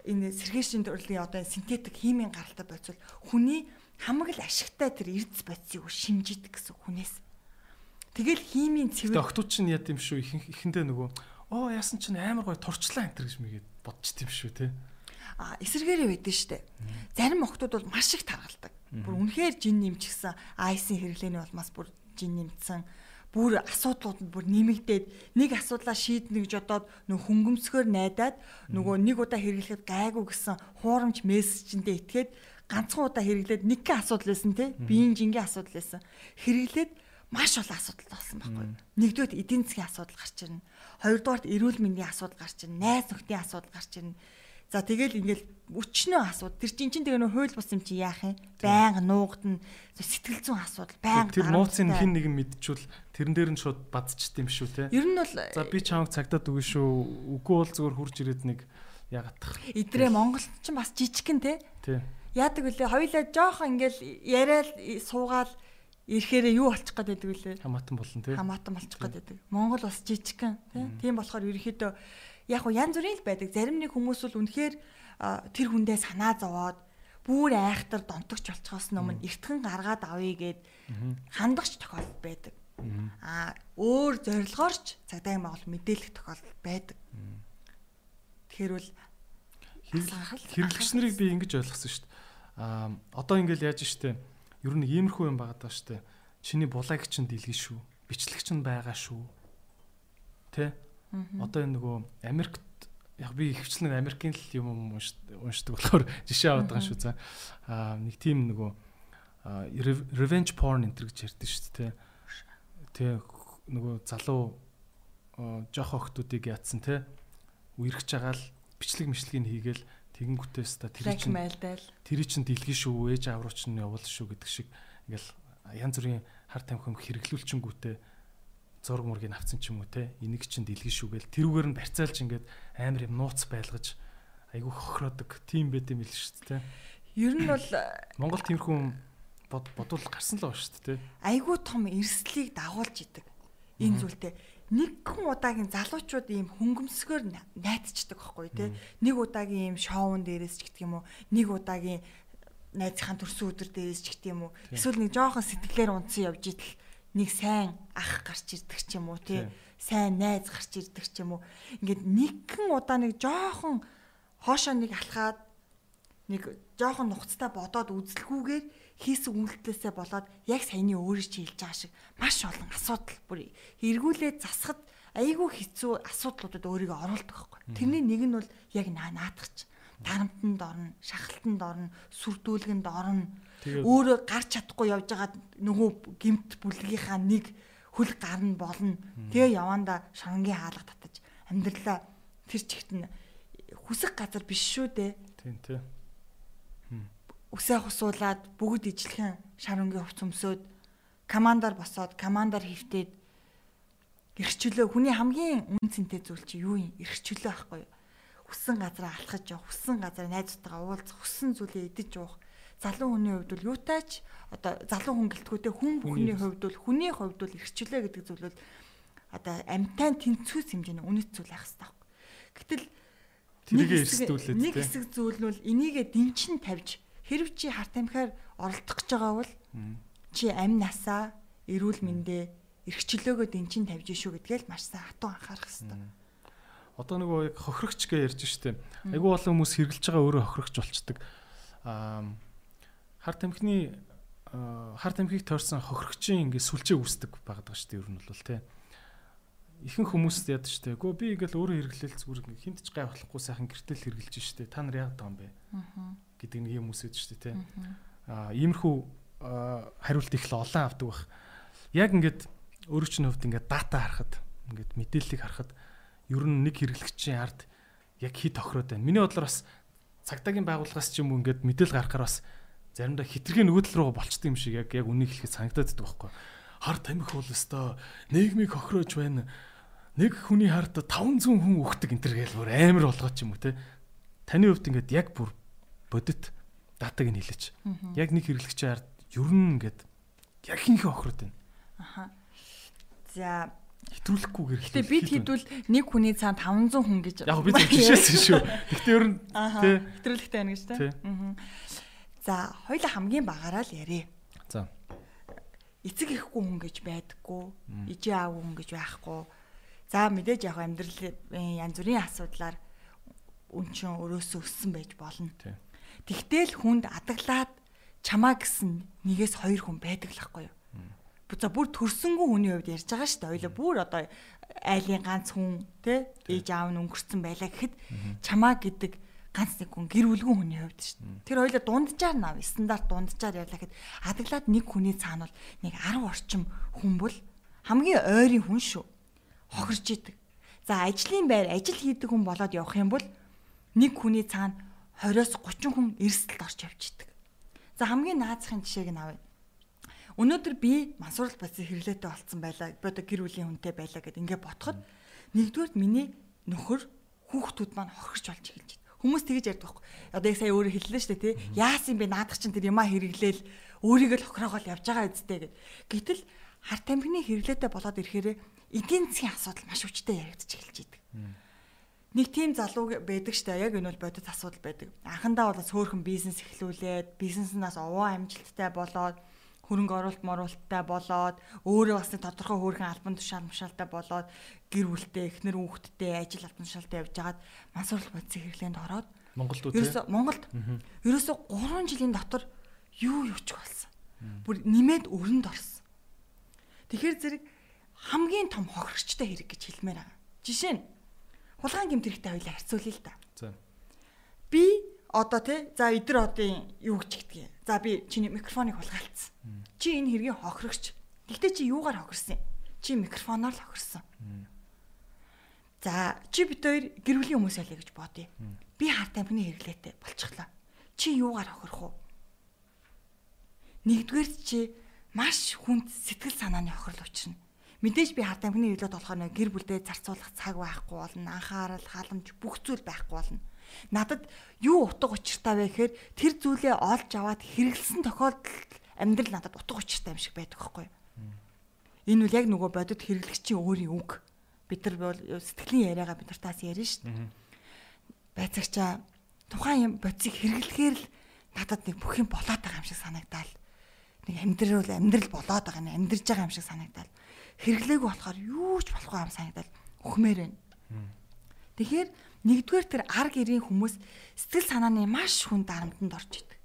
энэ сэргээшин төрлийн одоо синтетик химийн гаралтай бодвол хүний хамаг л ашигтай тэр эрдэс бодисыг шимжидэг гэсэн хүнээс. Тэгэл химийн цэвэр октод чинь яа гэм шүү ихэнх ихэндээ нөгөө оо яасан чинь амар гой турчлаа энэ төр гэж мэгээд бодчих тийм шүү те. а эсэргээрээ байдэн штэ. Зарим охтууд бол маш их таргалдаг. Бүр үнэхээр жин нэмчихсэн айсын хэрэглээний улмаас бүр жин нэмсэн. Бүр асуудлууд нь бүр нэмэгдээд нэг асуудлаа шийднэ гэж бодоод нөх хөнгөмсгөр найдаад нөгөө нэг удаа хэрэглэхэд гайгүй гэсэн хуурамч мессежэндээ итгээд ганцхан удаа хэрэглээд нэг гэн асуудал байсан те биеийн жингийн асуудал байсан. Хэрэглээд маш олон асуудал болсон байхгүй. Нэгдүгээр эдийн засгийн асуудал гарч ирнэ. Хоёрдугаарт эрүүл мэндийн асуудал гарч ирнэ. Найз нөхдийн асуудал гарч ирнэ. За тэгэл ингээл өчнөө асууд. Тэр чин чин тэгээ нөө хууль бус юм чи яах юм? Байнга нуугдана. Сэтгэл зүйн асуудал байнга. Тэр нууцын хин нэгэн мэдчихвэл тэрэн дээр нь шууд бадчихдээ юм шүү те. Ер нь бол За би чамайг цагтаад өгнө шүү. Үгүй бол зүгээр хурж ирээд нэг яагаадах. эдрээ Монгол ч бас жижигхэн те. Тий. Яадаг үлээ хоёлаа жоохон ингээл яриад суугаал ирэхээрээ юу болчих гээд байдаг үлээ. Хамаатан болон тий. хамаатан болчих гээд байдаг. Монгол бас жижигхэн тийм тийм болохоор ерөөхдөө яг уу янз бүрийн л байдаг. Зарим нэг хүмүүс бол үнэхээр тэр хүндээ санаа зовоод бүр айхтар донтогч болчихоос өмнө эртхэн гаргаад авъя гэд хандагч тохиолдол байдаг. Аа өөр зорилгоорч цагдаагийн байгуул мэдээлэх тохиолдол байдаг. Тэгэхээр бол хэрэглэгч нарыг би ингэж ойлгосон шүү дээ. Аа одоо ингээл яаж штэ ер нь иймэрхүү юм байгаа даа штэ. Чиний булайг чинь дэлгэн шүү. Бичлэгч нь байгаа шүү. Тэ? Одоо энэ нөгөө Америкт яг би ихвчлэн Америкийн л юм уншдаг болохоор жишээ аваад байгаа шүү за. Аа нэг тийм нөгөө revenge porn энэ гэж ярьдэн шүү дээ. Тэ нөгөө залуу жоох охтуудыг яатсан те үерхэж байгаа л бичлэг мишлэгийг хийгээл тэгэнгүүтээс та тэр чинь тэр чинь дэлгэн шүү ээж аав руу чинь явуул шүү гэдэг шиг ингээл янз бүрийн хар тамхи хэрэглүүлчингүүтээ зург мургийг авцсан ч юм уу те энийг чинь дэлгэн шүүгээл тэрүүгээр нь барьцаалж ингээд амар юм нууц байлгаж айгүй хохироодаг тийм байт юм л шүү дээ ер нь бол Монгол тиймэрхүү бодвол гарсан л ба шүү дээ айгүй том эрсдлийг дагуулж идэг энэ зүйлтэй. Нэгэн удаагийн залуучууд ийм хөнгөмсгөр найдчихдаг байхгүй тий нэг удаагийн ийм шоун дээрээс ч гэдэг юм уу нэг удаагийн найзынхаа төрсөн өдөр дээрээс ч гэдэг юм уу. Эсвэл нэг жоохон сэтгэлээр унтсан явж идэл нэг сайн ах гарч ирдэг ч юм уу тий. Сайн найз гарч ирдэг ч юм уу. Ингээд нэгэн удаа нэг жоохон хоошоо нэг алхаад нэг жоохон нухацтай бодоод үзэлгүйгээр хийсэн үйлдэлээсээ болоод яг саяны өөрөө чи хэлж байгаа шиг маш олон асуудал бүр эргүүлээд засахад айгүй хэцүү асуудлуудад өөрийгөө оруулдаг байхгүй. Тэрний нэг нь бол яг наадахч дарамтанд орно, шахалтанд орно, сүрдүүлгэнд орно. Өөрөө гарч чадахгүй явж байгаа нөгөө гимт бүлгийнхаа нэг хөл гарна болно. Тэгээ яванда шоронгийн хаалга татаж амьдралаа тэр чигт нь хүсэх газар биш шүү дээ. Тийм тийм. Үсээ хусуулаад бүгд ижлэхэн шарангийн хувц өмсөөд командаар босоод командаар хөвтөөд эрхчлөө хүний хамгийн үнцэнтэй зүйл чи юу юм? Эрхчлөө байхгүй юу? хүссэн газараа алхаж явах, хүссэн газараа найзтайгаа уулзах, хүссэн зүйлээ идэж уух. Залуу хүний хувьд бол юутайч одоо залуу хүн гэлтгүүтэй хүн бүхний хувьд бол хүний хувьд бол эрхчлээ гэдэг зүйл бол одоо амтай тэнцвэс хэмжээний үнэт зүйл байх хэрэгтэй байхгүй. Гэтэл тэрийг эрсдүүлээд нэг хэсэг зүйл нь бол энийгээ дэнчин тавьж хэрв чи харт амхаар оролдох гэж байгаа бол чи амь насаа эрүүл мэндэ эрхчлөөгөө дэнчин тавьж шүү гэдгээл маш сайн хатуу анхаарах хэрэгтэй одоо нөгөө яг хохирогч гэж ярьж штэ. Айгүй олон хүмүүс хэрглэж байгаа өөрөө хохирогч болчдөг. Аа хар тамхины хар тамхиг тойрсон хохирогчийн ингээ сүлжээ үүсдэг байгаа штэ ер нь бол тэ. Ихэнх хүмүүс яд штэ. Гөө би ингээл өөрөө хэрэглээл зүгээр хинт ч гайхахгүй сайхан гэртэл хэрэглэж штэ. Та нар байгаа юм бэ? гэдэг нэг юм үсэж штэ тэ. Аа иймэрхүү хариулт их л олон авдаг бах. Яг ингээд өөрөө чинь хувьд ингээд дата харахад ингээд мэдээллийг харахад ер нь нэг хэрэглэгчийн ард яг хит тохироод байна. Миний бодлоор бас цагдаагийн байгууллагаас ч юм уу ингээд мэдээлэл гаргахаар бас заримдаа хитрхийн нөгөөдөл рүү болчтой юм шиг яг яг үнийг хэлэхэд санагдаад байдаг байхгүй. Хар тамхи бол өстой нийгмийг хохироож байна. Нэг хүний хард 500 хүн өгдөг энэ төр гээл бүр амар болгоо ч юм уу те. Таны хувьд ингээд яг бүр бодит датаг нь хэлээч. Яг нэг хэрэглэгчийн ард ер нь ингээд яг хинхээ хохироод байна. Аха. За хэтрүүлэхгүйгээр Гэтэ бид хэдвэл нэг хүний цаанд 500 хүн гэж Яг бид жишээсэн шүү. Гэтэ ер нь тий хэтрүүлэхтэй байна гэж тий. За хоёул хамгийн багаараа л ярив. За. Эцэг ихгүй хүн гэж байдаггүй. Ижээ аав хүн гэж байхгүй. За мэдээж яг амьдрал янз бүрийн асуудлаар үн чин өрөөсөө өссөн байж болно. Тэгтэл хүнд адаглаад чамаа гэсэн нэгээс хоёр хүн байдаг л байхгүй юу? за бүр төрсөнгөө хүний хувьд ярьж байгаа шүү дээ. Хоёлаа бүр одоо айлын ганц хүн те ээж аав нь өнгөрцөн байлаа гэхэд чамаа гэдэг ганц нэг хүн гэр бүлгэн хүний хувьд шүү дээ. Тэр хоёлаа дунджаар нав стандарт дунджаар ярьлаа гэхэд адаглаад нэг хүний цаана бол нэг 10 орчим хүн бол хамгийн ойрын хүн шүү. Хохирж идэг. За ажлын байр ажил хийдэг хүн болоод явах юм бол нэг хүний цаана 20-оос 30 хүн эрсдэлд орж явж идэг. За хамгийн наазахын жишээг нь авъя Өнөөдөр би мансуурал бацын хэрэглээтэй болцсон байлаа. Би одоо гэр бүлийн хүнтэй байлаа гэд ингээд ботход нэгдүгээр миний нөхөр хүүхдүүд маань хохирч болж эхэлж байна. Хүмүүс тэгэж ярьдаг байхгүй. Одоо яг сая өөрөө хэллээ шүү дээ тий. Яасан бэ наадах чинь тэр юмаа хэрэглээл өөрийгөө л хохироогоол явж байгаа үсттэй гэд. Гэтэл хар тамхины хэрэглээтэй болоод ирэхээр эдийн засгийн асуудал маш хүчтэй яригдчих эхэлж идэг. Нэг тийм залуу байдаг штэ яг энэ бол бодит асуудал байдаг. Анхандаа бол сөөхөн бизнес эхлүүлээд бизнеснаас овоо амжилттай болоод хөрөнгө оруулалт моруулалттай болоод өөрөө бас тодорхой хөөрхөн албан тушаал мушаалтай болоод гэр бүлтэй эхнэр хүүхэдтэй ажил албан тушаалтай явж хагаад мансуурлах бодисын хэрэглээнд ороод Монголд үү? ерөөсө Монголд ерөөсө 3 жилийн дотор юу юуч болсон. Бүр нэмээд өрөнд орсон. Тэгэхээр зэрэг хамгийн том хохирогчтой хэрэг гэж хэлмээр байгаа. Жишээ нь хулгайн гэмт хэрэгтэй хоёлаа харьцуулъя л да. За. Би одоо тий за эдэр одын юу гэж гэдгийг. За би чиний микрофоныг хулгайлцсан. Чи энэ хэргийн хохирогч. Гэхдээ чи юугаар хохирсон юм? Чи микрофоноор л хохирсон. За чи бид хоёр гэр бүлийн хүмүүс ялээ гэж бодъё. Би хар тамхины хэрэглээтэй болчихлоо. Чи юугаар хохирох вэ? Нэгдүгээр чи маш хүнд сэтгэл санааны хохирол учрна. Мэдээж би хар тамхины хэрэглээд болохоор гэр бүлдээ зарцуулах цаг байхгүй болно. Анхаарал, халамж бүх зүйл байхгүй болно надад юу утга учиртай вэ гэхээр тэр зүйлээ олж аваад хэрэгэлсэн тохиолдолд амьдрал надад утга учиртай юм шиг байдаг юу? Энэ үл яг нөгөө бодит хэрэглэгчийн өөрийн үг. Бид нар бол сэтгэлийн яриагаа бид нартаас ярина шүү дээ. Байцаагчаа тухайн юм бодисыг хэрэглэхээр л надад нэг бүх юм болоод байгаа юм шиг санагдал. Нэг амьдрал амьдрал болоод байгаа нэг амьдарч байгаа юм шиг санагдал. Хэрэглээгүй болохоор юу ч болохгүй юм санагдал. Өхмээр байна. Тэгэхээр Нэгдүгээр тэр ар гэрийн хүмүүс сэтгэл санааны маш хүн дарамтанд орж идэг.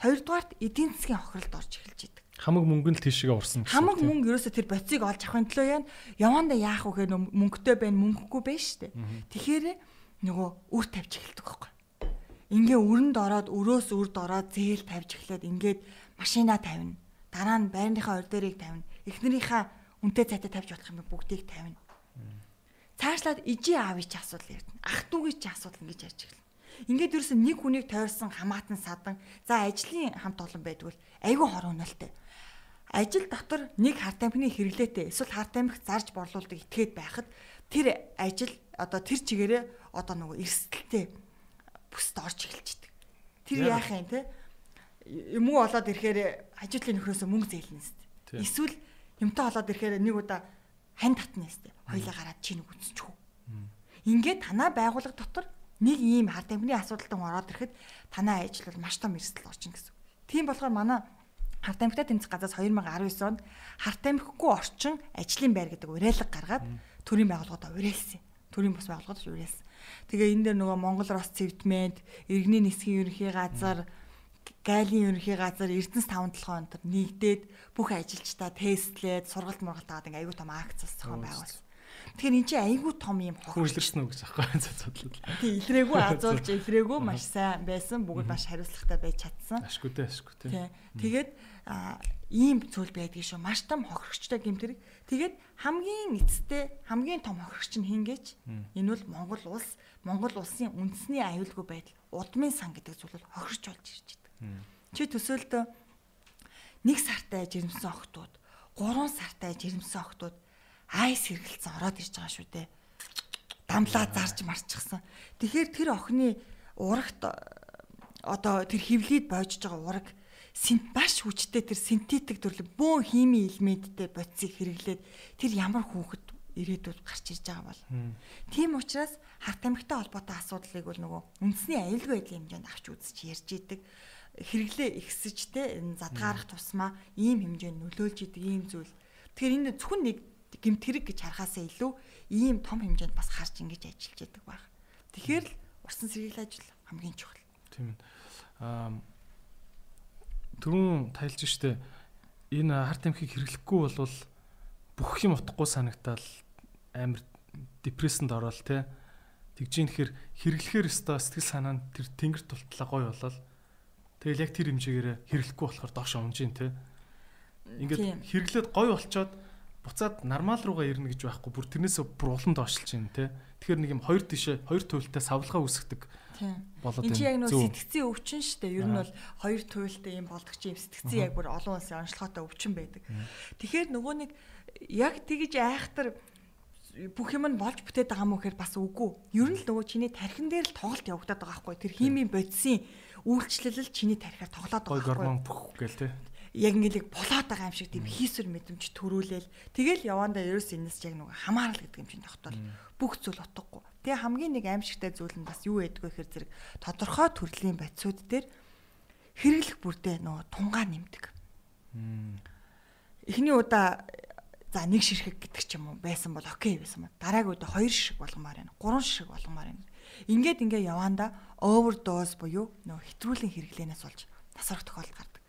Хоёрдугаарт эдийн засгийн хохиролд орж эхэлж идэг. Хамаг мөнгө нь тийшээ урсан гэсэн. Хамаг мөнгө ерөөсө тэр боцыг олж авахын төлөө яа явандаа яах вэ гэх мөнгөтэй байна мөнгөгүй байна штэ. Тэгэхээр нөгөө үр тавьж эхэлдэг байхгүй. Ингээ өрөнд ороод өрөөс үрд ороод зээл тавьж эхлээд ингээд машина тавина. Дараа нь байрныхаа орь дээрийг тавина. Эхнэрийнхаа үнтэй цайтаа тавьж болох юм бүгдийг тавина цаашлаад ижи аавыг ч асуудал ярьдана. Ах дүүгийн ч асуудал ингэж ярьж эхэлнэ. Ингээд ерөөсө нэг хүнийг тойрсон хамаатан садан за ажлын хамт олон байдгүй айгүй хор өнөлтэй. Ажил дотор нэг хар тамхины хэрэглээтэй эсвэл хар тамхи зарж борлуулдаг этгээд байхад тэр ажил одоо тэр чигээрээ одоо нөгөө эрсдэлтэй бүст орж эхэлж идэг. Тэр яах юм те? Мөнгө олоод ирэхээр хажуудлын нөхрөөсөө мөнгө зээлнэ сте. Эсвэл юмтай олоод ирэхээр нэг удаа хань татна сте. Хоёлаа гараад чи нэг үзчихв. Ингээд танаа байгууллага дотор нэг ийм хар тамхины асуудалтан ороод ирэхэд танаа ажил бол маш том эрсдэл орчин гэсэн. Тийм болохоор манай хар тамхитай тэмцэх газраас 2019 онд хар тамхигүй орчин ажлын байр гэдэг уриалга гаргаад төрийн байгууллагуудаа уриалсан. Төрийн бус байгууллагууд уриалсан. Тэгээ энэ дээр нөгөө Монгол Рос цэвтмент, иргэний нисхийн ерөнхий газар, гайлын ерөнхий газар Эрдэнэс 5 толгой өнтер нэгдээд бүх ажилчдаа тестлээд сургалт мургалт аваад ингээ аягүй том акц зохион байгуулсан. Тэгэхээр эн чинь айгүй том юм хөгжлөрсөн үү гэж аахгүй цацуудлаа. Тий, илрээгүй азуулж илрээгүй маш сайн байсан. Бүгд маш хариуцлагатай байж чадсан. Ашгүй дээ, ашгүй тий. Тэгээд ийм зүйл байдгийг шүү. Маш том хохирогчтой гэмтэрэг. Тэгээд хамгийн эцэстээ хамгийн том хохирогч нь хингээч. Энэ бол Монгол улс, Монгол улсын үндэсний аюулгүй байдал, удмын сан гэдэг зүйл бол хохирч болж ирж байна. Чи төсөөлтөө нэг сартай жирэмсэн охтууд, гурван сартай жирэмсэн охтууд айс хэргэлцэн ороод ирж байгаа шүү дээ. Дамлаа зарж марчихсан. Тэгэхээр тэр охины урагт одоо тэр хөвлөд боожж байгаа ураг синт маш хүчтэй тэр синтетик төрлийн бөөн хими элементтэй бодисыг хэрэглээд тэр ямар хүүхэд ирээдүйд гарч ирж байгаа бол. Тийм учраас харт амигтай холбоотой асуудлыг бол нөгөө үндэсний аюулгүй байдлын хэмжээнд авч үзэж ярьж идэг хэрэглээ ихсэжтэй задгаарах тусмаа ийм хэмжээнд нөлөөлж идэг ийм зүйл. Тэгэхээр энэ зөвхөн нэг гимт хэрэг гэж харахаасаа илүү ийм том хэмжээнд бас харж ингэж ажиллаж яадаг баг. Тэгэхээр л урсан сэргийлэх ажил хамгийн чухал. Тийм ээ. Аа түрүүн тайлж штэ. Энэ харт амхийг хэрэглэхгүй бол бүх юм утгагүй санагдал амар депрессэнд ороод те. Тэгж юм тэгэхээр хэрэглэхээр өстой сэтгэл санаа нь тэр тэнгэр тултлаа гоё болол. Тэгэл яг тэр хэмжээгээр хэрэглэхгүй болохоор доош унж ин те. Ингээд хэрэглээд гоё болчоод буцаад нормал руугаа ирнэ гэж байхгүй. Бүр тэрнээсээ бүр улам доошлж байна те. Тэгэхээр нэг юм хоёр тишээ хоёр туйлтай савлгаа үүсгдэг. Болоод байна. Энд яг нөө сэтгцийн өвчин шүү дээ. Ер нь бол хоёр туйлтай юм болдог чи юм сэтгцийн яг бүр олон улсын онцлогоотой өвчин байдаг. Тэгэхээр нөгөө нэг яг тэгж айхтар бүх юм нь болж бүтээд байгаа мó гэхээр бас үгүй. Ер нь л нөгөө чиний тархин дээр л тоглолт явагдаад байгаа байхгүй. Тэр химийн бодисын үйлчлэл л чиний тархиар тоглоод байгаа байхгүй. Гормон бүх гээл те яг ингээл болоод байгаа юм шиг тийм хийсвэр мэдрэмж төрүүлээл тэгэл явандаа ерөөс энэс яг нэг хамаарал гэдэг юм чинь тогтвол бүх зүйл утгагүй. Тэгээ хамгийн нэг аимшигтай зүйл нь бас юу вэ гэхээр зэрэг тодорхой төрлийн бодисууд дээр хэрэглэх бүрдээ нөгөө тунгаа нэмдэг. Эхний удаа за нэг ширхэг гэдэг ч юм уу байсан бол окей байсан ба дараагийн удаа хоёр ширхэг болгомоор байна. Гурван ширхэг болгомоор байна. Ингээд ингээ яваанда овердоз буюу нөө хэтрүүлэн хэрэглэнээс болж насрах тохиолдол гардаг.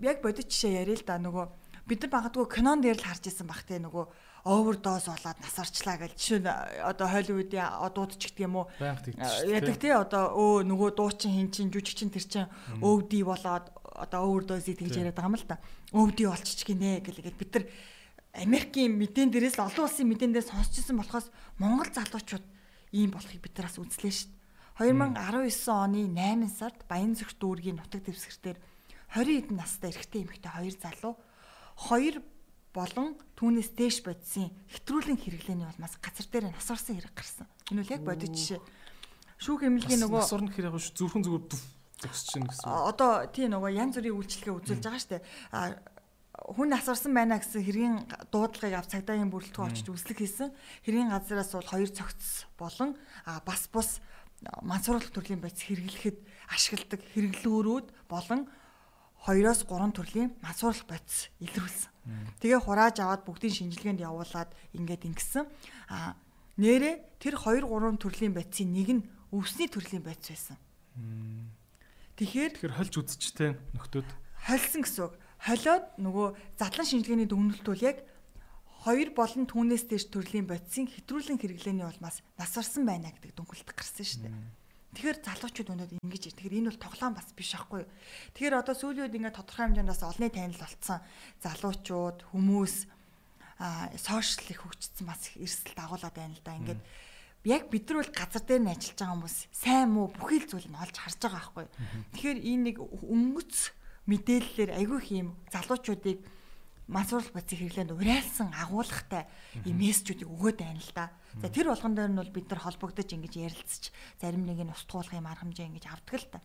Яг бодит жишээ яриа л да нөгөө бид нар магадгүй кинон дээр л харж исэн бах те нөгөө овердоз болоод насарчлаа гэж жишээ нь одоо Холливуудын дуудч гэдэг юм уу? Ядаг тий одоо өө нөгөө дуучин хин чин жүжигчин тэр чин өвди болоод одоо овердозыг тэгж яриад байгаа юм л да. Өвди болчих гинэ гэлгээд бид нар Америкийн мэдэн дээрээс олон улсын мэдэн дээр сонсчихсан болохоос Монгол залуучууд ийм болохыг бид нараас үзлээ шүү дээ. 2019 оны 8 сард Баянзүрх дүүргийн нутаг дэвсгэртээр 20 хэдэн настай эрэгтэй эмэгтэй хоёр залуу хоёр болон түүнээс дээш бодисын хэтрүүлэн хэрэглээний улмаас газар дээр насварсан хэрэг гарсан. Энэ үл яг бодит жишээ. Шүүх эмнэлгийн нөгөө насварна гэхээр яг зүрхэн зүгээр зогсож чинь гэсэн. Одоо тий нөгөө янз бүрийн үйлчлэгээ үзүүлж байгаа штэ хүн асарсан байна гэсэн хэргийн дуудлагыг ав цагдаагийн бүрэлдэхүүн очиж үслэг хийсэн. Хэргийн газараас бол хоёр цогц болон бас бус мансууруулах төрлийн байц хэрэглэхэд ашигладаг хэрэглүүрүүд болон 2-оос 3 төрлийн мансууруулах байц илрүүлсэн. Тэгээ хурааж аваад бүгдийн шинжилгээнд явуулаад ингээд ингэсэн. А нэрэ тэр 2 3 төрлийн байцын нэг нь өвсний төрлийн байц байсан. Тэгэхээр тэгэхээр хольж үзчихтэй нөхдөөд хольсон гэсэн үг холиод нөгөө задлан шинжилгээний дүгнэлт бол яг хоёр болон түүнээс дээш төрлийн бодисын хэтрүүлэн хэрэглээний улмаас насварсан байна гэдэг дүнхэлт гарсан шүү дээ. Тэгэхээр залуучууд өнөөдөр ингэж ир. Тэгэхээр энэ бол тоглоом бас биш аахгүй. Тэгэхээр одоо сүүлийн үед ингээд тодорхой хэмжээнд бас олонний танил болцсон залуучууд хүмүүс аа сошиал их хөгжсөн бас эрсдэл дагуулад байна л да. Ингээд яг бид нар бол газар дээр нь ажиллаж байгаа хүмүүс сайн муу бүхий л зүйл нь олж харж байгаа аахгүй. Тэгэхээр энэ нэг өнгөц мэдээллээр айгүй их юм залуучуудыг мансуурлах бацыг хэрэглээнд уриалсан агуулгатай ийм мессежүүдийг өгөөд байна л да. За тэр болгон дээр нь бол бид нар холбогдож ингэж ярилцж зарим нэг нь устгуулах юм арга хэмжээ ингэж авдаг л да.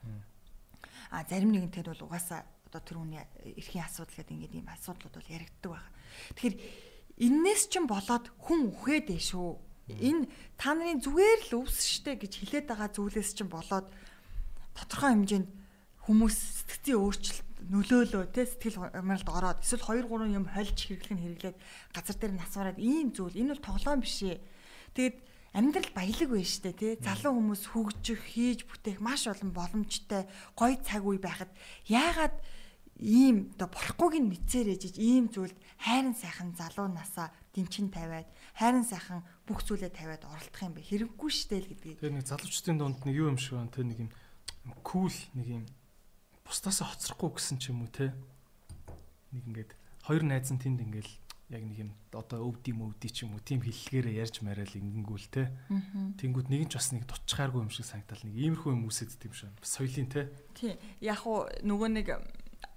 А зарим нэг нь тэр бол угаасаа одоо тэр хүний эрхийн асуудал гэдэг ингээд ийм асуудлууд бол яригддаг байна. Тэгэхээр энээс ч болоод хүн үхээд ээ шүү. Энэ та нарын зүгээр л өвс штэ гэж хэлээд байгаа зүйлээс ч болоод тодорхой хэмжээнд хүмүүс сэтгцийн өөрчлөлт нөлөөлөө те сэтгэл амралт ороод эсвэл 2 3 юм хольж хэрэглэх нь хэрэглээд газар дээр насвараад ийм зүйл. Энэ бол тоглоом биш ээ. Тэгээд амьдрал баялаг байна штэ тий залуу хүмүүс хөгжих хийж бүтээх маш олон боломжтой гоё цаг үе байхад яагаад ийм оо болохгүйг нь мэдсээр ээжиж ийм зүйлд хайрын сайхан залуу насаа дэнчин тавиад хайрын сайхан бүх зүйлээ тавиад оролдох юм бэ? Хэрэггүй штэ л гэдгийг. Тэгээ нэг залуучдын дунд нэг юу юм шиг байна? Те нэг юм кул нэг юм бусдаас хоцрохгүй гэсэн ч юм уу те? Нэг ингээд хоёр найз нь тэнд ингээл яг нэг юм одоо өвди мөвди ч юм уу тийм хиллэгээрээ ярьж мараал ингэнгүүл те? Тэнгүүд нэг нь ч бас нэг дутчгааргүй юм шиг санагдал. Нэг иймэрхүү юм үсэд тийм шээ. Соёлын те? Тий. Яг уу нөгөө нэг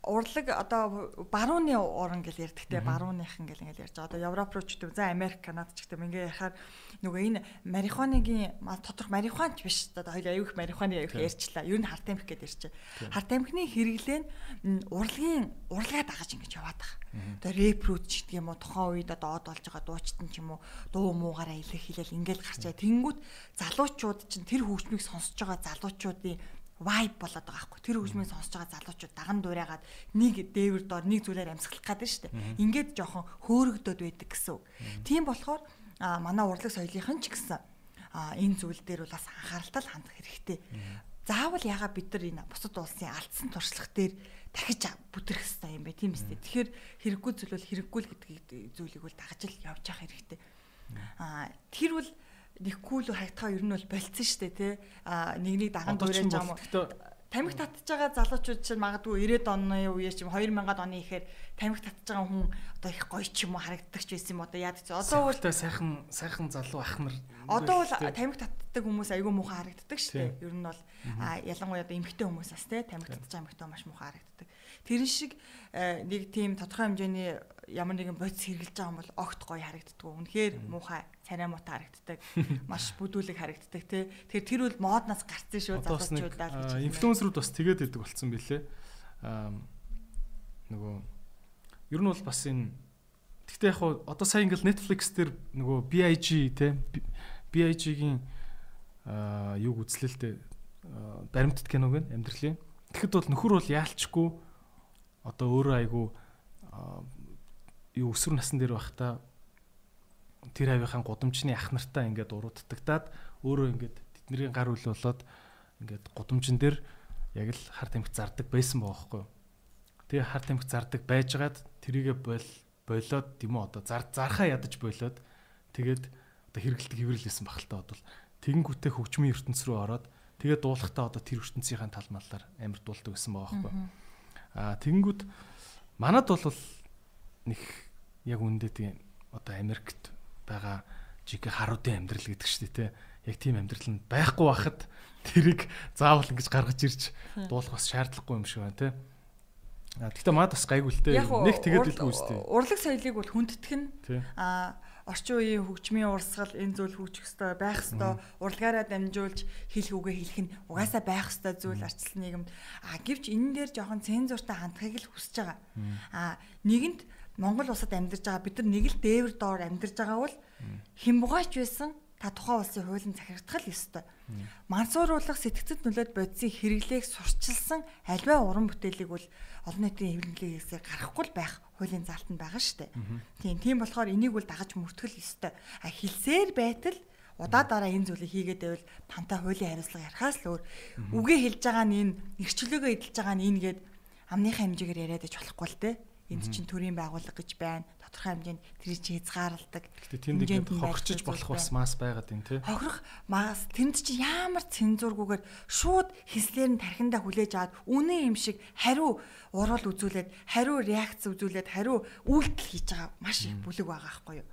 урлаг одоо барууны уран гэл ярьдаг те барууныхан гэл ингээл ярьж байгаа. Одоо Европ руу ч гэдэг за Америк, Канада ч гэдэг ингээ яхаар нөгөө энэ марихуаныгийн тодорх марихуанч биш одоо хоёул аюух марихуаны аюух ярьчлаа. Ер нь харт амх гэдээ ярьчих. Харт амхны хэрэглээ нь урлагийн урлагаа дагаж ингэж яваад байгаа. Одоо репрут ч гэдэг юм уу тухайн үед одоо од болж байгаа дуучтан ч юм уу дуу муугаараа илэрх хэлэл ингээл гарчаа. Тэнгүүд залуучууд чинь тэр хөгжмийг сонсож байгаа залуучуудын vibe болоод байгаа байхгүй. Тэр хөгжмийг сонсож байгаа залуучууд даган дуурайгаад нэг дээвэр доор нэг зүйлээр амьсгалах гэдэг нь шүү дээ. Ингээд жоохон хөөрөгдөд байдаг гэсэн үг. Тийм болохоор манай урлаг соёлынхан ч гэсэн энэ зүйл дээр бол бас анхааралтай хандах хэрэгтэй. Заавал ягаа бид нар энэ бусад улсын алдсан туршлага дээр дахиж бүтрэх хэрэгтэй юм бэ тийм үстэй. Тэгэхээр хэрэггүй зүйл бол хэрэггүй л гэдэг зүйлийг бол дагаж л явж явах хэрэгтэй. Аа тэр бол нэхгүй л хайтгаа ер нь бол болцсон шүү дээ тий. А нэг нэг даган дуурайж байгаа юм. Тамхи татж байгаа залуучууд чинь магадгүй 90-ад оны үеэс ч юм 2000-ад оны ихээр тамхи татж байгаа хүн одоо их гоё ч юм уу харагддаг ч байсан юм одоо яадаг ч одоо бол сайхан сайхан залуу ах нар одоо бол тамхи татдаг хүмүүс айгүй муухай харагддаг шүү дээ. Ер нь бол ялангуяа одоо эмэгтэй хүмүүс бас тий тамхи татж байгаа эмэгтэй маш муухай харагддаг. Тэрэн шиг нэг тийм тодорхой хэмжээний ямар нэгэн бодис хэрглэж байгаа юм бол огт гоё харагддаг. Үнэхээр муухай царай муутай харагддаг. Маш бүдүүлэг харагддаг тий. Тэгэхээр тэр бол моднаас гарцсан шүү залуучуудаа гэж. Инфлюенсерүүд бас тэгээд идэг болсон билээ. Аа нөгөө ер нь бол бас энэ Гэхдээ яг одоо сайн ингээл Netflix дээр нөгөө BIG те BIG-ийн аа юг үзлээ л дээ баримтат киног нь амьдралын. Тэгэхэд бол нөхөр бол яалчгүй одоо өөрөө айгу юу өсвөр насн дээр байхдаа тэр авийнхаа гудамжны ах нартаа ингээд уруудтагдаад өөрөө ингээд тэдний гар үл болоод ингээд гудамжин дээр яг л хар тамхи зардаг байсан баахгүй. Тэгээ хар тамхи зардаг байжгаад тэрийгэ бол болоод тийм үү одоо зар зархаа ядаж болоод тэгээд одоо хэрэгэлдэг хэврэлсэн багталтаа бодвол тэгэнгүүтээ хөгжмийн ертөнц рүү ороод тэгээд дуулахтаа одоо тэр ертөнцийн тал маллаар амар дуулдаг гэсэн байгаа байхгүй. Аа тэгэнгүүт манад бол нэг яг үндэ тийм одоо Америкт байгаа жиг харуудын амьдрал гэдэг шүү дээ те. Яг тийм амьдрал нь байхгүй байхад тэрийг заавал ингэж гаргаж ирж дуулах бас шаардлагагүй юм шиг байна те. Тэгтээ маад бас гайгүй л те. Нэг тэгээд л үүстэй. Урлаг соёлыг бол хүндэтгэх нь а орчин үеийн хөгжмийн урсгал энэ зүйл хөгжих ёстой байх ёстой урлагаараа дамжуулж хэлэх үгээ хэлэх нь угаасаа байх ёстой зүйл арчилсан нийгэмд а гэвч энэ дээр жоохон цензуртай хандхыг л хүсэж байгаа а нэгэнт Монгол улсад амьдарч байгаа бид нар нэг л дээвэр доор амьдарч байгаа бол хэн бугаач байсан та тухайн улсын хуулийн захирагдах л ёстой. Мансууруулах сэтгцэд нөлөөд бодисын хэрэглээг сурчилсан альва уран бүтээлийг бол олон нийтийн хэвлэлээс гарахгүй л байх хуулийн заалтанд байгаа шүү дээ. Тийм тийм болохоор энийг бол дагаж мөртгөл ёстой. А хэлсээр байтал удаа дараа энэ зүйлийг хийгээд байвал тантай хуулийн хариуцлага ярихаас л өөр үгээ хэлж байгаа нь энэ эрхчлөөгөө эдэлж байгаа нь энэ гээд амныхаа хэмжээгээр яриад иж болохгүй л дээ энд чинь төрийн байгууллага гэж байна. Тодорхой хэмжээнд тэр чинь хязгаарлалдаг. Гэтэ тэнд ингээд хохирчиж болох бас мас байгаад байна тий. Хохирох мас тэнд чинь ямар цензургүйгээр шууд хэслэр нь тархиндаа хүлээж аваад үнэн юм шиг хариу урал үзүүлээд хариу реакц үзүүлээд хариу үйлдэл хийж байгаа маш их бүлэг байгаа байхгүй юу.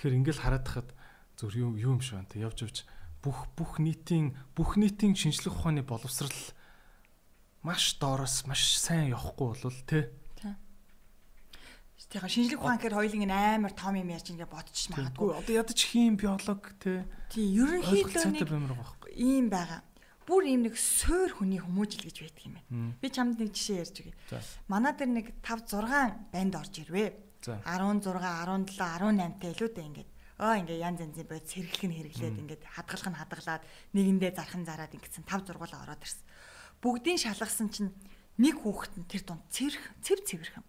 Тэгэхээр ингээл хараад хахад зөв юу юм шиг байна тий. Явж явж бүх бүх нийтийн бүх нийтийн шинжлэх ухааны боловсрал маш доороос маш сайн явахгүй болвол тий Тэгээ шинжлэх ухаан гэхээр хоёулын амар том юм яаж ингэ бодчих магадгүй. Одоо ядаж хим биолог те. Тий, ерөнхийдөө нэг ийм байгаа. Бүр ийм нэг суур хүний хүмүүжил гэж байдаг юм байна. Би чамд нэг жишээ ярьж өгье. Манай дээр нэг 5 6 банд орж ирвэ. 16, 17, 18 та илүүтэй ингээд оо ингээ янз янзын бод сэргэлэх нь хэрэглээд ингээд хадгалах нь хадгалаад нэгэндээ зархан зараад ингэсэн 5 6 ороод ирсэн. Бүгдийн шалгасан чинь нэг хүүхэд нь тэр дунд цэвэр цэв цэвэрхэн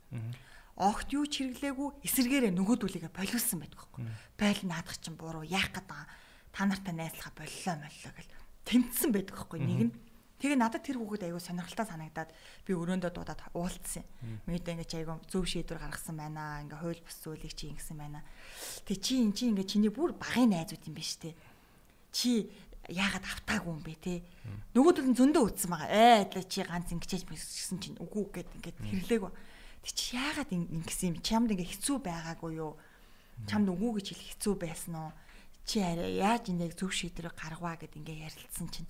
огт юу ч хэрэглээгүй эсэргээрээ нөгөөдүүлгээ болиулсан байдаг хөөхгүй. Бойл наадах чинь буруу яах гээд байгаа. Та нартай найзлахаа боллоо моллоо гэл тэмцсэн байдаг хөөхгүй нэг нь. Тэгээ надад тэр хүүхэд аягүй сонирхолтой санагдаад би өрөөндөө дуудаад уулцсан. Мэдээ ингээ чи аягүй зөв шийдвэр гаргасан байна. Ингээ хууль бус зүйлийг чи ингэсэн байна. Тэг чи эн чи ингээ чиний бүр багын найзууд юм биш үү? Чи яагаад автаагүй юм бэ те? Нөгөөдөл нь зөндөө үтсэн байгаа. Ээ чи ганц ингэчээж мэгсэн чинь үгүй гэд ингээд хэрэглээг ба. Тэг чи яагаад ингэсэн юм? Чамд ингээ хэцүү байгаагүй юу? Чамд үгүй гэж хэлэх хэцүү байсан уу? Чи арай яаж энийг зөв шийдвэр гаргаваа гэд ингээ ярилцсан чинь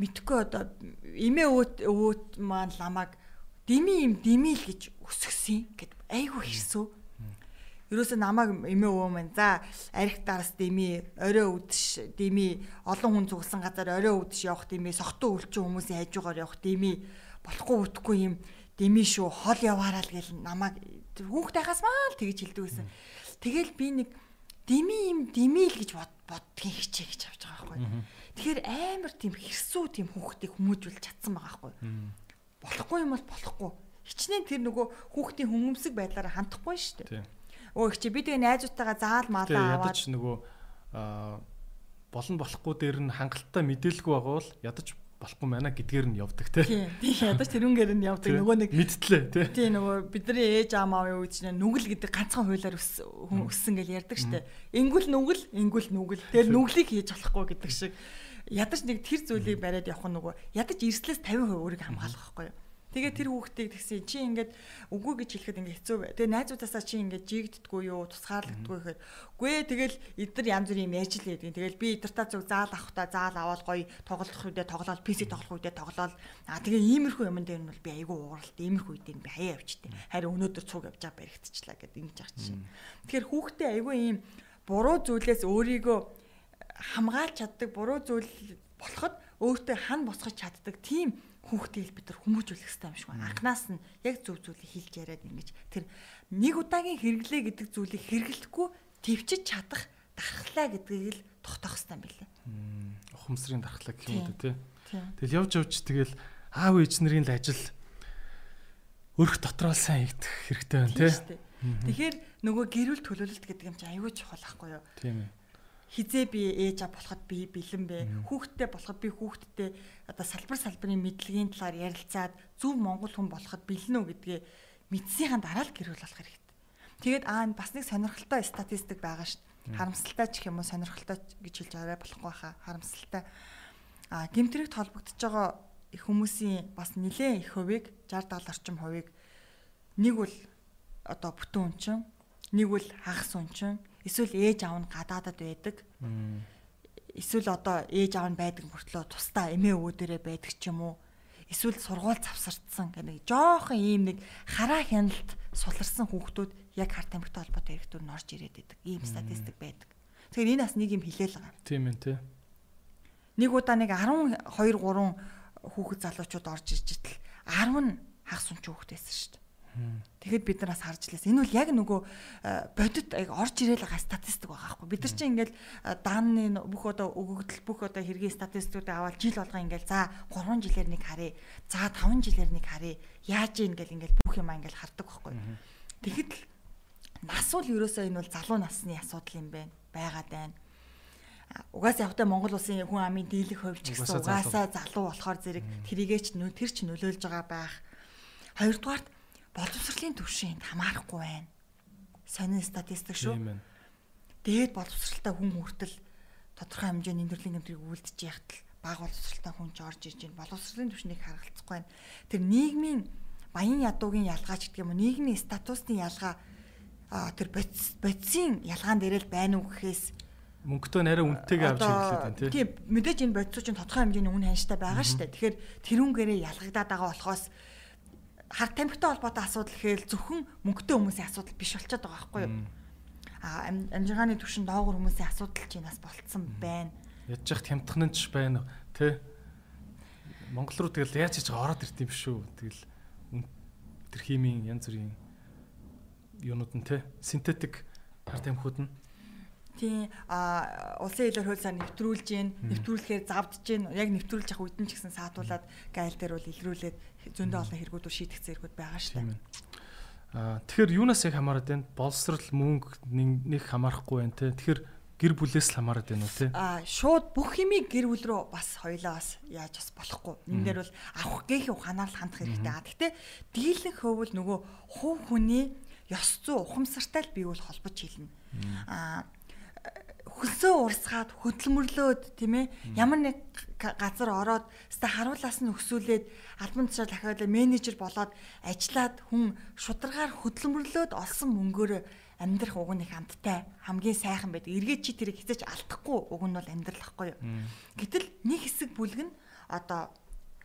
мэдхгүй одоо эмээ өөт өөт маань ламаг дими юм димил гэж өсгсөн гэд айгүй хэрсүү. Ерөөсөө намайг эмээ өвөө маань за арх дараас дими орой үдэш дими олон хүн зүгсэн газар орой үдэш явах дими сохтуу өлчин хүмүүсийн хажуугаар явах дими болохгүй үтгэхгүй юм дэмий шүү хол яваараа л гэл намайг хүүхдтэйгаас маа л тэгж хэлдэг байсан. Тэгэл би нэг дими юм дими л гэж боддгийн хичээ гэж авч байгаа байхгүй. Тэгэхээр амар тийм хэрсүү тийм хүүхдийг хүмүүжүүлж чадсан байгаа байхгүй. Болохгүй юм бол болохгүй. Хичнээн тэр нөгөө хүүхдийн хүмүүмсэг байдлаараа хандахгүй шүү дээ. Өө их чи би тэгээ найзуудтайгаа заал маалаа аваад ядаж нөгөө болон болохгүй дээр нь хангалттай мэдээлгүй байгаа бол ядаж болохгүй байна гэдгээр нь явдаг те. Тийм. Ядаж тэрүүнгээр нь явдаг. Нөгөө нэг мэдтлээ те. Тийм нөгөө бидний ээж аамаа юу гэж нүгэл гэдэг ганцхан хуулиар өссөн гэж ярьдаг штэ. Ингүүл нүгэл, ингүүл нүгэл. Тэр нүглийг хийж болохгүй гэдэг шиг ядаж нэг тэр зүйлийг бариад явах нь нөгөө ядаж эрслээс 50% өөрийг хамгаалах байхгүй юу? Тэгээ тэр хүүхдийг тэгсэн чи ингээд үгүй гэж хэлэхэд ингээд хэцүү бай. Тэгээ найзуудаасаа чи ингээд жигддэггүй юу, тусгаарлагддаггүй гэхэд үгүй тэгэл эдгээр янз бүрийн юм ярьж л байдаг. Тэгэл би эдэртаа зүг заал авахта заал аваад гоё тоглох үедээ тоглоод PC тоглох үедээ тоглоод аа тэгээ иймэрхүү юм дээр нь бол би айгүй ууралт иймэрхүү үедээ би хаяа явчихдээ. Харин өнөөдөр цуг явж байгаа баригдчихлаа гэд ингэж ах чинь. Тэгэхээр хүүхдээ айгүй ийм буруу зүйлээс өөрийгөө хамгаалж чаддаг буруу зүйл болоход өөртөө хан босгож чаддаг тийм хүүхдийг бид нар хүмүүжүүлэх хэрэгтэй юм шиг байна. Анханаас нь яг зөв зүйлийг хэлж яриад ингэж тэр нэг удаагийн хэрэглээ гэдэг зүйлийг хэрэглэхгүй твчиж чадах дархлаа гэдгийг л тогтоох хэрэгтэй юм билээ. Ухамсарын дархлаа гэх юм үү те. Тэгэл явж явж тэгэл аав ээж нарын л ажил өрх дотроо сайн хийгдэх хэрэгтэй байна тий. Тэгэхээр нөгөө гэрүүл төлөвлөлт гэдэг юм чинь аюул чухал байхгүй юу? Тийм ээ. Хизээ би ээж аа болоход би бэлэн бэ. Хүүхдтэй болоход би хүүхдтэй одоо салбар салбарын мэдлэгийн талаар ярилцаад зөв монгол хүн болоход бэлэн үү гэдгээ мэдсийнхэн дараа л гэрүүл болох хэрэгтэй. Тэгээд аа бас нэг сонирхолтой статистик байгаа шүү дээ. Харамсалтай ч юм уу сонирхолтой гэж хэлж аваа болохгүй хаа. Харамсалтай. Аа гимтрэгт холбогдож байгаа хүмүүсийн бас нэлээд их хувийг 60 70 орчим хувийг нэг бол одоо бүтэн үнчин, нэг бол хагас үнчин, эсвэл ээж аав нь гадаадад байдаг. Эсвэл одоо ээж аав нь байдаг мөртлөө тусдаа эмээ өвөө дээрээ байдаг ч юм уу. Эсвэл сургууль завсардсан гэх жоохон ийм нэг хараа хяналт суларсан хүүхдүүд яг харт тамхитай холбоотой хэрэгтүүд нь орж ирээд байдаг. Ийм статистик байдаг. Тэгэхээр энэ бас нэг юм хилээл байгаа. Тийм ээ тий. Нэг удаа нэг 12 3 хүүхэд залуучууд орж ирж итэл 10 нь хагас унч хүүхэд байсан шүү дээ. Тэгэхэд бид нараас харж лээс. Энэ бол яг нөгөө э, бодит яг орж ирээл байгаа статистик байгаа байхгүй. Бид нар чинь ингээл э, дааны бүх одоо өгөгдөл бүх одоо хэргийн статистикуудыг аваад жил болгоо ингээл за 3 жилээр нэг харъя. За 5 жилээр нэг харъя. Яаж ийн ингээл ингээл бүх юм ингээл хардаг байхгүй. Тэгэхэд л нас бол ерөөсөө энэ бол залуу насны асуудал юм байна. Байгаад байна угаасаа явахтай Монгол улсын хүн амын дийлэх хувь ч гэсэн угаасаа залуу болохоор зэрэг тэрийгээч нөө тэр ч нөлөөлж байгаа байх. Хоёрдугаарт боловсролын төвшөнд хамаарахгүй байна. Сонин статистик шүү. Дээд боловсралтай хүн хүртэл тодорхой хэмжээний нэрлэн гэмтрийг үлдэж яхад л бага боловсралтай хүн ч орж иж байна. Боловсролын төвшнийг харгалцахгүй байна. Тэр нийгмийн баян ядуугийн ялгаач гэдэг юм уу? Нийгмийн статусны ялгаа тэр бодисын ялгаан дээр л байна уу гэхээс мөнгөтэй нарай үнэтэйг авч тань тий. Тийм мэдээж энэ бодисуу чинь тодорхой хэмжээний үн ханштай байгаа шүү дээ. Тэгэхээр тэрүүнгээрээ ялгагдаад байгаа болохоос хар тамхитай холбоотой асуудал гэхэл зөвхөн мөнгөтэй хүмүүсийн асуудал биш болчиход байгаа байхгүй юу? А амжиргааны түвшин доогор хүмүүсийн асуудал чинь бас болцсон байна. Ядж яхад хямдхан ч байна тий. Монгол руу тэгэл яаж хийж ороод ирд юм шүү. Тэгэл тэр химийн янз бүрийн юунууд нь тий. Синтетик хар тамхиуд нь Тийм а улсын хэлээр хуулиар нэвтрүүлж гин нэвтрүүлэхээр завдж гин яг нэвтрүүлж явах үед нь ч гэсэн саатуулаад гайл дээр бол илрүүлээд зөндөө олон хэрэгүүдүүд шийдэх зэрэгүүд байгаа шүү дээ. А тэгэхээр юунаас яг хамаарат байна? Боловсрал мөнгө нэг хамаарахгүй байна те. Тэгэхээр гэр бүлээс л хамаарат байна уу те? А шууд бүх юмыг гэр бүл рүү бас хоёлаа бас яаж бас болохгүй. Энэ дээр бол авах гээхийн ухаанаар л хандах хэрэгтэй. А гэхдээ дийлэн хөвөл нөгөө хувь хүний ёс зүй ухамсартай л бий бол холбож хэлнэ. А хөлсөө урсгаад хөдөлмөрлөөд тийм ээ ямар нэг газар ороод өста харуулаас нь өксүүлээд албан тушаал дахиад менежер болоод ажиллаад хүн шударгаар хөдөлмөрлөөд олсон мөнгөөр амьдрах уг нь их амттай хамгийн сайхан байдаг. Эргээд чи тэрийг хязгаарч алдахгүй уг нь бол амьдрал ахгүй юу. Гэтэл нэг хэсэг бүлэг нь одоо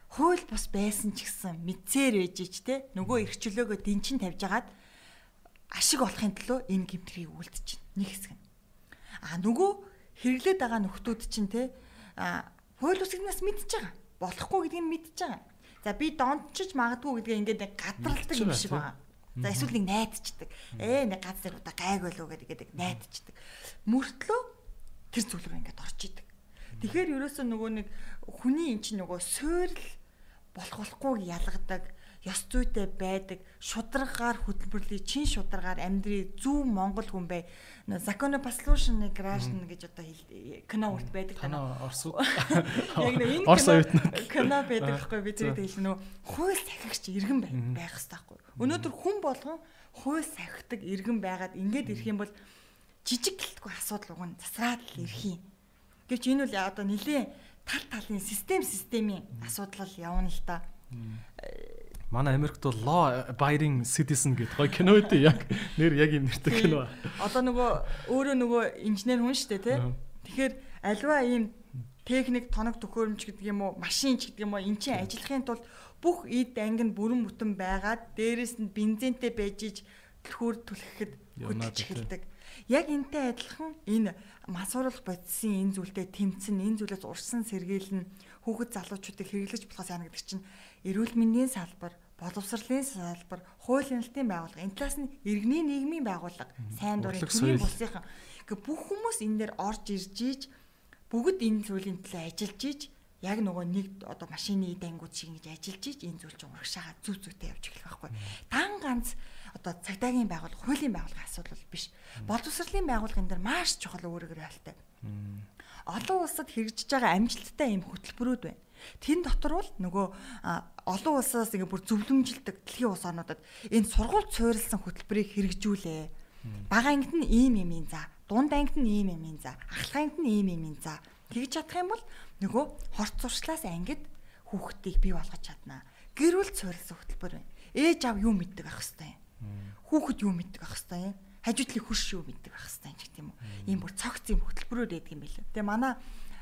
хууль бус байсан ч гэсэн мэдсээр ээж ич те нөгөө эрхчлөөгөө дэнчин тавьж агаад ашиг олохын төлөө энэ гимтрийг байна. Нэг хэсэг нь. А нөгөө хэрэглээд байгаа нөхдүүд чинь те хууль үсгнээс мэдчихэж байгаа. Болохгүй гэдгийг мэдчихэж байгаа. За би донтчиж магадгүй гэдгээ ингээд нэг гадралдаг юм шиг байгаа. За эсвэл нэг найдчихдаг. Ээ нэг гац дээр удаа гайг болов гэдэг найдчихдаг. Мөртлөө тэр зүйл рүү ингээд орж идэг. Тэгэхээр ерөөсөө нөгөө нэг хүний эн чинь нөгөө суурил болох болохгүйг ялгадаг ёс зүйтэй байдаг шударгаар хөтөлбөрлөе чин шударгаар амьдрий зөв монгол хүн бай. Законо послушны граждан гэж одоо кино урт байдаг танаа орс яг нэг энэ кино байдаг хгүй би зэрэг хэлнэ нөө хууль сахигч иргэн байх хэрэгтэй хгүй. Өнөөдөр хүн болгон хууль сахигдаг иргэн байгаад ингээд ирэх юм бол жижиг гэлтгүй асуудал уг нь засраад л ирэх юм. Гэвч энэ бол одоо нэлээ тал талын систем системийн асуудал явна л та Манай Америкт бол law abiding citizen гэдэг гоё кино үү яг нэр яг юм нэртэй кино. Одоо нөгөө өөрөө нөгөө инженер хүн шүү дээ тий. Тэгэхээр альва ийм техник тоног төхөөрөмж гэдэг юм уу машин ч гэдэг юм уу эн чинь ажиллахын тулд бүх эд анги нь бүрэн бүтэн байгаад дээрэс нь бензинтэй байж иж төлхөр түлхэхэд хөдөлж эхэлдэг. Яг энтэй адилхан энэ масууруулах бодисын энэ зүйлтэй тэмцэн энэ зүйлээс урсан сэргийлэн хүүхэд залуучуудыг хэрэглэж болохоос яана гэдэг чинь эрүүл мэндийн салбар, боловсролын салбар, хууль хяналтын байгууллага, энэ талаас нь иргэний нийгмийн байгууллага, сайн дурын төрийн булсынхан. Ингээ бүх хүмүүс энэ дээр орж ирж ийж бүгд энэ зүйлийн төлөө ажиллаж ийж яг нөгөө нэг одоо машины дангууд шиг ингэж ажиллаж иж энэ зүйл чинь урагшаага зүв зүйтэй явж эхлэх байхгүй. Дан ганц одоо цагдаагийн байгууллага, хуулийн байгууллагын асуудал биш. Боловсролын байгууллагын дээр маш чухал өөрөөр хэлбэл олон улсад хэрэгжиж байгаа амжилттай юм хөтөлбөрүүд байна. Тэн дотор бол нөгөө олон улсаас ингээ бүр зөвлөмжилдэг дэлхийн улс орнуудад энэ сургууль суурилсан хөтөлбөрийг хэрэгжүүлээ. Бага ангид нь ийм юм ин за, дунд ангид нь ийм юм ин за, ахлах ангид нь ийм юм ин за. Тэгж чадах юм бол нөгөө хорт зуршлаас ангид хүүхдийг бий болгож чаднаа. Гэр бүл суурилсан хөтөлбөр байна. Ээж аав юу мэддэг ах хэвээр. Хүүхэд юу мэддэг ах хэвээр юм. Хажуудлын хурш юу мэддэг ах хэвээр юм гэх юм уу. Ийм бүр цогц юм хөтөлбөрөөр байдаг юм билээ. Тэгээ манай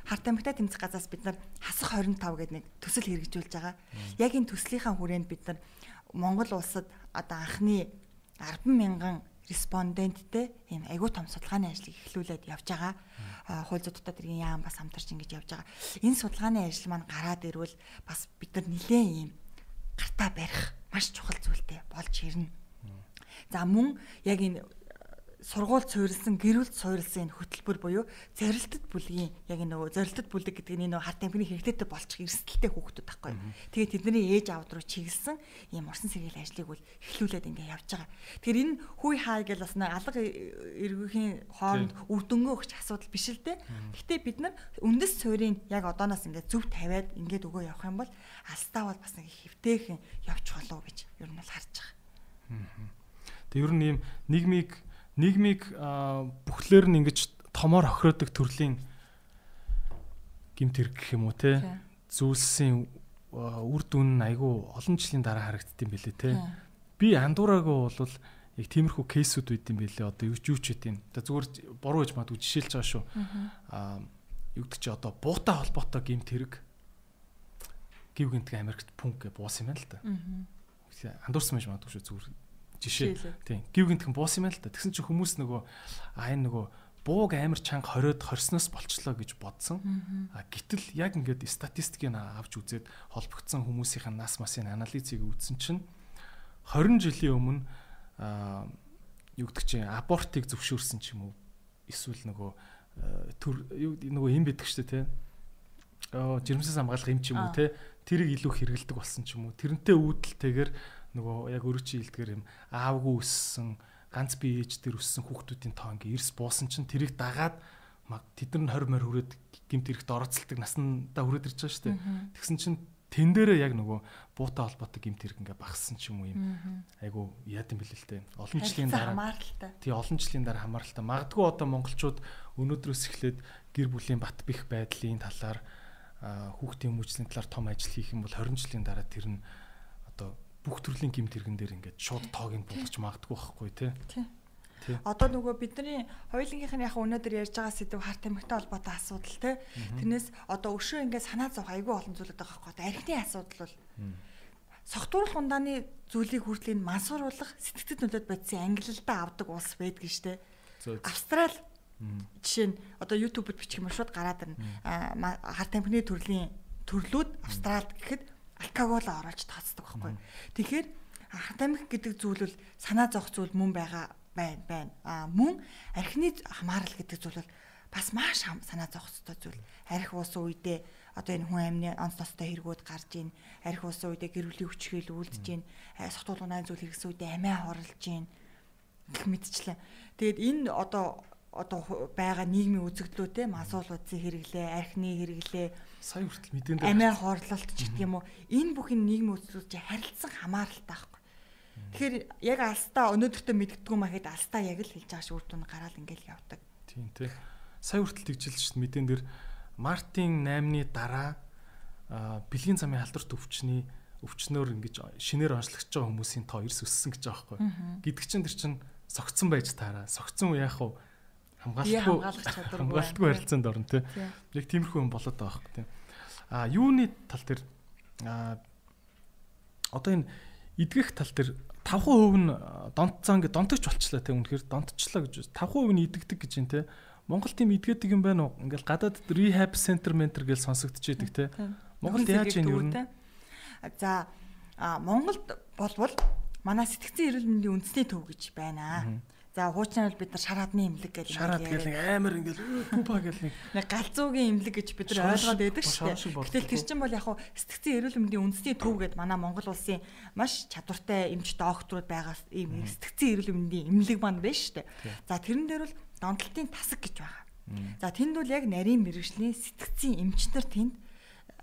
харт амигтай тэмцэх газраас бид нар хасах 25 гэдэг нэг төсөл хэрэгжүүлж байгаа. Яг энэ төслийнхаа хүрээнд бид нар Монгол улсад одоо анхны 10 мянган респонденттэй ийм айгүй том судалгааны ажлыг эхлүүлээд явж байгаа. Хууль дотоод иргэн яам бас хамтарч ингэж явж байгаа. Энэ судалгааны ажил маань гараад ирвэл бас бид нар нэлээд ийм гартаа барих маш чухал зүйлтэй болж ирнэ. За мөн яг энэ сургууль суурилсан, гэр бүл суурилсан энэ хөтөлбөр буюу зорилттой бүлгийн яг нөгөө зорилттой бүлэг гэдэг нь нөгөө харт амхны хэрэгтэйтэй болчих эрсдэлтэй хүүхдүүд байхгүй. Тэгээд тэдний ээж аавд руу чиглэсэн ийм урсан сэргийл ажлыг бол эхлүүлээд ингээ явж байгаа. Тэгэхээр энэ хүй хаа гэж бас алга эргүүхийн хооронд үр дүнгөө өгч асуудал биш л дээ. Гэхдээ бид нар үндэс суурийг яг одооноос ингээ зөв тавиад ингээд өгөө явах юм бол алстаа бол бас нэг хөвтэйхэн явж болов гэж ер нь бол харж байгаа. Тэг ер нь ийм нийгмийг нийгмийг бүхлээр нь ингэж томоор охиродог төрлийн гимт хэрэг гэх юм уу те зүйлсийн үр дүн айгүй олон жилийн дараа харагддсан билээ те би андуураагүй бол яг тиймэрхүү кейсүүд үйд юм билээ одоо юу ч юу ч хэдийн одоо зүгээр буруу гэж магадгүй жишээлж байгаа шүү аа юу гэдэг чи одоо буутай холбоотой гимт хэрэг гів гинтг Америкт пунк гэ буус юм байна л да андуурсан байж магадгүй шүү зүгээр жишээ. Тийм. Гів гинтхэн буус юм л та. Тэгсэн чинь хүмүүс нөгөө аа энэ нөгөө бууг амар чанга хориод хорсноос болчлоо гэж бодсон. А гэтэл яг ингээд статистикийг авч үзээд холбогдсон хүмүүсийн нас масын анализыг үзсэн чинь 20 жилийн өмнө а юу гэдэг чинь абортыг зөвшөөрсөн ч юм уу эсвэл нөгөө төр нөгөө юм дээ те. Аа жирэмсээс хамгаалах юм ч юм уу те. Тэрийг илүү хэрэгэлдэг болсон ч юм уу. Тэрнтэй үүдэлтэйгээр нөгөө яг өрөчийн хилдгэр юм аавгүй өссөн ганц бие ээж дээр өссөн хүүхдүүдийн тоо ингээ эрс буусан чинь тэрийг дагаад тэд нар 20 морь хүрээд гимт эрэхт орооцолдог наснда хүрээд ирж байгаа шүү дээ. Тэгсэн чинь тэн дээрээ яг нөгөө буутай холбоотой гимт хэрэг ингээ багассан ч юм уу юм. Айгу яад юм бэл л дээ. Олон жилийн дараа тий олон жилийн дараа хамааралтай. Магадгүй одоо монголчууд өнөөдрөөс эхлээд гэр бүлийн бат бих байдлын талаар хүүхдийн хүмүүжлийн талаар том ажил хийх юм бол 20 жилийн дараа тэр нь бүх төрлийн гимт хэрэгэн дээр ингээд шууд тоог нь болгож магадгүй байхгүй тий. Тий. Одоо нөгөө бидний хоёулынгийнх нь яг өнөөдөр ярьж байгаа сэдв харт тамхитай холбоотой асуудал тий. Тэрнээс одоо өшөө ингээд санаа зовх айгүй олон зүйлүүд байгаа байхгүй. Архины асуудал бол согтууруулах ундааны зүйлийг хүртэл энэ мансууруулах сэтгцэд нөлөөд бодсон ангиллалтаа авдаг улс байдаг штэ. Австрал жишээ нь одоо YouTube-д бичих юм шууд гараад ирнэ. Харт тамхины төрлийн төрлүүд Австралид гэхэд алкогол оруулж тооцдог байхгүй. Тэгэхээр анх тамхи гэдэг зүйл бол санаа зовх зүйл мөн байгаа байна байна. А мөн архины хамаарал гэдэг зүйл бол бас маш санаа зовх ёстой зүйл. Арх уусан үедээ одоо энэ хүн амны онц тостой хэрэгүүд гарч ийн. Арх уусан үедээ гэр бүлийн хүчгээл үлдэж ийн. Согтуулгын зүйл хэрэгсэн үедээ амиа хорлож ийн. гэх мэтчлэн. Тэгээд энэ одоо одоо байгаа нийгмийн үзэгдлүүд те масуулуудын хэрэглээ, архины хэрэглээ сая хүртэл мэдэн дээр амиа хорлолт ч гэх юм уу энэ бүхэн нийгмийн үзэгдлүүд чи харилцсан хамааралтай байхгүй. Тэгэхээр яг алстаа өнөөдөртөө мэддэггүй махад алстаа яг л хэлж байгаа ш үр дүн гараал ингээл явдаг. Тийм те. Сая хүртэл тэгжилж ш мэдэн дээр Мартин 8-ны дараа бэлгийн замын халдварт өвчний өвчнөөр ингэж шинээр онцлогч байгаа хүмүүсийн тоо эрс өссөн гэж байгаа байхгүй. Гэдэг чинь тэр чинь согцсон байж таараа. Согцсон уу яах вэ? хамгаалтгүй хамгаалтгүй харилцаанд орно тий. Яг тиймэрхүү юм болоод байгаа хэрэг тий. А юуны тал дээр а одоо энэ эдгэх тал дээр 5% нь донтцоо ингээ донтогч болчлаа тий. Үнэхээр донтчлаа гэж 5% нь эдгдэг гэж юм тий. Монгол тийм эдгэдэг юм байна уу? Ингээл гадаад rehab center ментер гэж сонсогдчихэдэг тий. Монгол яаж юм юу нэ? За Монголд болвол манай сэтгцэн эрүүл мэндийн үндэсний төв гэж байна. За хуучнаа бол бид нар шараадны имлэг гэж шараад гэл нэг амар ингээл пупа гэл нэг нэг галзуугийн имлэг гэж бид нар ойлгоод байдаг шүү дээ. Гэтэл тэр чинь бол яг хуу сэтгцэн эрүүл мэндийн үндэсний төв гэдэг манай Монгол улсын маш чадвартай эмч докторууд байгаа ийм сэтгцэн эрүүл мэндийн имлэг маань байна шүү дээ. За тэрэн дээр бол донтолтын тасаг гэж байгаа. За тэнд бол яг нарийн мэрэгжлийн сэтгцэн эмч нар тэнд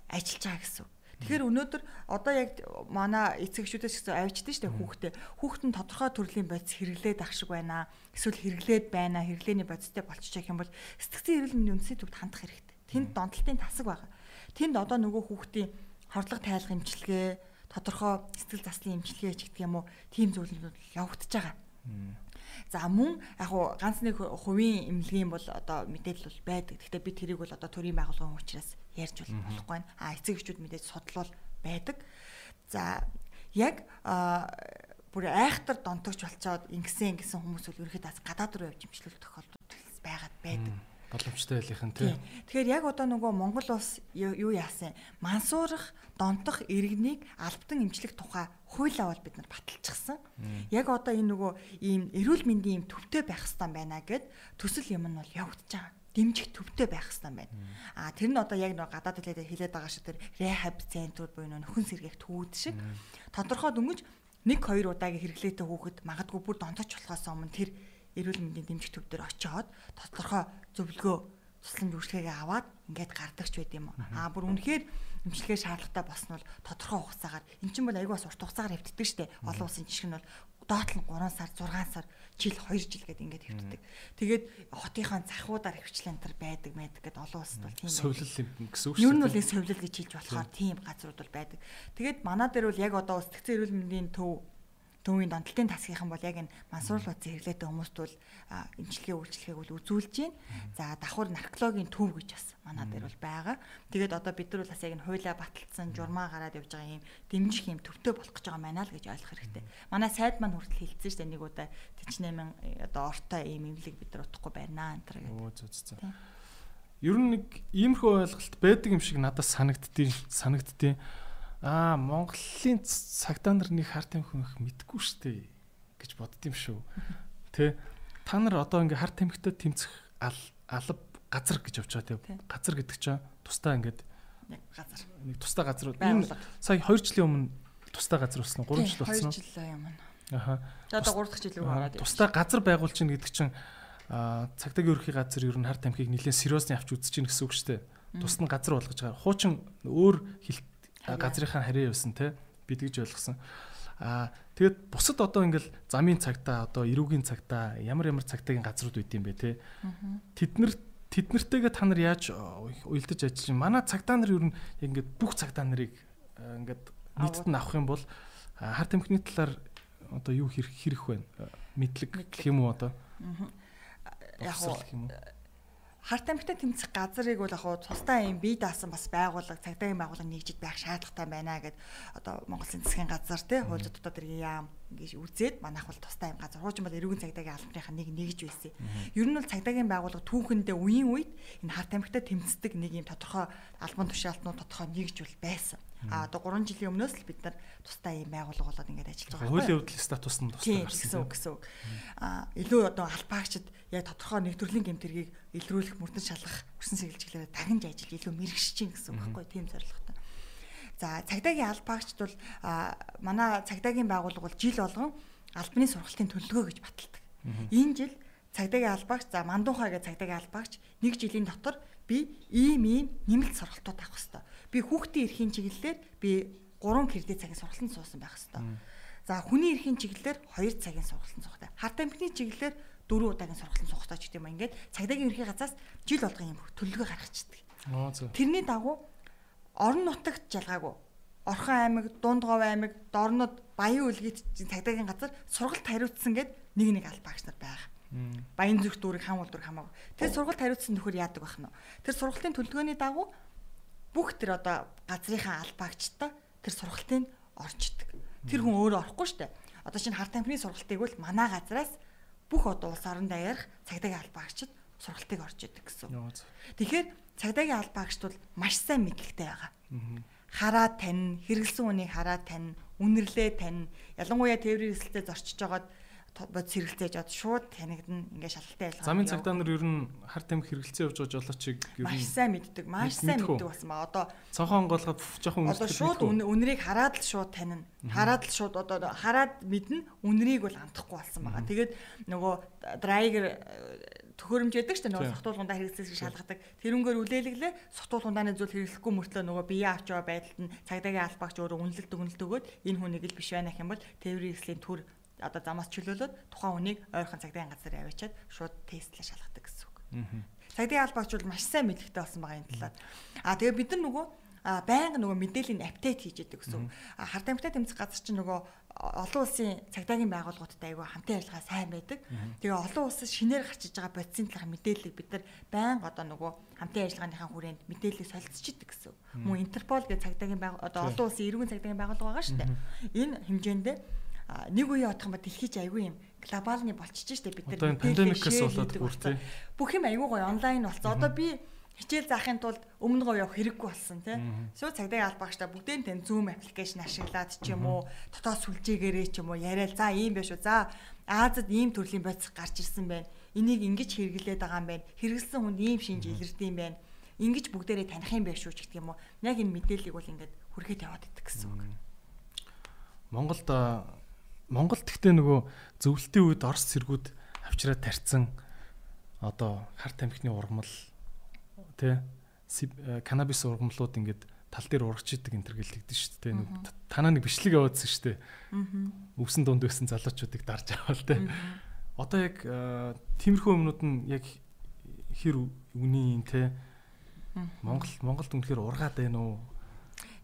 ажиллаж байгаа гэсэн. Тэгэхээр өнөөдөр одоо яг манай эцэг эхчүүдээс гэсэн авчдээ штэ хүүхдээ. Хүүхэд нь тодорхой төрлийн бодис хэрэглээд ах шиг байна. Эсвэл хэрэглээд байна. Хэрэглээний бодистой болчихчих юм бол сэтгцэн эрүүл мэндийн үндэсний төвд хандах хэрэгтэй. Тэнд донтолтын тасаг байгаа. Тэнд одоо нөгөө хүүхдийн хордлого тайлах эмчилгээ, тодорхой сэтгэл заслын эмчилгээ ч гэдэг юм уу, тийм зүйлүүд явагдаж байгаа. За мөн яг ганц нэг хувийн эмнэлгийн бол одоо мэдээлэл бол байдаг. Гэхдээ би тэрийг бол одоо төрийн байгууллагын учраас ярьж болохгүй байна. А эцэг эхчүүд мэдээж судлал байдаг. За яг бүр айхтар донтогч болцоод ингэсэн ингэсэн хүмүүс бол ерөөхдөө гадаад руу явж имчлүүлэх тохиолдол байгаад байдаг боломжтой байлийнх нь тий. Тэгэхээр яг одоо нөгөө Монгол улс юу яасан? Мансуурах, донтох иргэнийг албатан эмчлэх тухай хуулиа бол бид нар баталчихсан. Яг одоо энэ нөгөө ийм эрүүл мэндийн юм төвтэй байх хэрэгтэй байна гэд төсөл юм нь бол явагдаж байгаа дэмжих төвтэй байх хэрэгтэй байна. А тэр нь одоо яг нэг гадаад хэлээд хэлээд байгаа шиг тэр рехаб центрууд буюу нөхөн сэргээх төвүүд шиг. Тодорхой дөнгөж нэг хоёр удаагийн хэрэглээтэй хүүхэд магадгүй бүр донтож болохоос өмнө тэр эрүүл мэндийн дэмжих төв дээр очиод тодорхой зөвлөгөө тусламж үйлчлэгээ аваад ингээд гардагч байд юм аа бүр үнэхээр эмчилгээ шаардлагатай болсон бол тодорхой хугацаагаар эн чинь бол айгүй бас урт хугацаагаар хэвддэг штэ олон улсын жишг нь бол доотлон 3 сар 6 сар жил 2 жил гэдэг ингээд хэвддэг. Тэгээд хотынхаа зархуудаар хөвчлэн төр байдаг байдаг гэдэг олон улсад бол тийм совлол гэсэн үг шүү. Юу нь бол совлол гэж хэлж болохоор тийм газрууд бол байдаг. Тэгээд манай дээр бол яг одоо сэтгцэн эрүүл мэндийн төв төвийн донтолтын тасгийнхан бол яг энэ мансуур лууцын хэрэглээтэй хүмүүст бол эмчилгээ үйлчлэгийг бол үзүүлж байна. За давхар наркологийн төв гэж бас манай дээр бол байгаа. Тэгээд одоо бид нар бол бас яг энэ хуйлаа баталсан журмаа гараад явж байгаа юм дэмжих юм төвтэй болох гэж байгаа маа л гэж ойлгох хэрэгтэй. Манай сайд маань хүртэл хилцсэн шүү дээ нэг удаа 48000 э, одоо ортой ийм имлэг бид нар утахгүй байна энэ төр гэдэг. Өө зөө зөө. Ер нь нэг иймэрхүү ойлголт байдаг юм шиг надад санагддیں۔ санагддیں۔ Аа Монголын цагдаа нар нэг харт тамхи мэдгүй штэ гэж бодд юм шүү. Тэ та нар одоо ингээ харт тамхитай тэмцэх алба газар гэж явж байгаа тийм. Газар гэдэг чинь тусдаа ингээд нэг газар. Нэг тусдаа газрууд. Энэ сая 2 жилийн өмнө тусдаа газар болсон 3 жил болсон. 2 жил юм. Аха. Одоо 3 дахь жил рүү ороод. Тусдаа газар байгуул чинь гэдэг чинь цагдаагийн ерхий газар ер нь харт тамхиг нэлээд сериусны авч үзэж гин гэсэн үг шүү дээ. Тусад нь газар болгож байгаа. Хуучин өөр хилт газрынхаа харьяа явсан те би тэгж ойлгосон. Аа тэгэд бусад одоо ингээл замын цагтаа одоо эрүүгийн цагтаа ямар ямар цагтаагийн газрууд үүд юм бэ те. Тэд нар тэд нартэйгээ та нар яаж уялдаж ажиллаж? Манай цагтаа нар ер нь ингээд бүх цагтаа нарыг ингээд нийтэд нь авах юм бол хар тамхины талаар одоо юу хэрэг хэрэг байна? Мэдлэг гэх юм уу одоо? Яг харт амигтай тэмцэх газрыг бол яг цустай юм бие даасан бас байгууллага цагдаагийн байгууллага нэгжид байх шаардлагатай байна гэд одоо Монголын засгийн газар тий хууль зүйн дэргийн яам гэж үзээд манайх бол тустай юм газар хуучин бол эрүүгийн цагдаагийн албаныхаа нэг нэгж байсан. Ер нь бол цагдаагийн байгууллага түүхэндээ үеийн үед энэ харт амигтай тэмцдэг нэг юм тодорхой албан тушаалтнууд тодорхой нэгж бол байсан. А одоо 3 жилийн өмнөөс л бид нар тустай юм байгууллага болоод ингээд ажиллаж байгаа. Хуулийн явдлын статус нь тустай гарсан гэсэн үг. А илүү одоо албаагчид яг тодорхой нэг төрлийн гэмтэргийг илрүүлэх, мөрдөн шалгах, өсөн сэтгүүлчлэрээ дахин ажиллаж илүү мэрэгшиж чинь гэсэн үг байхгүй тийм зорилготой. За цагдаагийн албаагчд бол манай цагдаагийн байгууллага бол жил болгон албаны сургалтын төлөвлөгөө гэж баталдаг. Энэ жил цагдаагийн албаагч за мандуухай гэж цагдаагийн албаагч нэг жилийн дотор би ийм ийм нэмэлт сургалтууд авах хэрэгтэй би хүүхдийн эрхийн чиглэлээр би 3 кредит цагийн сургалтанд суусан байх хэвээр. За хүний эрхийн чиглэлээр 2 цагийн сургалтанд суух. Харт амтны чиглэлээр 4 удаагийн сургалтанд суух ч гэдэм юм. Ингээд цагдаагийн ерхий газраас жил болгон юм төлөвлөгөө гаргачихдаг. Тэрний дагуу орон нутагт жалгаагүй. Орхон аймаг, Дундгов аймаг, Дорнод, Баян үлгийт цагдаагийн газар сургалт хариуцсан гэд нэг нэг албаагч нар байгаа. Баян зүрх дүүрэг хам улдүр хамаагүй. Тэр сургалт хариуцсан нөхөр яадаг бах нь. Тэр сургалтын төлөвлөгөөний дагуу бүх тэр одоо газрынхаа албаагчтай тэр сургалтыг орчдөг. Тэр хүн өөрөө орохгүй дээ. Одоо чинь харт тамхины сургалтыг бол манай газраас бүх одоо улс орон даяарх цагдаагийн албаагчид сургалтыг орж идэг гэсэн. Тэгэхээр цагдаагийн албаагчд бол маш сайн мэдлэгтэй байгаа. Хараад тань, хэрэгэлсэн үнийг хараад тань, үнэрлээ тань, ялангуяа тээврийн эсэлтэд зорчиж жагаад бодис хэрэгцээж од шууд танигдана ингээ шалгалтын ажиллагаа. Замын цагдаа нар ер нь хар тамхи хэрэгэлцээ явж байгаа жолоочийг ер маш нь сайн мэддэг, маш сайн мэддэг болсон ба. Одоо цонхон голгоо жоохон одоо шууд үнэрийг хараад л шууд танина. Хараад л шууд одоо хараад мэднэ, үнэрийг бол амтахгүй болсон байгаа. Тэгээд нөгөө драйгер төхөөрөмж яадаг шүү дээ нөгөө сохтуулгундаа хэрэгцээс шалгадаг. Тэрүүнгээр үлээлэглээ сохтуулгундааны зүйл хэрэглэхгүй мөртлөө нөгөө бие авч байгаа байдалд нь цагдаагийн албаагч өөрөө үнэлэлт өгнөлт өгөөд энэ хүнийг л биш байна гэх юм бол тээврийн хэрэгслийн төр одоо замаас чөлөөлөөд тухайн хүнийг ойрхон цагдаагийн газар аваачаад шууд тестлээ шалгадаг гэсэн үг. Цагдаагийн албаагч бол маш сайн мэдлэгтэй болсон байгаа энэ талаар. Аа тэгээ бид нар нөгөө а байнга нөгөө мэдээллийн апдейт хийж яадаг гэсэн. Харт амьтаа тэмцэх газар чинь нөгөө олон улсын цагдаагийн байгууллагуудтай айгүй хамтын ажиллагаа сайн байдаг. Тэгээ олон улсаас шинээр гарч иж байгаа бодисын талаар мэдээллийг бид нар байнга одоо нөгөө хамтын ажиллагааныхаа хүрээнд мэдээллийг солилцчихдаг гэсэн. Мөн Интерпол гэх цагдаагийн одоо олон улсын иргэн цагдаагийн байгууллага байгаа шүү дээ. Энэ хэмжээнд нэг үе явах юм ба дэлхийч айгүй юм глобалны болчихж штэ бид нар пандемикээс болоод бүр тий бүх юм айгүй гоё онлайн болсон. Одоо би хичээл заахын тулд өмнө гоо явах хэрэггүй болсон тий. Сүү цагдаагийн албаагчтай бүгдийн тань Zoom аппликейшн ашиглаад ч юм уу дотоод сүлжээгээрээ ч юм уу яриад за ийм биш үү. За Азад ийм төрлийн бодис гарч ирсэн байна. Энийг ингэж хэрэглээд байгаа юм байна. Хэрэгэлсэн хүнд ийм шинж илэрдэг юм байна. Ингэж бүгдээрээ таних юм биш үү ч гэх юм уу. Яг энэ мэдээллийг бол ингээд хүргээд яваад идэх гэсэн үг. Монголд Монголд гэхдээ нөгөө зөвлөлтийн үед Орос цэргүүд авчираад тарцсан одоо хар тамхины ургамал тий канабис ургамлууд ингээд тал дээр урагч идэг энэ төр гэлэгдэн шүү дээ. Нэг танаа нэг бичлэг яваадсан шүү дээ. Өвсөн дунд байсан залуучуудыг дарж аваад тий. Одоо яг тиймэрхүү юмнууд нь яг хэр үний юм те Монгол Монголд үнэхээр ургаад байна уу?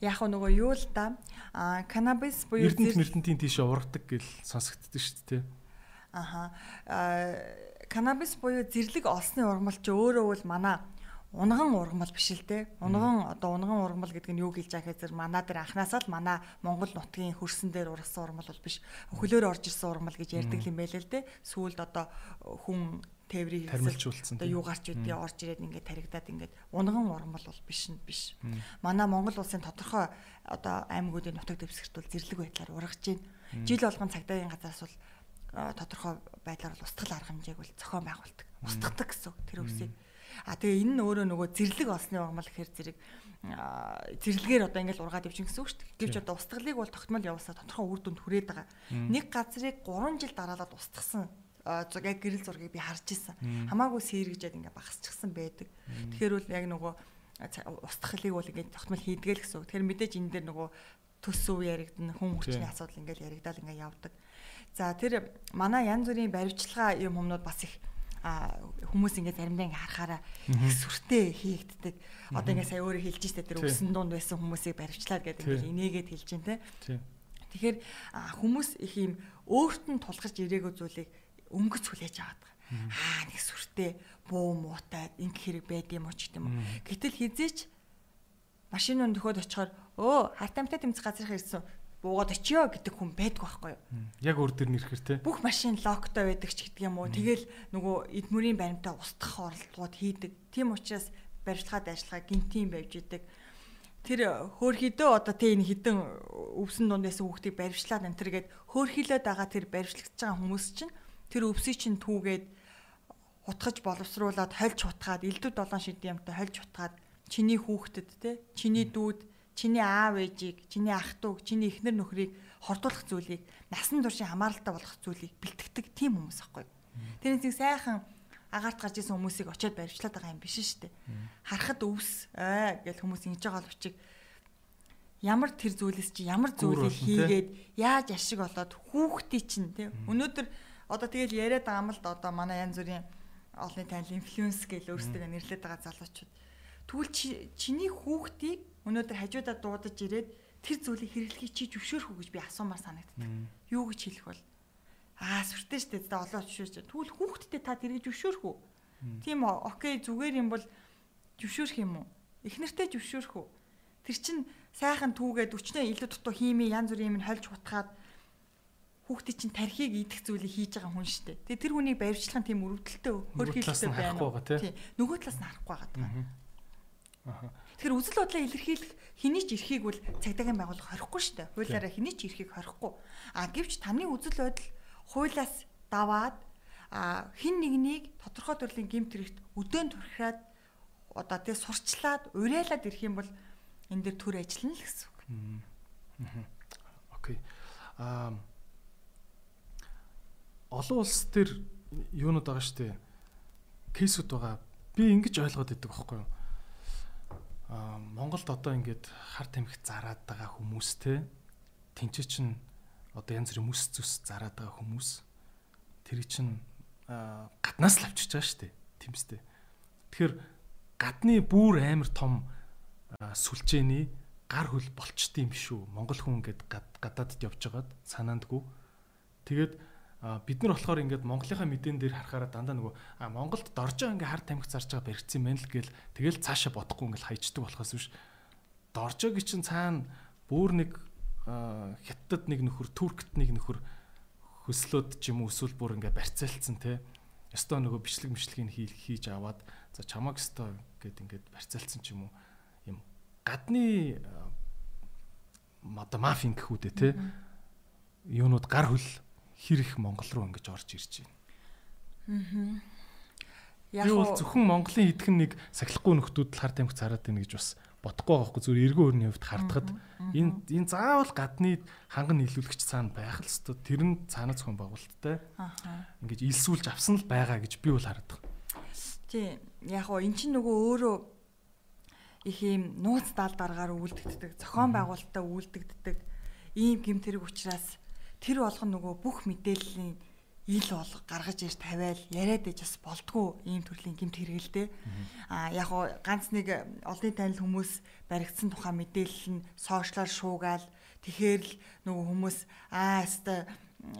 Яг нөгөө юу л да а канабис буюу Эрдэнэт мэрдэнтийн тийш ургадаг гэл сонсогддог шүү дээ. Аха. Канабис буюу зэрлэг олсны ургамал чи өөрөө бол манай унган ургамал биш л те. Унган одоо унган ургамал гэдэг нь юу гэлж байгаа гэхээр манай дээр анханасаа л манай Монгол нутгийн хөрсөн дээр ургасан ургамал бол биш. Хөлөөр орж ирсэн ургамал гэж ярьдаг юм байл л те. Сүүлд одоо хүн тээврийг тармилжуулсан. Одоо юу гарч үдээ орж ирээд ингээд таригдаад ингээд унган ургамал бол биш нь биш. Манай Монгол улсын тодорхой одоо аймагуудын нутаг дэвсгэрт бол зэрлэг байдлаар ургаж байна. Жил болгон цагдаагийн газраас бол тодорхой байдлаар бол устгал арга хэмжээг бол зохион байгуулдаг. Устгадаг гэсэн тэр үсийг. А тэгээ энэ нь өөрөө нөгөө зэрлэг олсны ургамал гэхээр зэрэг зэрлэгээр одоо ингээл ургаад явж гэсэн үг шүү дээ. Гэвч одоо устгалыг бол тогтмол явуулсаа тодорхой үр дүнд хүрээд байгаа. Нэг газрыг 3 жил дараалаад устгасан яг гэрэл зургийг би харж исэн. Хамаагүй сэргэжээд ингээ багасчихсан байдаг. Тэгэхээр бол яг нөгөө устгалыг бол ингээ тогтмол хийдгээл гэсэн үг. Тэгэхээр мэдээж энэ дээр нөгөө төс өв яригдана хүн хүчний асуудал ингээл яригдаал ингээ явдаг. За тэр манай янз бүрийн баримтчилгаа юм хүмүүд бас их хүмүүс ингээд заримдаа ингээ харахаараа их сүртэй хийгддэг. Одоо ингээ сая өөрөө хэлж штэ тэр өсөн дунд байсан хүмүүсийг баримтлаад гэдэг ингээ инээгээд хэлж дээ тэ. Тэгэхээр хүмүүс их юм өөрт нь тулгарч ирээгөө зүйлийг өнгөц хүлээж аваад байгаа. Аа нэг сүртэй буу муутай ингээ хэрэг байд юм уу ч гэдэм үү. Гэтэл хизээч машин өн төхөд очихоор өө хартамтай тэмцэх газрын ирсэн буугаад очиё гэдэг хүн байдг байхгүй юу? Яг өөр дөр нэрхэр те. Бүх машин локтой байдаг ч гэдэг юм уу. Тэгэл нөгөө эдмүрийн баримтаа устгах оролдлогууд хийдэг. Тийм учраас барилгаад ажиллагаа гинтийн байж идэг. Тэр хөөрхидөө одоо тэ энэ хідэн өвсөн дундаас хүүхдийг баримтлаад энэ төргээд хөөрхилээд байгаа тэр баримтлагдж байгаа хүмүүс чинь тэр өвсийг чинь түүгээд утгаж боловсруулад хольж утгаад элдв долоон шидийн юмтай хольж утгаад чиний хүүхдэд те чиний дүүд чиний аав ээжийг, чиний ах トゥ, чиний эхнэр нөхрийг хордуулах зүйлийг, насан туршийн хамааралтай болгох зүйлийг бэлтгэдэг тийм хүмүүс аахгүй. Тэр нэг сайхан агаарт гарч исэн хүмүүсийг очиод барьчлаад байгаа юм биш шүү дээ. Харахад өвс аа гэж хүмүүс ингэж байгаа л бичиг ямар тэр зүйлээс чи ямар зүйлийг хийгээд яаж ашиг болоод хүүхдий чинь тий өнөөдөр одоо тэгэл яриад байгаа юм л да. Одоо манай янз бүрийн олонний танил инфлюенс гэж өөрсдөө нэрлэдэг байгаа залуучууд. Тэгвэл чиний хүүхдийг өнөөдөр хажуудаа дуудаж ирээд тэр зүйлийг хэрэглэхийг чи зөвшөөрөх үү гэж би асуумаар санагддаг. Юу гэж хэлэх бол аа сүртэй штэ за олоо зөвшөөрч. Тэгвэл хүүхдтэй та тэрийг зөвшөөрөх үү? Тийм окей зүгээр юм бол зөвшөөрөх юм уу? Эхнэртэй зөвшөөрөх үү? Тэр чин сайхан түүгээд өчнөө илүү дутуу хиймээ янз бүрийн юм хольж хутгаад хүүхдээ чинь тархийг идэх зүйлийг хийж байгаа хүн штэ. Тэгээ тэр хүнийг барьцлах нь тийм өрөвдөлтөө хөрхилтэй байна. Тийм. Нөгөө талаас нь харахгүй байгаа. Тэгэхээр үзэл бодлоо илэрхийлэх хэний ч эрхийг бол цагдаагийн байгууллага хорихгүй шүү дээ. Хуулиараа хэний ч эрхийг хорихгүй. А гэвч таны үзэл бодол хуулиас даваад а хин нэгнийг тодорхой төрлийн гимт хэрэгт өдөөн турхиад одоо тий сурчлаад уриалаад ирэх юм бол энэ дэр төр ажиллана л гэсэн үг. Окей. Аа олон улс төр юунууд байгаа штэ кейсүүд байгаа. Би ингэж ойлгоод идэг байхгүй юу? Монголд одоо ингээд хар тамхи зараад байгаа хүмүүстэй тэнцээ чин одоо янз бүрийн мэс зүс зараад байгаа хүмүүс тэр чин гаднаас л авчиж байгаа штэ тэмстэй. Тэгэхээр гадны бүр амар том сүлжээний гар хөл болчт юм шүү. Монгол хүн ингээд гадаадд явж байгаад санаандгүй. Тэгээд бид нар болохоор ингээд Монголынхаа мэдэн дээр харахаараа дандаа нөгөө а Монголд доржоо ингээд хар тамхи зарж байгаа баригдсан мэн л гээл тэгэл цаашаа бодохгүй ингээд хайчдаг болохоос биш. Доржоогийн чинь цаана бүр нэг хятад нэг нөхөр, туркт нэг нөхөр хөслөөд ч юм уу эсвэл бүр ингээд барьцаалцсан те. Ёстой нөгөө бичлэг мишлэгийг хийж аваад за чамаг ёстой гэд ингээд барьцаалцсан ч юм уу юм гадны одоо мафийн гэхүүдээ те. Юунууд гар хөл хэр их Монгол руу ингэж орж ирж байна. Аа. Яг бол зөвхөн Монголын хитгэн нэг сахилахгүй нөхдүүд л хар тамхи цараад байна гэж бас бодохгүй байгаа хгүй зүгээр эргэн өрний хувьд хардахад энэ энэ заавал гадны ханган нийлүүлэгч цаана байх л ёстой. Тэр нь цаана зөвхөн байгуулттай. Аа. Ингэж илсүүлж авсан л байгаа гэж би бол хардаг. Тий. Яг гоо эн чинь нөгөө өөрөө их юм нууц даал дараагаар үйлдэгддэг, зохион байгуулалтаа үйлдэгддэг ийм гимтэрэг учраас тэр болгон нөгөө бүх мэдээллийн ил бол гаргаж ирж тавиал яриад иж бас болдгоо ийм төрлийн гэмт хэрэгэлтэй. А яг гоо ганц нэг олонний танил хүмүүс баригдсан тухай мэдээлэл нь сошиалар шуугаал тэгэхээр л нөгөө хүмүүс аа хэвээ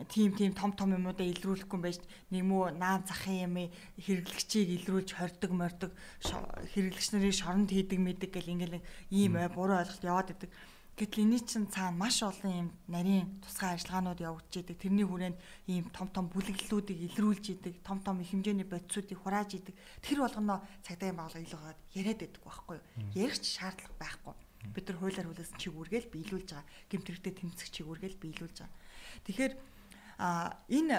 тим тим том том юмудаа илрүүлэхгүй байж нэг мөө наан захын юм хэрэглэгчийг илрүүлж хордог мордог хэрэглэгч нарын шоронд хийдэг мэдэг гэл ингээл ийм буруу ойлголт яваад идэг. Гэтэл энэ чинь цаана маш олон юм нарийн тусгай ажиллагаанууд явагдаж идэг. Тэрний хүрээнд ийм том том бүлэглэлүүдийг илрүүлж идэг, том том их хэмжээний бодисуудыг хурааж идэг. Тэр болгоно цагдаагийн байгууллага илүүгээд яриад байдаг байхгүй юу? Ярих ч шаардлага байхгүй. Бид нар хуулиар хүлээсэн чигүүргээл биелүүлж байгаа. Гэмтэрэгтэй тэмцэх чигүүргээл биелүүлж байгаа. Тэгэхээр а энэ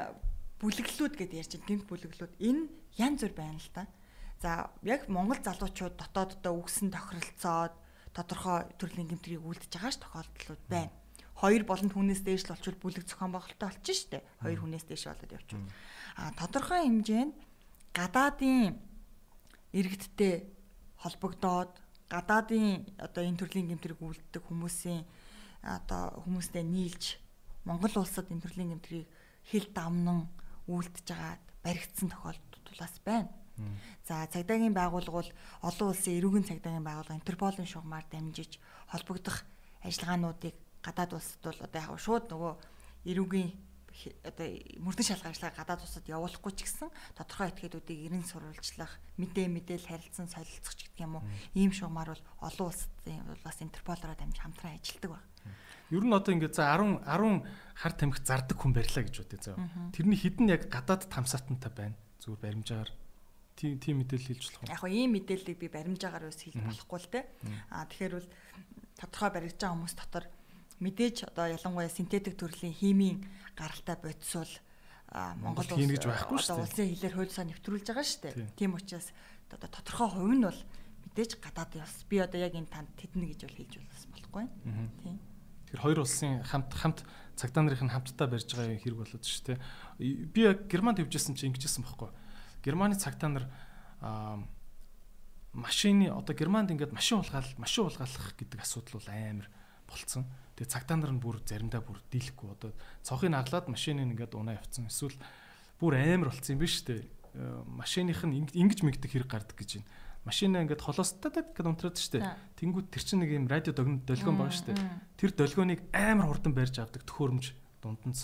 бүлэглэлүүд гэдээ ярьж байгаа гэмт бүлэглэлүүд энэ янз бүр байна л та. За яг Монгол залуучууд дотооддоо үгсэн тохиролцоод тодорхой төрлийн гэмтрийг үлдэж байгаа ш тохиолдлууд байна. Хоёр болон түүнээс дээш л болчвол бүлэг зохион байгуулалттай болчих штэ. Хоёр хүнээс дээш болоод явчихвал. А тодорхой хэмжээнд гадаадын иргэдтэй холбогдоод гадаадын одоо энэ төрлийн гэмтрийг үлддэг хүмүүсийн одоо хүмүүстэй нийлж Монгол улсад энэ төрлийн гэмтрийг хил дамнан үлдэж байгаад баригдсан тохиолдол бас байна. За цагдаагийн байгууллага бол олон улсын эрүүгийн цагдаагийн байгууллага Интерполын шугамар дамжиж холбогдох ажиллагаануудыг гадаад улсад бол одоо яг шууд нөгөө эрүүгийн одоо мөрдөн шалгах ажиллагаа гадаад улсад явуулахгүй ч гэсэн тодорхой этгээдүүдийг эрен сурвалжлах, мэдээ мэдээл харилцан солилцох ч гэдэг юм уу. Ийм шугамар бол олон улсын бас Интерполоор дамжиж хамтран ажилладаг байна. Ер нь одоо ингээд за 10 10 хар тамхи зардаг хүн барьлаа гэж заа. Тэрний хідэн яг гадаад тамсаатантай байна. Зүгээр баримжаагаар тийм тийм мэдээлэл хэлж болох уу? Яг нь ийм мэдээллийг би баримжаагаар бас хэлж болохгүй л те. Аа тэгэхээр бол тодорхой баригдаж байгаа хүмүүс дотор мэдээж одоо ялангуяа синтетик төрлийн химийн гаралтай бодисвол Монгол улс гэж байхгүй шүү дээ. Улсын хилээр хуулиусаа нэвтрүүлж байгаа шүү дээ. Тийм учраас одоо тодорхой хувь нь бол мэдээж гадаад яс. Би одоо яг энэ танд тэднэ гэж бол хэлж болохгүй. Тийм. Тэр хоёр улсын хамт хамт цагдаа нарын хамтдаа барьж байгаа хэрэг болоод шүү дээ. Би яг Германд явжсэн чинь ингэжсэн байхгүй. Германы цагтаа нар машины одоо Германд ингээд машин улгаал машин улгаалах гэдэг асуудал бол амар болцсон. Тэгээ цагтаа нар нь бүр заримдаа бүр дийлэхгүй одоо цонхыг аглаад машиныг ингээд унаа явцсан. Эсвэл бүр амар болцсон юм биш үү? Машиных нь ингэж мэгдэх хэрэг гардаг гэж байна. Машинаа ингээд холоостай гэдэг унтраад штэ. Тэнгүүд тэр чинь нэг юм радио долгион байгаа штэ. Тэр долгионыг амар хурдан барьж авдаг төхөөрөмж дунд нь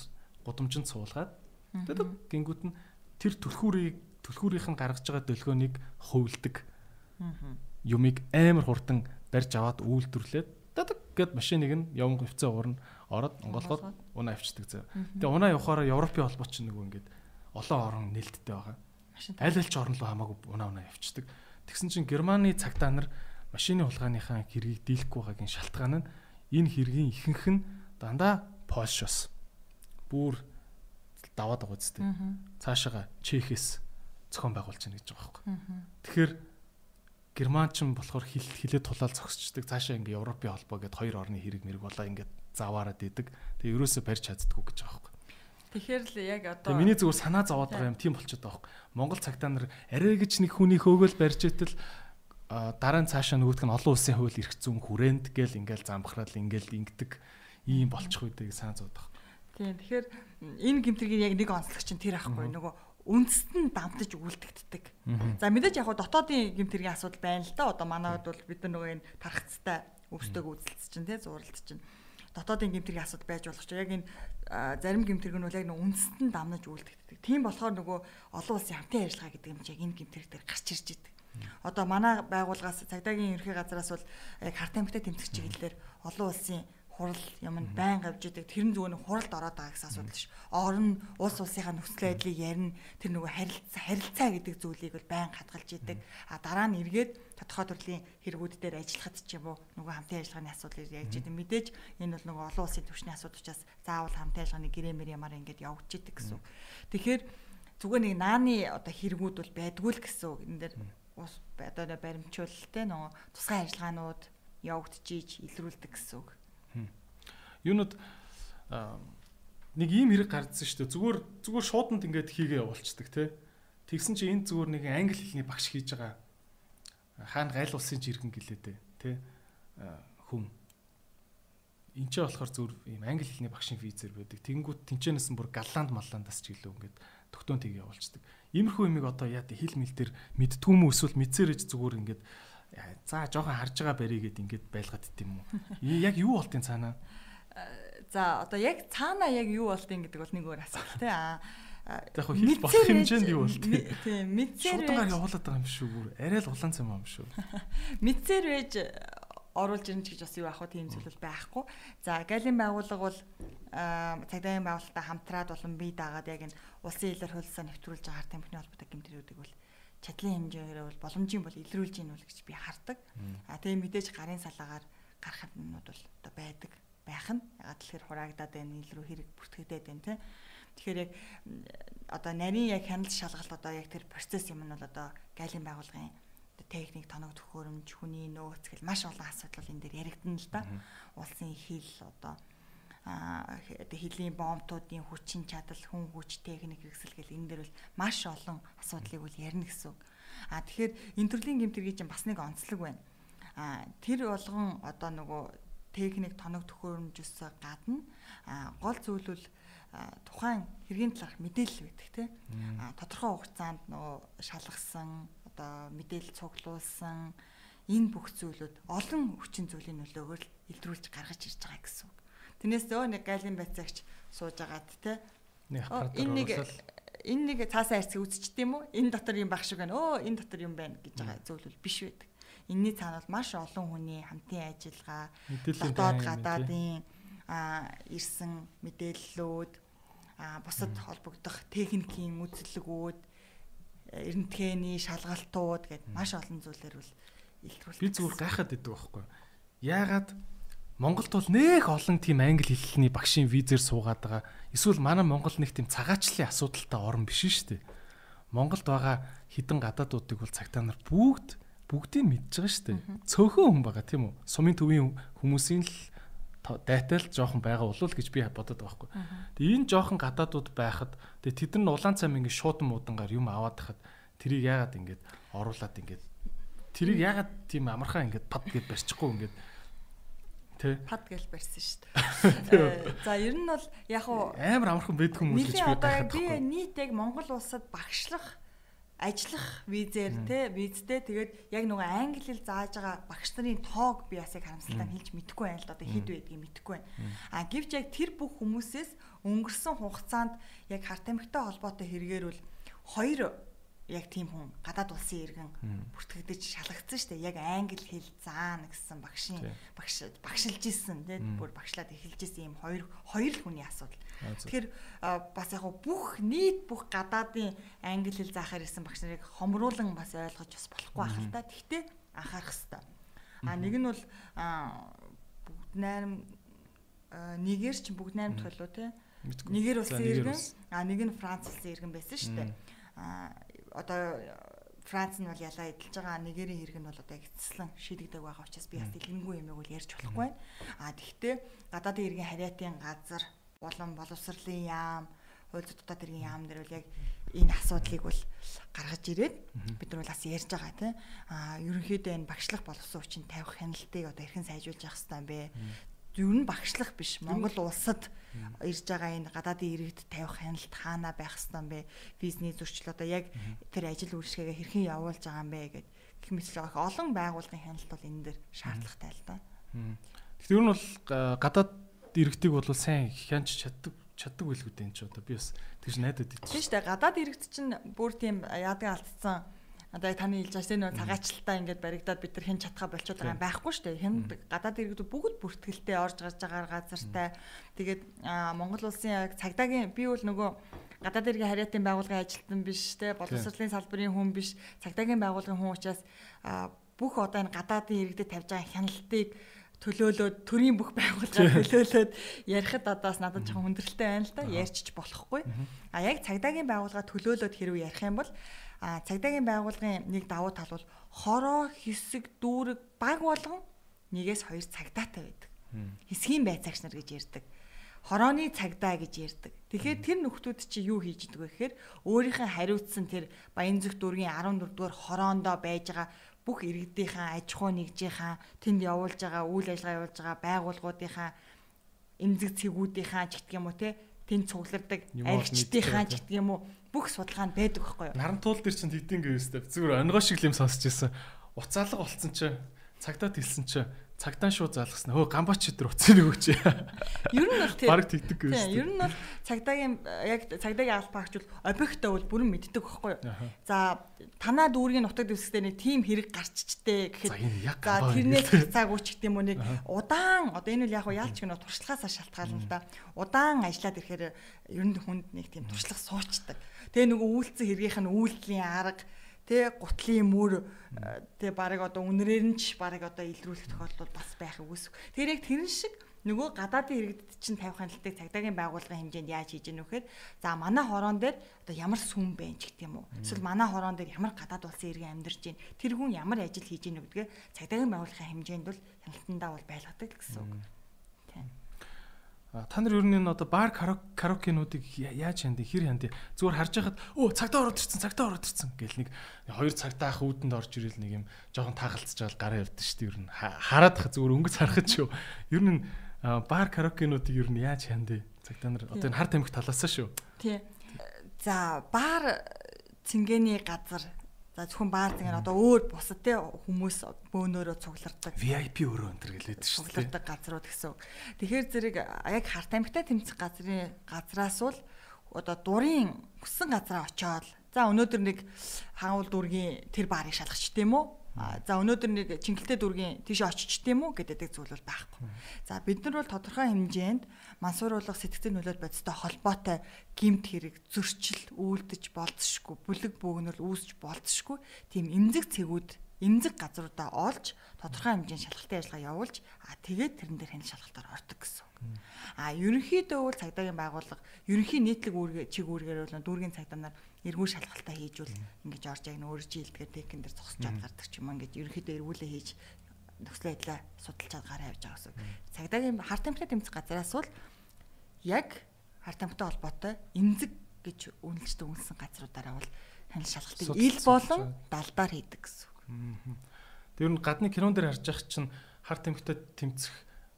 гудамжинд суулгаад. Тэгээд гингүүд нь тэр түлхүүрийг түлхүүрийнх нь гаргаж байгаа долгионыг хувилдаг. Юмыг амар хурдан барьж аваад үйлдвэрлээд дадаг гэд машиныг нь явган хөвцөө уурна ороод онголгоод унаа авчдаг зав. Тэгээ унаа явахаараа Европын холбоо ч нөгөө ингээд олон орон нээлттэй байгаа. Аль аль ч орн руу хамаагүй унаа унаа явцдаг. Тэгсэн чинь Германы цагтаа нар машины хулгайныхаа хэргийг дийлэхгүй байгаагийн шалтгаан нь энэ хэргийн ихэнх нь дандаа Польшоос бүр даваад байгаа үстэй. Цаашаага Чехэс зохион байгуулж байна гэж байгаа байхгүй. Тэгэхээр германчин болохоор хил хилээ тулаал зогсчдаг. Цаашаа ингээ Европын холбоо гэдээ хоёр орны хэрэг мэрэг болоо ингээд заваарад идэг. Тэгээ ерөөсөө барьж чаддгүй гэж байгаа байхгүй. Тэгэхээр л яг одоо Тэгээ миний зүгээр санаа зовоод байгаа юм тийм болчиход байгаа байхгүй. Монгол цагтаа нар арай гэж нэг хүний хөөгөл барьж итэл дараа нь цаашаа нөгөөдг нь олон улсын хууль эрх зүйн хүрээнд гээл ингээл замбахрал ингээл ингэдэг ийм болчих үедээ санаа зовоод байгаа. Тийм тэгэхээр энэ гимтэргийн яг нэг онцлог чинь тэр ахгүй нөгөө үндэст нь дамтаж үлдэгддэг. За мэдээж яг дотоодын гимтэргийн асуудал байна л да. Одоо манайд бол бид нар нөгөө энэ тархацтай өвсдөг үзэлц чинь тий зуралт чинь дотоодын гимтэргийн асуудал байж болох ч яг энэ зарим гимтэрэг нь бол яг үндэст нь дамнаж үлдэгддэг. Тийм болохоор нөгөө олон улсын хамтын ажиллагаа гэдэг юм чи яг энэ гимтэрэг дээр гарч ирж идэг. Одоо манай байгууллагаас цагдаагийн ерхий газраас бол яг харт амьтаа тэмцэх чиглэлээр олон улсын хурал юмд байн гавж идэг тэр нь зүгээр хуралд ороод байгаа гэсэн асуудал ш. Орон улс улсынхаа нөхцөл байдлыг ярина. Тэр нөгөө харилцаа харилцаа гэдэг зүйлийг бол байн хадгалж идэг. А дараа нь эргээд тодорхой төрлийн хэрэгүүд дээр ажиллахад ч юм уу нөгөө хамтын ажиллагааны асуудлыг яаж идэг. Мэдээж энэ бол нөгөө олон улсын түвшний асуудал учраас заавал хамтын ажиллагааны гэрээмэр ямар ингээд явж идэг гэсэн. Тэгэхээр зүгээр нэг нааны одоо хэрэгүүд бол байдгүй л гэсэн. Энэ дээр ус одоо баримтжуулалтай нөгөө тусгай ажиллагаанууд явагдчихийж илрүүлдэг гэсэн үг юунод нэг ийм хэрэг гардсан шүү дээ. Зүгээр зүгээр шууданд ингээд хийгээ явуулцдаг те. Тэгсэн чи энэ зүгээр нэг англи хэлний багш хийж байгаа хаана гайл улсын жиргэн гэлээдэ те хүн энэ ч болохоор зүгээр ийм англи хэлний багшийн визээр байдаг. Тэнгүүт тэнчэнээс бүр галланд малландас ч гэлөө ингээд тогтоон тийг явуулцдаг. Иймэрхүү юмыг одоо яа хэл мэл дээр мэдтгүү мүү эсвэл мэдсэрэж зүгээр ингээд за жоохон харж байгаа барий гэд ингээд байлгаад дит юм уу. Яг юу болтын цаанаа? За одоо яг цаана яг юу болдгийг гэдэг бол нэг өөр асуудал тий. Аа яг хэл болох хэмжээнд юу болт тий. Мэдсээр шудагаар явуулаад байгаа юм шүү. Арай л улаан цам юм шүү. Мэдсээр вэж оруулж ирнэ гэж бас юу ах вэ тийм зүйл байхгүй. За галийн байгууллага бол цагдаагийн байгууллагатай хамтраад болон бие даагаад яг энэ улсын илэр хөлсөө нэвтрүүлж байгаа тамхины холбоотой гэмтрүүдийг бол чадлын хэмжээгээр бол боломжийн бол илрүүлж ийн үл гэж би хардаг. А тэгээ мэдээж гарын салаагаар гарах юмнууд бол одоо байдаг байх нь ягаад тэгэхээр хураагдаад байна ил рүү хэрэг бүртгэгдээд байна тийм тэгэхээр яг одоо нарийн яг хяналт шалгалт одоо яг тэр процесс юм нь бол одоо гайлын байгууллагын техник тоног төхөөрөмж хүний нөөц гэл маш олон асуудал энэ дээр яригдана л да улсын хил одоо хэлийн бомбтуудын хүчин чадал хүн хүч техник хэрэгсэл гэл энэ дээр бол маш олон асуудлыг бол ярина гэсэн үг. А тэгэхээр энэ төрлийн гэмтэргийн чинь бас нэг онцлог байна. А тэр болгон одоо нөгөө техник тоног төхөөрөмжөөс гадна гол зүйл бол тухайн хэргийн талаарх мэдээлэл байдаг тийм тодорхой хугацаанд нөгөө шалгасан одоо мэдээлэл цуглуулсан энэ бүх зүйлүүд олон хүчин зүйлийн нөлөөгөөр илрүүлж гаргаж ирж байгаа гэсэн үг. Тэрнээс өө нэг гайлын байцаагч сууж агаад те энэ нэг энэ нэг цаасаа харьцаг үзчихдээ юм уу? Энэ дотор юм баг шиг байна. Өө энэ дотор юм байна гэж байгаа зүйл бол биш байдаг. Энийний цаана бол маш олон хүний хамтын ажиллагаа, дотоод гадаадын ирсэн мэдээллүүд бусад холбогдох техникийн үзлэгүүд эрдэнэтгэний шалгалтууд гэд маш олон зүйлээр бол илрүүлдэг. Би зүгээр гайхаад идэг байхгүй. Яагаад Монголд бол нэх олон тийм англи хэлний багшийн визээр суугаад байгаа. Эсвэл манай Монгол нэг тийм цагаачлалын асуудалтай орн биш шүү дээ. Монголд байгаа хідэн гадаадуудыг бол цагтаа нар бүгд бүгдийг мэдж байгаа шүү дээ. Цөөхөн хүн байгаа тийм үү? Сумын төвийн хүмүүсийн л дайтал жоохон байгаа болов гэж би бодод байгаа хгүй. Тэгээ энэ жоохон гадаадууд байхад тэгээ тэд нар улаан цам ингэ шуудан муудангаар юм аваад тахад тэрийг яагаад ингэж оруулаад ингэж тэрийг яагаад тийм амархаа ингэж пад гэж барьчихгүй ингэж Тэ. Пад гэж барьсан шүү дээ. За ер нь бол яг уу амар амархан байдаг хүмүүс гэж би байхад. Би нийт яг Монгол улсад багшлах ажиллах визээр те визтэй. Тэгээд яг нөгөө англи хэл зааж байгаа багш нарын тоог би яг харамсалтай хэлж мэдэхгүй байна л одоо хэд байдгийг мэдэхгүй байна. А гэвч яг тэр бүх хүмүүсээс өнгөрсөн хугацаанд яг харт амигтай холбоотой хэрэгээр бол хоёр яг тийм хүн гадаад улсын иргэн бүртгэгдэж шалгагдсан шүү дээ. Яг англи хэл заана гэсэн багшийн багш багшилж исэн тийм бүр багшлаад эхэлж исэн ийм хоёр хоёр хүний асуудал. Тэгэхээр бас яг бүх нийт бүх гадаадын англи хэл заахаар исэн багш нарыг хомруулан бас ойлгож бас болохгүй байх л та. Тэгтээ анхаарах хэрэгтэй. А нэг нь бол бүгд найрам нэгээр ч бүгд найрамд толоо тийм Нэгэр улсын иргэн. а нэг нь Франц улсын иргэн байсан шүү дээ. А одоо Франц нь бол ялаа эдэлж байгаа. Нэгэрийн хэрэг нь бол одоо эцэслэн шийдэгдэг байгаа учраас би бас дэлгэнгүй юм бол ярьж болохгүй байна. А тэгвэл гадаадын иргэн хариатын газар болон боловсролын яам, хууль зүйн иргэн яам дээр бол яг энэ асуудлыг бол гаргаж ирээд бид нар бол бас ярьж байгаа тийм. А ерөнхийдөө энэ багшлах боловсон хүчин тавих хяналтыг одоо хэрхэн сайжруулж явах хэрэгтэй юм бэ? Ер нь багшлах биш. Монгол улсад ирж байгаа энэ гадаадын иргэд тавих хяналт хаана байх хэвээр юм бэ? Визний зөрчил одоо яг тэр ажил үйлчлэгээ хэрхэн явуулж байгаа юм бэ гэд гэх мэт л олон байгууллагын хяналт бол энэ дээр шаардлагатай л да. Тэгэхээр ер нь бол гадаад иргэдийг бол сайн хянч чаддаг чаддаг байлгүй дээ энэ ч одоо би бас тэгж найдаад идэж. Тийм шүү дээ. Гадаад иргэд чинь бүр тийм яадаг алдсан одоо таны хэлж байгаа тийм цагаачлалтаа ингээд баригдаад бид нар хэн чадхаа болчиход байгаа юм байхгүй шүү дээ. Хэн гадаад иргэдүүд бүгд бүртгэлтэй орж гарч байгаа газартай. Тэгээд Монгол улсын яг цагдаагийн би бол нөгөө гадаад иргэн хариатын байгууллагын ажилтан биш те боловсролын салбарын хүн биш цагдаагийн байгууллагын хүн учраас бүх одоо энэ гадаадын иргэдэд тавьж байгаа хяналтыг төлөөлөөд төрийн бүх байгууллага төлөөлөөд ярихад одоос надад жоохон хүндрэлтэй байна л да ярьчих болохгүй. А яг цагдаагийн байгууллага төлөөлөөд хэрвээ ярих юм бол А цагдаагийн байгууллагын нэг давуу тал бол хороо хэсэг дүүрэг баг болгон нэгээс хоёр цагдаатай байдаг. Хэсгийн байцаагч нар гэж ярьдаг. Хорооны цагдаа гэж ярьдаг. Тэгэхээр тэр нөхдүүд чи юу хийж идэг вэ гэхээр өөрийнхөө хариуцсан тэр Баянзүх дүүргийн 14 дугаар хороондоо байж байгаа бүх иргэдийнхаа аж ахуй нэгжийнхаа тэнд явуулж байгаа үйл ажиллагаа явуулж байгаа байгууллагуудынхаа эмзэг цэгүүдийнхаа ч гэдэг юм уу те тэнд цуглардаг аригчдынхаа ч гэдэг юм уу бүх судалгаанд байдаг байхгүй юу. Наран туул дээр чинь хэдийн гэвэстэй зүгээр онгоо шиг юм сонсч ирсэн. Уцаалга болцсон чи цагтаа тэлсэн чи цагтаа шууд залгасан. Хөө гамбач өдр уцсан өгөөч. Ер нь бол тийм. Бараг тэгдэг гэсэн. Тийм, ер нь бол цагдаагийн яг цагдаагийн албаагч бол объектоо бол бүрэн мэддэг байхгүй юу. За танаа дүүргийн нутаг дэвсгтээ нэг тим хэрэг гарччтэй гэхэд за тэрнээс цааг үуч гэдэг юм уу нэг удаан одоо энэ үл яг яалч гэнэ туршлагаасаа шалтгаална л да. Удаан ажиллаад ирэхээр ер нь хүнд нэг тийм туршлага суучдаг. Тэгээ нөгөө үйлцэн хэргийнх нь үйлдэлийн арга тэ гутлын мөр тэ баг одоо үнрээр нь ч баг одоо илрүүлэх тохиолдол бас байх үгүйс. Тэр яг тэрэн шиг нөгөө гадаадын иргэдэд чинь тавих хяналтыг цагдаагийн байгууллагын хэмжээнд яаж хийж гэнэ вэхээр за манай хорон дээр одоо ямар сүм бэ ч юм уу. Эсвэл манай хорон дээр ямар гадаад улсын иргэн амьдарч байна. Тэр хүн ямар ажил хийж гэнэ гэдгээ цагдаагийн байгууллагын хэмжээнд бол хяналтандаа бол байлгадаг гэсэн үг. Та нар ер нь энэ одоо бар караокенуудыг яаж хяндаг хэр хяндаг зүгээр харж байхад өө цагтаа ороод ирсэн цагтаа ороод ирсэн гэл нэг хоёр цагтаа ах үүдэнд орж ирэл нэг юм жоохон тахалцж байгаа гараа явдаг шүү дээ ер нь. Хараад хаа зүгээр өнгөц харахад шүү. Ер нь бар караокенуудыг ер нь яаж хяндаг цагтаа нар одоо энэ хар тамхи талаасаа шүү. Тий. За бар цингэний газар За зөвхөн баар зингээр одоо өөр бусад те хүмүүс бөөнөрөө цуглардаг. VIP өрөө өнтер гэлээд шүү дээ. Цуглардаг газрууд гэсэн. Тэгэхээр зэрэг яг харт амьтаа тэмцэх газрын газраас бол одоо дурын хүссэн газараа очоод за өнөөдөр нэг хаануул дүүргийн тэр баарыг шалгах ч тийм үү За өнөөдөр нэг чингэлтэй дүүргийн тийш очиж тийм үү гэдэг зүйл бол байхгүй. За бид нар бол тодорхой хэмжээнд мансууруулах сэтгцийн нөлөөт бодистой холбоотой гимт хэрэг зөрчил үйлдэж болцсошгүй, бүлэг бөөгнөл үүсч болцсошгүй тийм эмзэг цэгүүд эмзэг газруудаа олж тодорхой хэмжээний шалгалтын ажиллагаа явуулж а тэгээд тэрэн дээр хяналт шалгалтаар ордог гэсэн. А ерөнхийдөө бол цагдаагийн байгууллага ерөнхий нийтлэг үүрэг чиг үүргээр бол дүүргийн цагдаа нар эргүү шалгалтаа хийж бол ингэж орж яг нөр жилдгээ текэн дээр зогсож чад гардаг ч юм ингэж ерөнхийдөө эргүүлээ хийж нөхцөл байдлаа судалж чад гараа явж байгаа гэсэн. Цагдаагийн хар тамхи тэмцэх газраас бол яг хар тамхитай холбоотой эмзэг гэж үнэлждэг үнэлсэн газруудаараа бол хянал шалгалтыг ил болон далдаар хийдэг гэсэн. Тэр нь гадны кинон дээр харж байгаа чинь хар тамхитай тэмцэх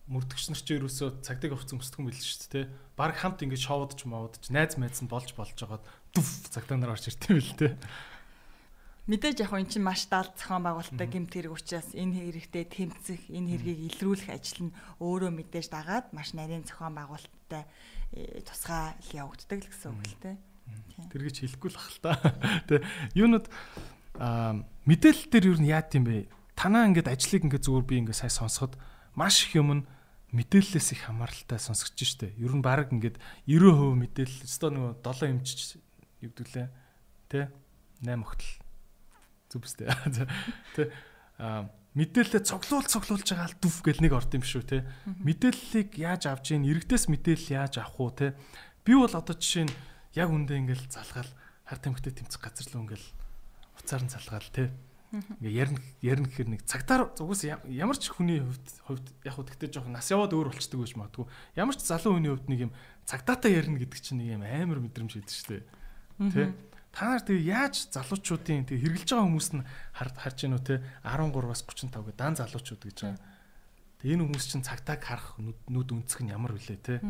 мөрдөгч нар ч ерөөсөө цагдаагийн хувцас өмсдөг юм биш шүү дээ. Бараг хамт ингэж шоудж мовдж найз майдсан болж болж байгаад дүф цагдаа нар орж иртээ бил дээ. Мэдээж яг энэ чинь маш даал зохион байгуулалттай гэмт хэрэг учраас энэ хэрэгтэй тэмцэх, энэ хэргийг илрүүлэх ажил нь өөрөө мэдээж дагаад маш нарийн зохион байгуулалттай э, тусгай явагддаг л гэсэн үг л дээ. Тэр гэж хэлэхгүй л бах л та. Тэ юунууд мэдээлэл дээр юу яат юм бэ? Танаа ингээд ажлыг ингээд зүгээр би ингээд сайн сонсоход маш их юм нь мэдээллээс их хамааралтай сонсогч штэ. Ер нь баг ингээд 90% мэдээлэл өстой нөгөө 7 эмчж юу гэдүүлээ. Тэ 8 өгтөл. Зүгстэй. Тэ мэдээлэлээ цоглуул цоглуулж байгаа л дүф гэл нэг орд юм шүү те. Мэдээллийг яаж авч ийн, иргэдээс мэдээлэл яаж авах уу те. Би бол одоо жишээ нь яг үндэ ингээл залгаал хар тамхитай тэмцэх газар руу ингээл уцаар нь залгаал те. Ингээ ярина ярина гэхэр нэг цагтаар угаас ямар ч хүний хувьд хувьд яг хөө тэгтээ жоох нас яваад өөр болчдөг байж магадгүй. Ямар ч залуу хүний хувьд нэг юм цагтаатай ярина гэдэг чинь нэг юм амар мэдрэмж байдаг шүү дээ. Тэ? Та нар тэгээ яаж залуучуудын тэгээ хэрглэж байгаа хүмүүс нь харж гинүү те 13-аас 35 гэдэг дан залуучууд гэж байгаа. Тэгээ энэ хүмүүс чинь цагтааг харах нүд үнцэх нь ямар вүлээ те.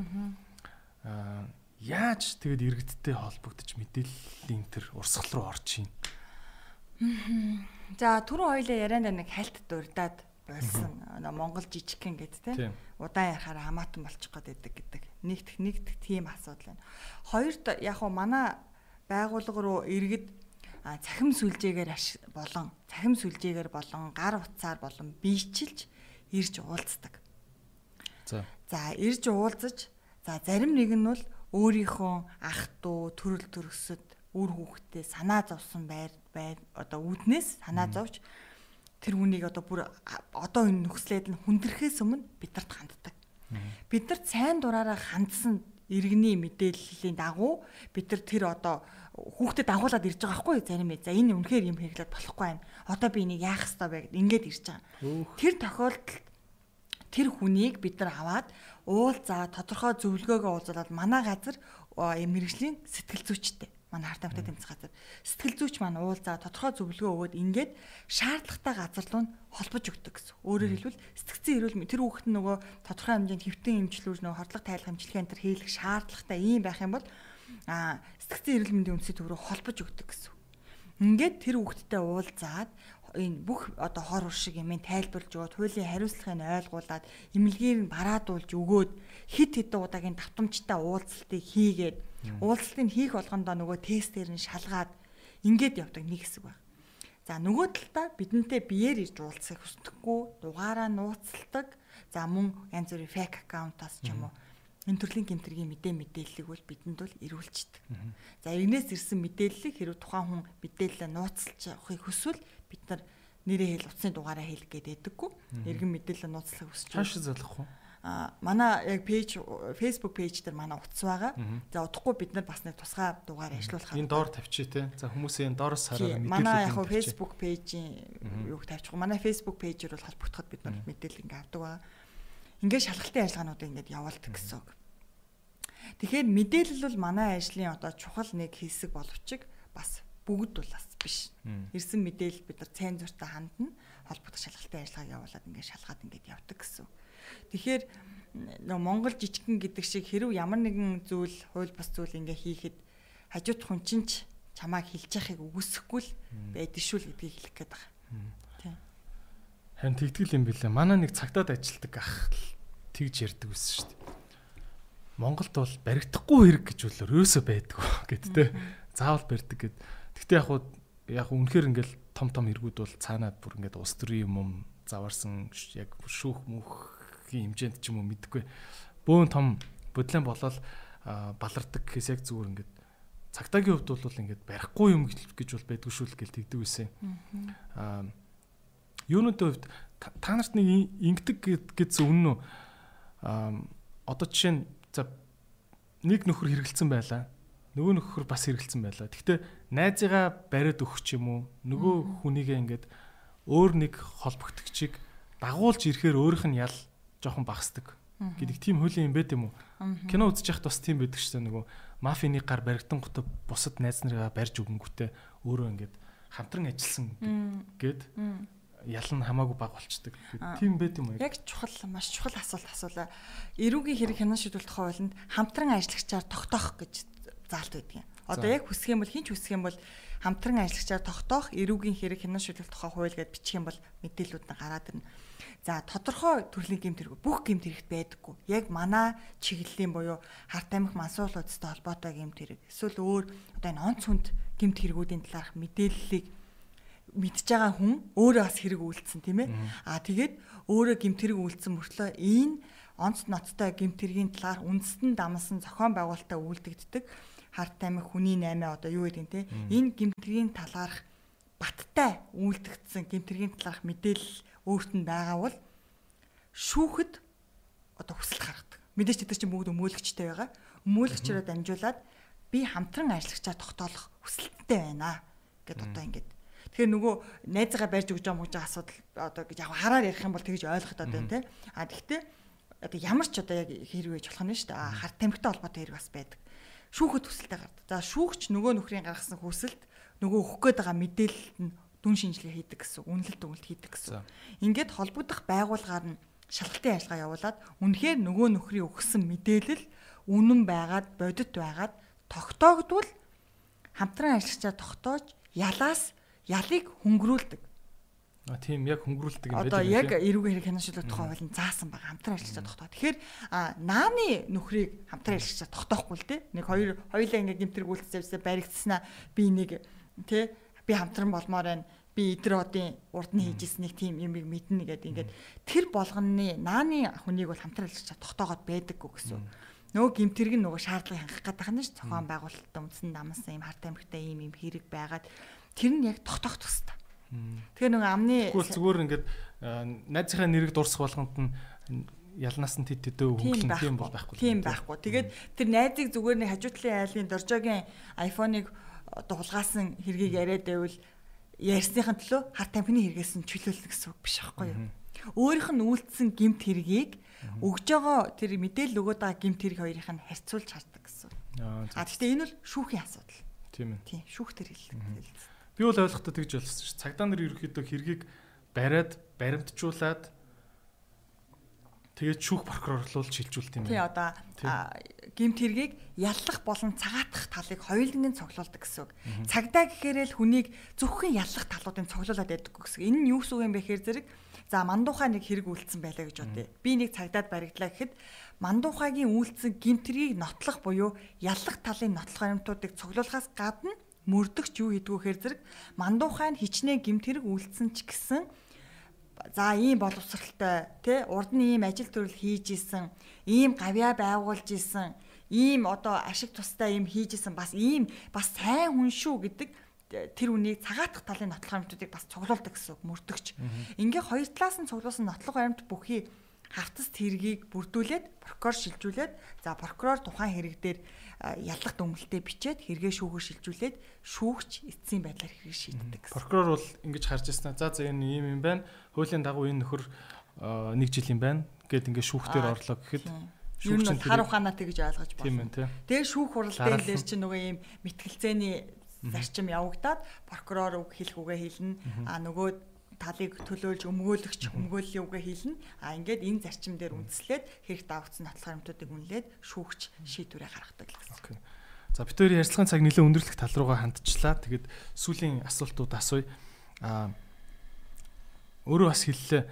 Аа яаж тэгээд иргэдтэй холбогдож мэдээллийн тэр урсгал руу орж ийн. За түрүү хоёлаа ярианд нэг хальт дурдаад болсон. Монгол жижигхэн гэд те. Удаан ярахаар хамаатан болчих гээд байдаг гэдэг. Нэгт нэгт тийм асуудал байна. Хоёрт яг уу манай байгууллага руу иргэд цахим сүлжээгээр болон цахим сүлжээгээр болон гар утсаар болон биечилж ирж уулздаг. За. За ирж уулзаж за зарим нэг нь бол өөрийнхөө ах トゥ төрөл төрөсөд үр хүүхдээ санаа зовсон байр байр одоо үүднээс санаа зовж тэр хүнийг одоо бүр одоо энэ нөхслээд нь хүндрэхээс өмнө бидэрт ханддаг. Бидэрт сайн дураараа хандсан иргэний мэдээллийн дагуу бид нар тэр одоо хүүхдэд дагуулад ирж байгаа байхгүй зарим. За энэ үнэхээр юм хэрэглээд болохгүй байна. Одоо би энийг яах ёстой вэ гэд ингээд ирж байгаа. Тэр тохиолдолд тэр хүнийг бид нар аваад уулзаа тодорхой зөвлөгөөгөө уулзаад манай газар мэрэгжлийн сэтгэл зүйчтэй манай харт амттай тэмцэх газар сэтгэл зүйч маань уулзаа тодорхой зөвлөгөө өгөөд ингээд шаардлагатай газар руу холбож өгдөг гэсэн. Өөрөөр хэлбэл сэтгцэн эрүүл тэр хүүхэд нь нөгөө тодорхой хэмжээнд хэвтэн эмчлүүр нөгөө хордлого тайлах эмчилгээ энэ төр хийлгэх шаардлагатай ийм байх юм бол а сэтгцэн эрүүл мэндийн үндэсний төв рүү холбож өгдөг гэсэн. Ингээд тэр хүүхэдтэй уулзаад энэ бүх одоо хор уршиг юм тайлбарлаж өгөөд хуулийн хариуцлагыг ойлгуулад эмнэлгээр нь бараадуулж өгөөд хит хитэн удаагийн давтамжтай уулзалтыг хийгээд уулзалтыг хийх болгондоо нөгөө тестээр нь шалгаад ингээд явдаг нэг хэсэг байна. За нөгөө талдаа бидэнтэй биеэр ирж уулзах хүсдэггүй дугаараа нууцалдаг. За мөн янз бүрийн фейк аккаунтаас ч юм уу энэ төрлийн гэмтэргийн мэдээ мэдээллийг бол бидэнд бол ирүүлчихдэг. За энэс ирсэн мэдээллийг хэрвээ тухайн хүн мэдээлэлээ нууцлж авахыг хүсвэл бид нар нэрээ хэл утасны дугаараа хэлэх гээд байдаггүй. Иргэн мэдээлэл нууцлахыг хүсэж байна. Хаашаа залах вэ? А манай яг пэйж Facebook пэйж дээр манай утас байгаа. За удахгүй бид нар бас нэг тусгай дугаар ажиллуулах. Энэ доор тавьчих те. За хүмүүсийн доороос хараад мэдээлэл. Манай яг Facebook пэйжийн юуг тавьчих. Манай Facebook пэйжээр бол холбогдоход бид нар мэдээлэл ингээ авдаг байгаа. Ингээд шалгалтын ажиллагаануудыг ингээд явуулдаг гэсэн үг. Тэгэхээр мэдээлэл бол манай ажлын одоо чухал нэг хэсэг боловч бас бүгд бол бас биш. Ирсэн мэдээлэл бид нар цензуртай хандна, холбогдох шалгалтын ажиллагааг явуулаад ингээд шалгаад ингээд явдаг гэсэн. Тэгэхээр нөө Монгол жижигхэн гэдэг шиг хэрв ямар нэгэн зүйл, хууль бус зүйл ингээ хийхэд хажууд хүн чинь чамааг хилж яхахыг үгүйсэхгүй л байдаг шүү л гэдгийг хэлэх гээд байгаа. Харин тэгтгэл юм билээ. Манай нэг цагтаад ажилдаг ах тэгж ярьдаг байсан шүү дээ. Монголд бол баригдахгүй хэрэг гэж бол ерөөсөө байдаг гэд тэ. Заавал барьдаг гэд. Гэхдээ яг яг үнэхээр ингээл том том эргүүд бол цаанаад бүр ингээд ус төрийн юм заварсан яг шүүх мөххийн хэмжээнд ч юм уу мэдгүй. Бөөн том бодлон болол балардаг гэхээс яг зүгээр ингээд цагтаагийн хувьд бол ингээд барихгүй юм гэж бол байдгүй шүү л гэл тэгдэг байсан. Аа юунуудын хувьд та нарт нэг ингэдэг гэсэн үнэн үү? Одоо жишээ нь за нэг нөхөр хэрэгэлсэн байлаа нөгөө нөхөр бас хэрэгэлсэн байлаа. Гэхдээ найзыгаа бариад өгөх ч юм уу нөгөө хүнийгээ ингээд өөр нэг холбогдөгчийг дагуулж ирэхээр өөрийнх нь ял жоохон багасдаг гэдэг тийм хуулийн юм байт юм уу? Кино үзэж яхад бас тийм байдаг шүү дээ нөгөө мафины гар баригдан гутаа бусад найз нарыгаа барьж өгөнгүүтээ өөрөө ингээд хамтран ажилласан гэд ял нь хамаагүй баг болчдөг. Тийм байт юм уу? Яг чухал маш чухал асуулт асуулаа. Эрүүгийн хэрэг хянан шийдвэрлэх хуулинд хамтран ажиллагчаар тогтоох гэж заалт байдаг юм. Одоо яг хүсэх юм бол хинч хүсэх юм бол хамтран ажиллагчаар тогтоох эрүүгийн хэрэг хянан шийдвэрлэх тухай хууль гэдээ бичих юм бол мэдээлүүд нь гараад ирнэ. За тодорхой төрлийн гэмт хэрэг бүх гэмт хэрэгт байдаггүй. Яг манай чиглэлийн буюу харт амих мансуул удастай холбоотой гэмт хэрэг. Эсвэл өөр одоо энэ онц хүнд гэмт хэрэгүүдийн талаарх мэдээллийг мэдж байгаа хүн өөрөө бас хэрэг үйлдэлсэн тийм ээ. Аа тэгээд өөрөө гэмт хэрэг үйлдэлсэн мөртлөө энэ онц ноцтой гэмт хэргийн талаар үндэстэн дамсан зохион байгуулалтаа үйлдэгддэг харт амих хүний 8 одоо юу гэдэг те энэ гимтэргийн талаарх баттай үйлдэгдсэн гимтэргийн талаарх мэдээлэл өөрт нь байгаа бол шүүхэд одоо хүсэлт гаргадаг. Мэдээж тэд чинь бүгд өмөөлөгчтэй байгаа. өмүүлэгчрөө дамжуулаад би хамтран ажиллагчаа тогтоолох хүсэлттэй байна гэд одоо ингээд Тэгэхээр нөгөө найзгаа барьж өгч байгаа мөж асуудал одоо гэж яг хараар ярих юм бол тэгж ойлгоход байна те. А тэгвэл одоо ямар ч одоо яг хэрэг байж болох нь шүү дээ. Хар тамхитай холбоотой хэрэг бас байдаг. Шүүхэд хүсэлтэй гардаг. За шүүгч нөгөө нөхрийн гаргасан хүсэлт нөгөө өгөх гээд байгаа мэдээлэлд нь дүн шинжилгээ хийдэг гэсэн, үнэлэлт өгөлт хийдэг гэсэн. Ингээд холбогдох байгууллагаар нь шалгалтын ажиллагаа явуулаад үнэхээр нөгөө нөхрийн өгсөн мэдээлэл үнэн байгаад бодит байгаад тогтоогдвол хамтран ажиллагчаа тогтоож ялаас ялыг хөнгөрүүлдэг. А тийм яг хөнгөрүүлдэг юм байна. Одоо яг эрүүгийн хэрэг хянашилдаг тухай хууль нь заасан байгаа хамтран ажиллагчаа тогтоо. Тэгэхээр нааны нөхрийг хамтран ажиллагчаа тогтоохгүй л дээ. Нэг хоёр хоёулаа ингээ гимтэрэг үйлчлэжсэн баригдсанаа би нэг тий би хамтран болмоор байна. Би эдэр одын урд нь хийжсэн нэг тийм юмыг мэднэ гэдэг ингээд тэр болгоны нааны хүнийг бол хамтран ажиллагчаа тогтоогоод байдаггүй гэсэн. Нөгөө гимтэрэг нь нөгөө шаардлагыг хангах гэдэг нь зохион байгуулалтад үндсэн намсан юм харт амигтай ийм юм хэрэг байгаад тэр нь яг тогтоох төстэй. Тэгэхээр нөгөө амны Тэгвэл зүгээр ингээд найзынхаа нэрийг дурсах болгонд нь ялнаас нь тэт тэдөө хөнгөлн тийм бол байхгүй. Тийм байхгүй. Тэгээд тэр найзыг зүгээр нэг хажуутлын айлын доржогийн iPhone-ыг одоо хулгаасан хэргийг яриад байвал ярьсныхын төлөө хар тамхины хэрэгээс нь чөлөөлнө гэсэн үг биш байхгүй юу? Өөрийнх нь үйлдэлсэн гимт хэргийг өгж байгаа тэр мэдээлэл өгöd байгаа гимт хэрэг хоёрыг нь харьцуулж хардаг гэсэн. Аа гэхдээ энэ бол шүүхийн асуудал. Тийм ээ. Тийм шүүхтэр хэлдэг. Би бол ойлгохдоо тэгж болсон ш. Цагдаа нар ерөөхдөө хэргийг бариад баримтжуулаад тэгээд шүүх прокурорлуул шилжүүлт юм байна. Тий одоо гимт хэргийг яллах болон цагаатах талыг хоёулангийн цоглуулдаг гэсэн үг. Цагдаа гэхээрээ л хүнийг зөвхөн яллах талуудын цоглуулад байдаг гэсэн. Энэ нь юу гэсэн үг юм бэ гэхээр зэрэг за мандуухай нэг хэрэг үйлцсэн байлаа гэж бодъё. Би нэг цагдаад баригдлаа гэхэд мандуухайгийн үйлцсэн гимт хэргийг нотлох буюу яллах талын нотлох баримтуудыг цоглуулахаас гадна мөрдөгч юу хийдгүү хэр зэрэг мандуухай нь хичнээн гимт хэрэг үйлдсэн ч гэсэн за ийм боловсралтай тий урд нь ийм ажил төрөл хийж исэн ийм гавьяа байгуулж исэн ийм одоо ашиг тустай ийм хийж исэн бас ийм бас сайн хүн шүү гэдэг тэр үнийг цагаатах талын нотлох амьтуудыг бас цуглуулдаг гэсэн үг мөрдөгч. Ингээ хоёр талаас нь цуглуулсан нотлох амьт бүхий хавтас тэргийг бүрдүүлээд прокурор шилжүүлээд за прокурор тухайн хэрэг дээр яллах дүнэлтэд бичээд хэрэгээ шүүхөөр шилжүүлээд шүүгч эцсийн байдлаар хэрэг шийддэг гэсэн. Прокурор бол ингэж харж ирсэн. За за энэ юм юм байна. Хуулийн дагуу энэ нөхөр нэг жил юм байна. Гэт ингээд шүүхтэр орлоо гэхэд шүүгч нь хар ухаанаа тэгж ойлгож байна. Тэгээ шүүх хуралдаан дээр чинь нөгөө ийм мэтгэлцээний зарчим явагдаад прокурор үг хэлэх үгээ хэлнэ. А нөгөө талыг төлөөлж өмгөөлөгч өмгөөллийн үгээ хийлнэ. А ингээд энэ зарчим дээр үндэслээд хэрэг давагдсан нотлох юмтуудыг үнэлээд шүүгч шийдвэрээ гаргадаг л гэсэн. За бид хоёрын ярилцлагын цаг нэлээд өндөрлөх тал руугаа хандчихлаа. Тэгээд сүүлийн асуултууд асууя. А өөрөө бас хэллээ.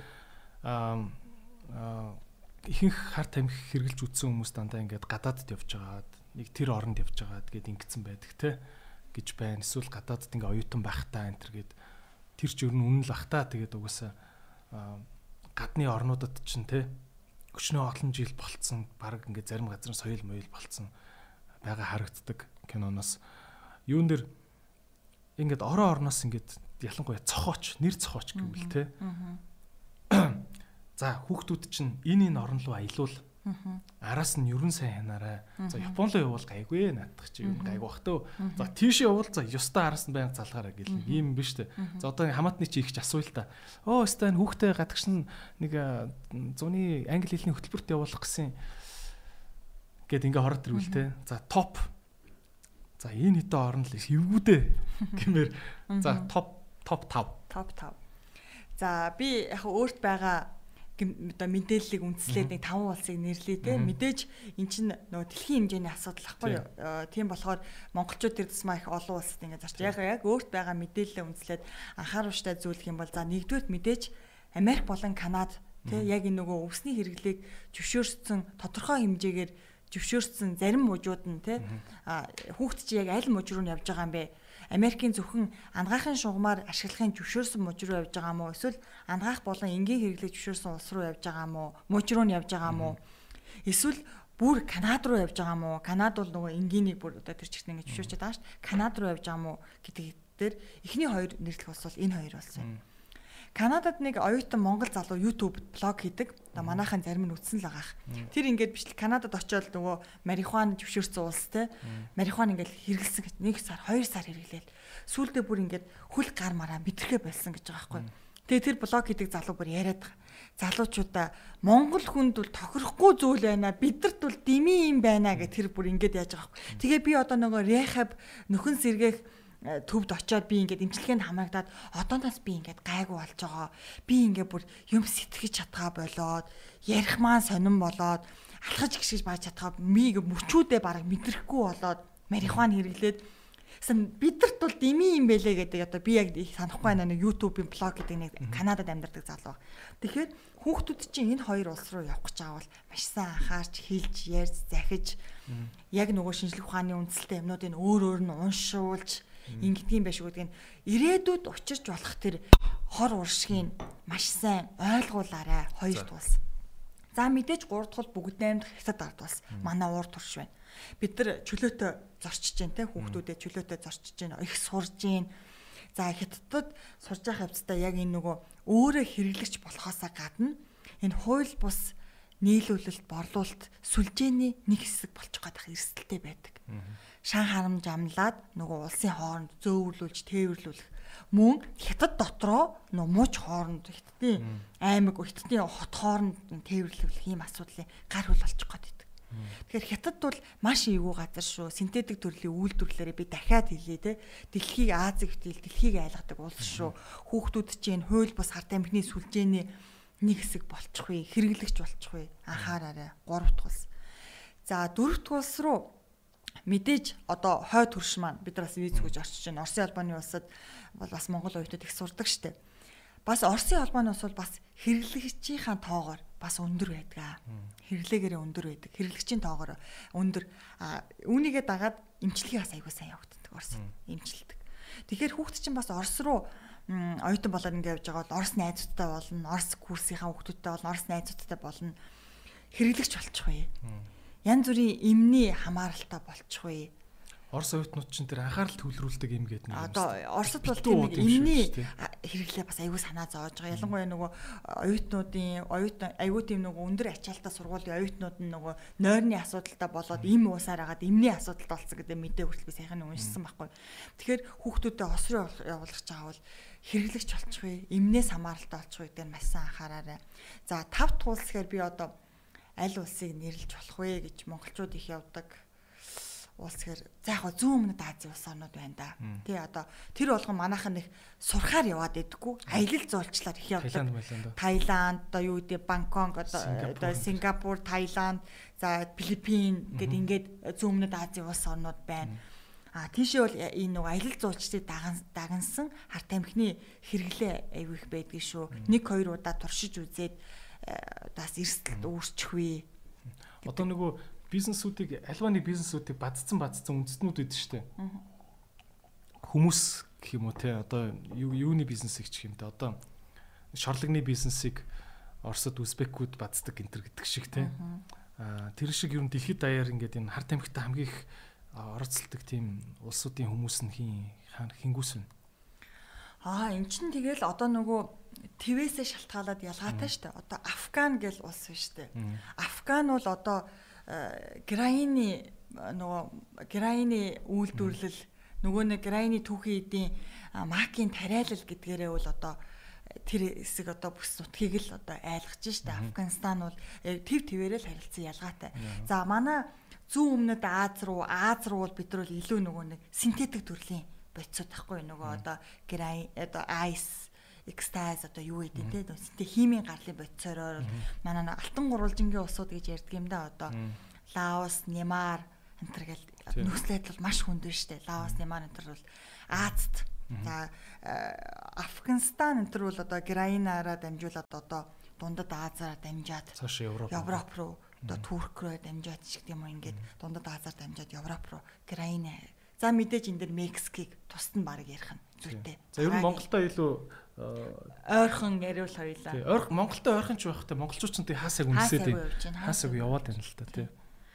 А ихэнх хар тамхи хэрглэж үтсэн хүмүүс дандаа ингээд гадаадд явж байгаад нэг тэр оронд явж байгаад гээд ингэсэн байдаг те гэж байна. Эсвэл гадаадд ингээ оюутан байх та энэ төр гээд тэр ч ер нь үнэн л бах та. Тэгээд угаасаа гадны орнуудад чинь те өчнөө олон жил болцсон баг ингээд зарим газар соёл моёл болцсон байгаа харагддаг киноноос. Юун дээр ингээд ороо орноос ингээд ялангуяа цохооч нэр цохооч гэвэл те. За хүүхдүүд чинь энэ энэ орн руу аялуул Араас нь ерөн сайн хянаарай. За Япон руу явуул гайгүй наадах чи юм гайгүй бах төө. За тийш явуул за ёстой араас нь байнга залгаарай гэл ийм биш үү. За одоо хамаатны чи ихч асууя л та. Оо өстой энэ хүүхдээ гадагш нь нэг зуны англи хэлний хөтөлбөрт явуулах гэсэн гэд ингээ хороод ирвэл те. За топ. За энэ хитэ орно л эвгүүдээ гэмээр. За топ топ 5. Топ 5. За би яг өөрт байгаа одоо мэдээллийг үндэслээд нэг таван улсыг нэрлэе те. Мэдээж эн чинь нөгөө дэлхийн хэмжээний асуудал ахгүй юу? Тийм болохоор монголчууд тэр тусмаа их олон улсад ингээд зарч. Яг яг өөрт байгаа мэдээлэлээ үндэслээд анхааруулжтай зүйлх юм бол за нэгдүгээр мэдээж Америк болон Канад те яг энэ нөгөө өвсний хэрэглээг зөвшөөрсөн тодорхой хэмжээгээр зөвшөөрсөн зарим мужууд нь те хүүхд чи яг аль мужи руу явж байгаа юм бэ? Америкийн зөвхөн ангаахын шугамар ашиглахын зөвшөөрсөн мужи руу явж байгаа мó эсвэл ангаах болон энгийн хэрэглэж зөвшөөрсөн улс руу явж байгаа мó мужи руу явж байгаа мó эсвэл бүр Канад руу явж байгаа мó Канад бол нөгөө энгийнийг бүр одоо тэр чигт ингэ зөвшөөрчээд байгаа шүү Канад руу явж байгаа мó гэдэг дээр эхний хоёр нэрлэх улс бол энэ хоёр болсон. Юм Канадад нэг оюутан Монгол залуу YouTube блог хийдэг. Одоо манайхан зарим нь үтсэн л байгаах. Тэр ингээд бичлэг Канадад очиод нөгөө марихуан зөвшөөрсөн улс те. Марихуан ингээд хэрэгэлсэн гэж 1 сар 2 сар хэрэглээл. Сүүлдээ бүр ингээд хөл гар мараа мэдрэхэ болсон гэж байгаа байхгүй. Тэгээ тэр блог хийдэг залуу бүр яриад байгаа. Залуучуудаа Монгол хүнд бол тохирохгүй зүйл байна. Бидэрт бол дими юм байна гэх тэр бүр ингээд яаж байгаа байхгүй. Тэгээ би одоо нөгөө рехаб нөхөн сэргээх төвд очиод би ингээд эмчилгээнд хамрагдаад одооноос би ингээд гайгүй болж байгаа. Би ингээд бүр юм сэтгэж чадгаа болоод ярих маань сонирн болоод алхаж гიშгэж бааж чадгаа ингээд мөчүүдээ бараг мэдрэхгүй болоод марихуан хэрэглээд бидэрт бол дими юм бэлээ гэдэг одоо би яг санахгүй байна нэг YouTube-ийн блог гэдэг нэг Канадад амьдардаг залуу. Тэгэхээр хүүхдүүд чинь энэ хоёр улс руу явах гэж авал маш сайн анхаарч хэлж ярьж захиж яг нөгөө шинжлэх ухааны үндсэлтэй юмнуудыг өөр өөр нь уншуулж ингэдгийм байш гэдэг нь ирээдүйд учирч болох тэр хор уршгийг маш сайн ойлгуулаарай хоёр тулс. За мэдээж гурав дахь бүгд наймд хятад ард бас манай уур турш байна. Бид нар чөлөөтэй зорчиж जैन те хүүхдүүдэд чөлөөтэй зорчиж जैन их сурж जैन. За хятадд сурж явах хавцтай яг энэ нөгөө өөрөө хэрэглэгч болохоосаа гадна энэ хууль бус нийлүүлэлт борлуулалт сүлжээний нэг хэсэг болчих гээд эрсдэлтэй байдаг шан харамж амлаад нөгөө улсын хооронд зөөврлүүлж тээвэрлүүлэх мөн хятад дотроо нөгөө мууч хооронд хятадын аймаг хятадын хот хооронд тээвэрлүүлэх ийм асуудлын гар хөл болчих гээд байдаг. Тэгэхээр хятад бол маш эвгүй газар шүү. Синтетик төрлийн үйлдвэрлэлээр би дахиад хэлье те. Дэлхийг Азийг хэл дэлхийг айлгадаг улс шүү. Хүүхдүүд чинь хууль бус харт амхны сүлжээний нэг хэсэг болчихгүй, хэрэглэгч болчихгүй. Анхаараарай. Гурав дахь улс. За дөрөв дахь улс руу мэдээж одоо хойд хөрш маань бид нар бас виз гэж орчиж байна. Оросын албаны улсад бол бас Монгол оюутнууд их сурдаг штеп. Бас Оросын албаны улс бол бас хэрэглэгчийн тоогоор бас өндөр байдаг. Хэрэглээгээрээ өндөр байдаг. Хэрэглэгчийн тоогоор өндөр. А үүнийгээ дагаад эмчилгээ бас аягүй сайн явагддаг Орос эмчилдэг. Тэгэхээр хүүхд чинь бас Орос руу оюутан болоод ингэ явж байгаа бол Орос найзуудтай болно, Орос курсынхаа хүүхдүүдтэй болно, Орос найзуудтай болно. Хэрэглэгч болчих вэ янз бүрийн эмний хамааралтай болчихгүй. Орос оюутнууд чинь тэр анхаарал төвлөрүүлдэг юм гэдэг нэг. Одоо Оросд бол тийм нэг эмний хэрэглээ бас аягүй санаа зовж байгаа. Ялангуяа нөгөө оюутнуудын оюутан аягүй тийм нөгөө өндөр ачаалтаа сургуулийн оюутнууд нь нөгөө нойрны асуудалтай болоод эм уусаар агаад эмний асуудалтай болсон гэдэг мэдээ хүртэл би сайхан уншсан байхгүй. Тэгэхээр хүүхдүүдэд хос руу явуулах байгаа бол хэрэглэгч болчихгүй, эмнээс хамааралтай болчихгүй гэдэг нь маш сайн анхаараарай. За тав туулсхээр би одоо аль улсыг нэрлэж болох вэ гэж монголчууд их явдаг улс гэхэр за яг зүүн өмнөд Азийн улс орнууд байна да. Тий одоо тэр болгон манайхан их сурхаар яваад идэггүй. Аялал зуулчлаар их явдаг. Таиланд одоо юу гэдэг Бангкок одоо Сингапур, Таиланд, за Филиппин гэд ингээд зүүн өмнөд Азийн улс орнууд байна. А тийшээ бол энэ нэг аялал зуулчдыг дагансан харт амхны хэрэглээ аягүй их байдаг шүү. Нэг хоёр удаа туршиж үзээд бас эрсдэлд вэ. Одоо нөгөө бизнесүүдийг альва нэг бизнесүүдийг бадцсан бадцсан үндэстнүүд үүдэн штэ. Хүмүүс гэх юм уу те одоо юуны бизнесийг чих юм те одоо шорлогны бизнесийг Оросд Узбекүүд бацдаг гэнтер гэдэг шиг те. Аа тэр шиг ер нь дэлхийд даяар ингээд энэ харт амхтай хамгийн их оролцолдог тийм улсуудын хүмүүс нь хин хингүүс вэ? Аа эн чинь тэгэл одоо нөгөө твээсээ шалтгаалаад ялгаатай шүү дээ. Одоо Афган гэл улс шүү дээ. Афган бол одоо Граины нөгөө Граины үйлдвэрлэл нөгөө нэг Граины түүхийн эдийн макийн тариалал гэдгээрээ бол одоо тэр хэсэг одоо бүс нутгийг л одоо айлгаж штэ. Афганистан бол төв твээрээ л харилцан ялгаатай. За манай зүүн өмнөд Аз руу Аз руу бол бид нар илүү нөгөө нэг синтетик төрлийн бодисод тахгүй нөгөө одоо грай одоо айс экстаз одоо юу гэдэг те синтет химийн гарлын бодисороор манай алтан гурвалжингийн улсууд гэж ярьдаг юм да одоо Лаос, Немар энтэр гэл нөхцөлөд бол маш хүнд байна штэ. Лаос, Немар энтэр бол Азад. За э, Афганистан энтэр бол одоо Граинаараа дамжуулаад одоо дундад Азаараа дамжаад цааш Европ Европ руу одоо Турк руу дамжаад ч гэх юм ингээд дундад Азаар дамжаад Европ руу Граин За мэдээж энэ дэр Мексикийг тусад нь баг ярих нь зүйтэй. За ер нь Монголтой илүү ойрхон яриул хоёлаа. Тий, ойрхон Монголтой ойрхон ч байхтай монголчууд ч тий хаасаг үнсээд хаасаг яваад байна л та тий.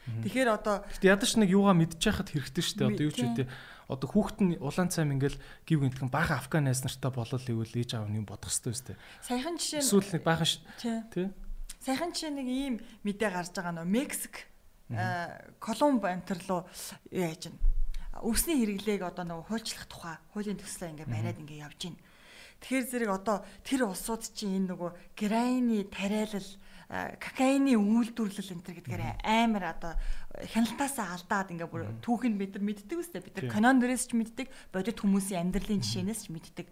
Тэгэхээр одоо Гэтэ ядаж нэг юугаа мэдчихэхэд хэрэгтэй шүү дээ. Одоо юу ч үгүй одоо хүүхэд нь улаан цайм ингээл гів гинтгэн бага афган найз нартай болол ивэл ээж аав нь бодох шүү дээ. саяхан жишээ Эсвэл нэг бага тий. саяхан жишээ нэг ийм мэдээ гарч байгаа нөө Мексик Колумб антерлоо яаж байна. Өвсний хэрэглээг одоо нөгөө хуульчлах тухай хуулийн төслөө ингээ бариад ингээ явж байна. Тэгэхээр зэрэг одоо тэр улсууд чинь энэ нөгөө героины тариалал кокаины үйлдвэрлэл энэ төр гэдгээр амар одоо хяналтаасаа алдаад ингээ бүр түүхийг бид нар мэддэг үстэй. Бид нар канон дээрээс ч мэддэг бодит хүмүүсийн амьдралын жишээнээс ч мэддэг.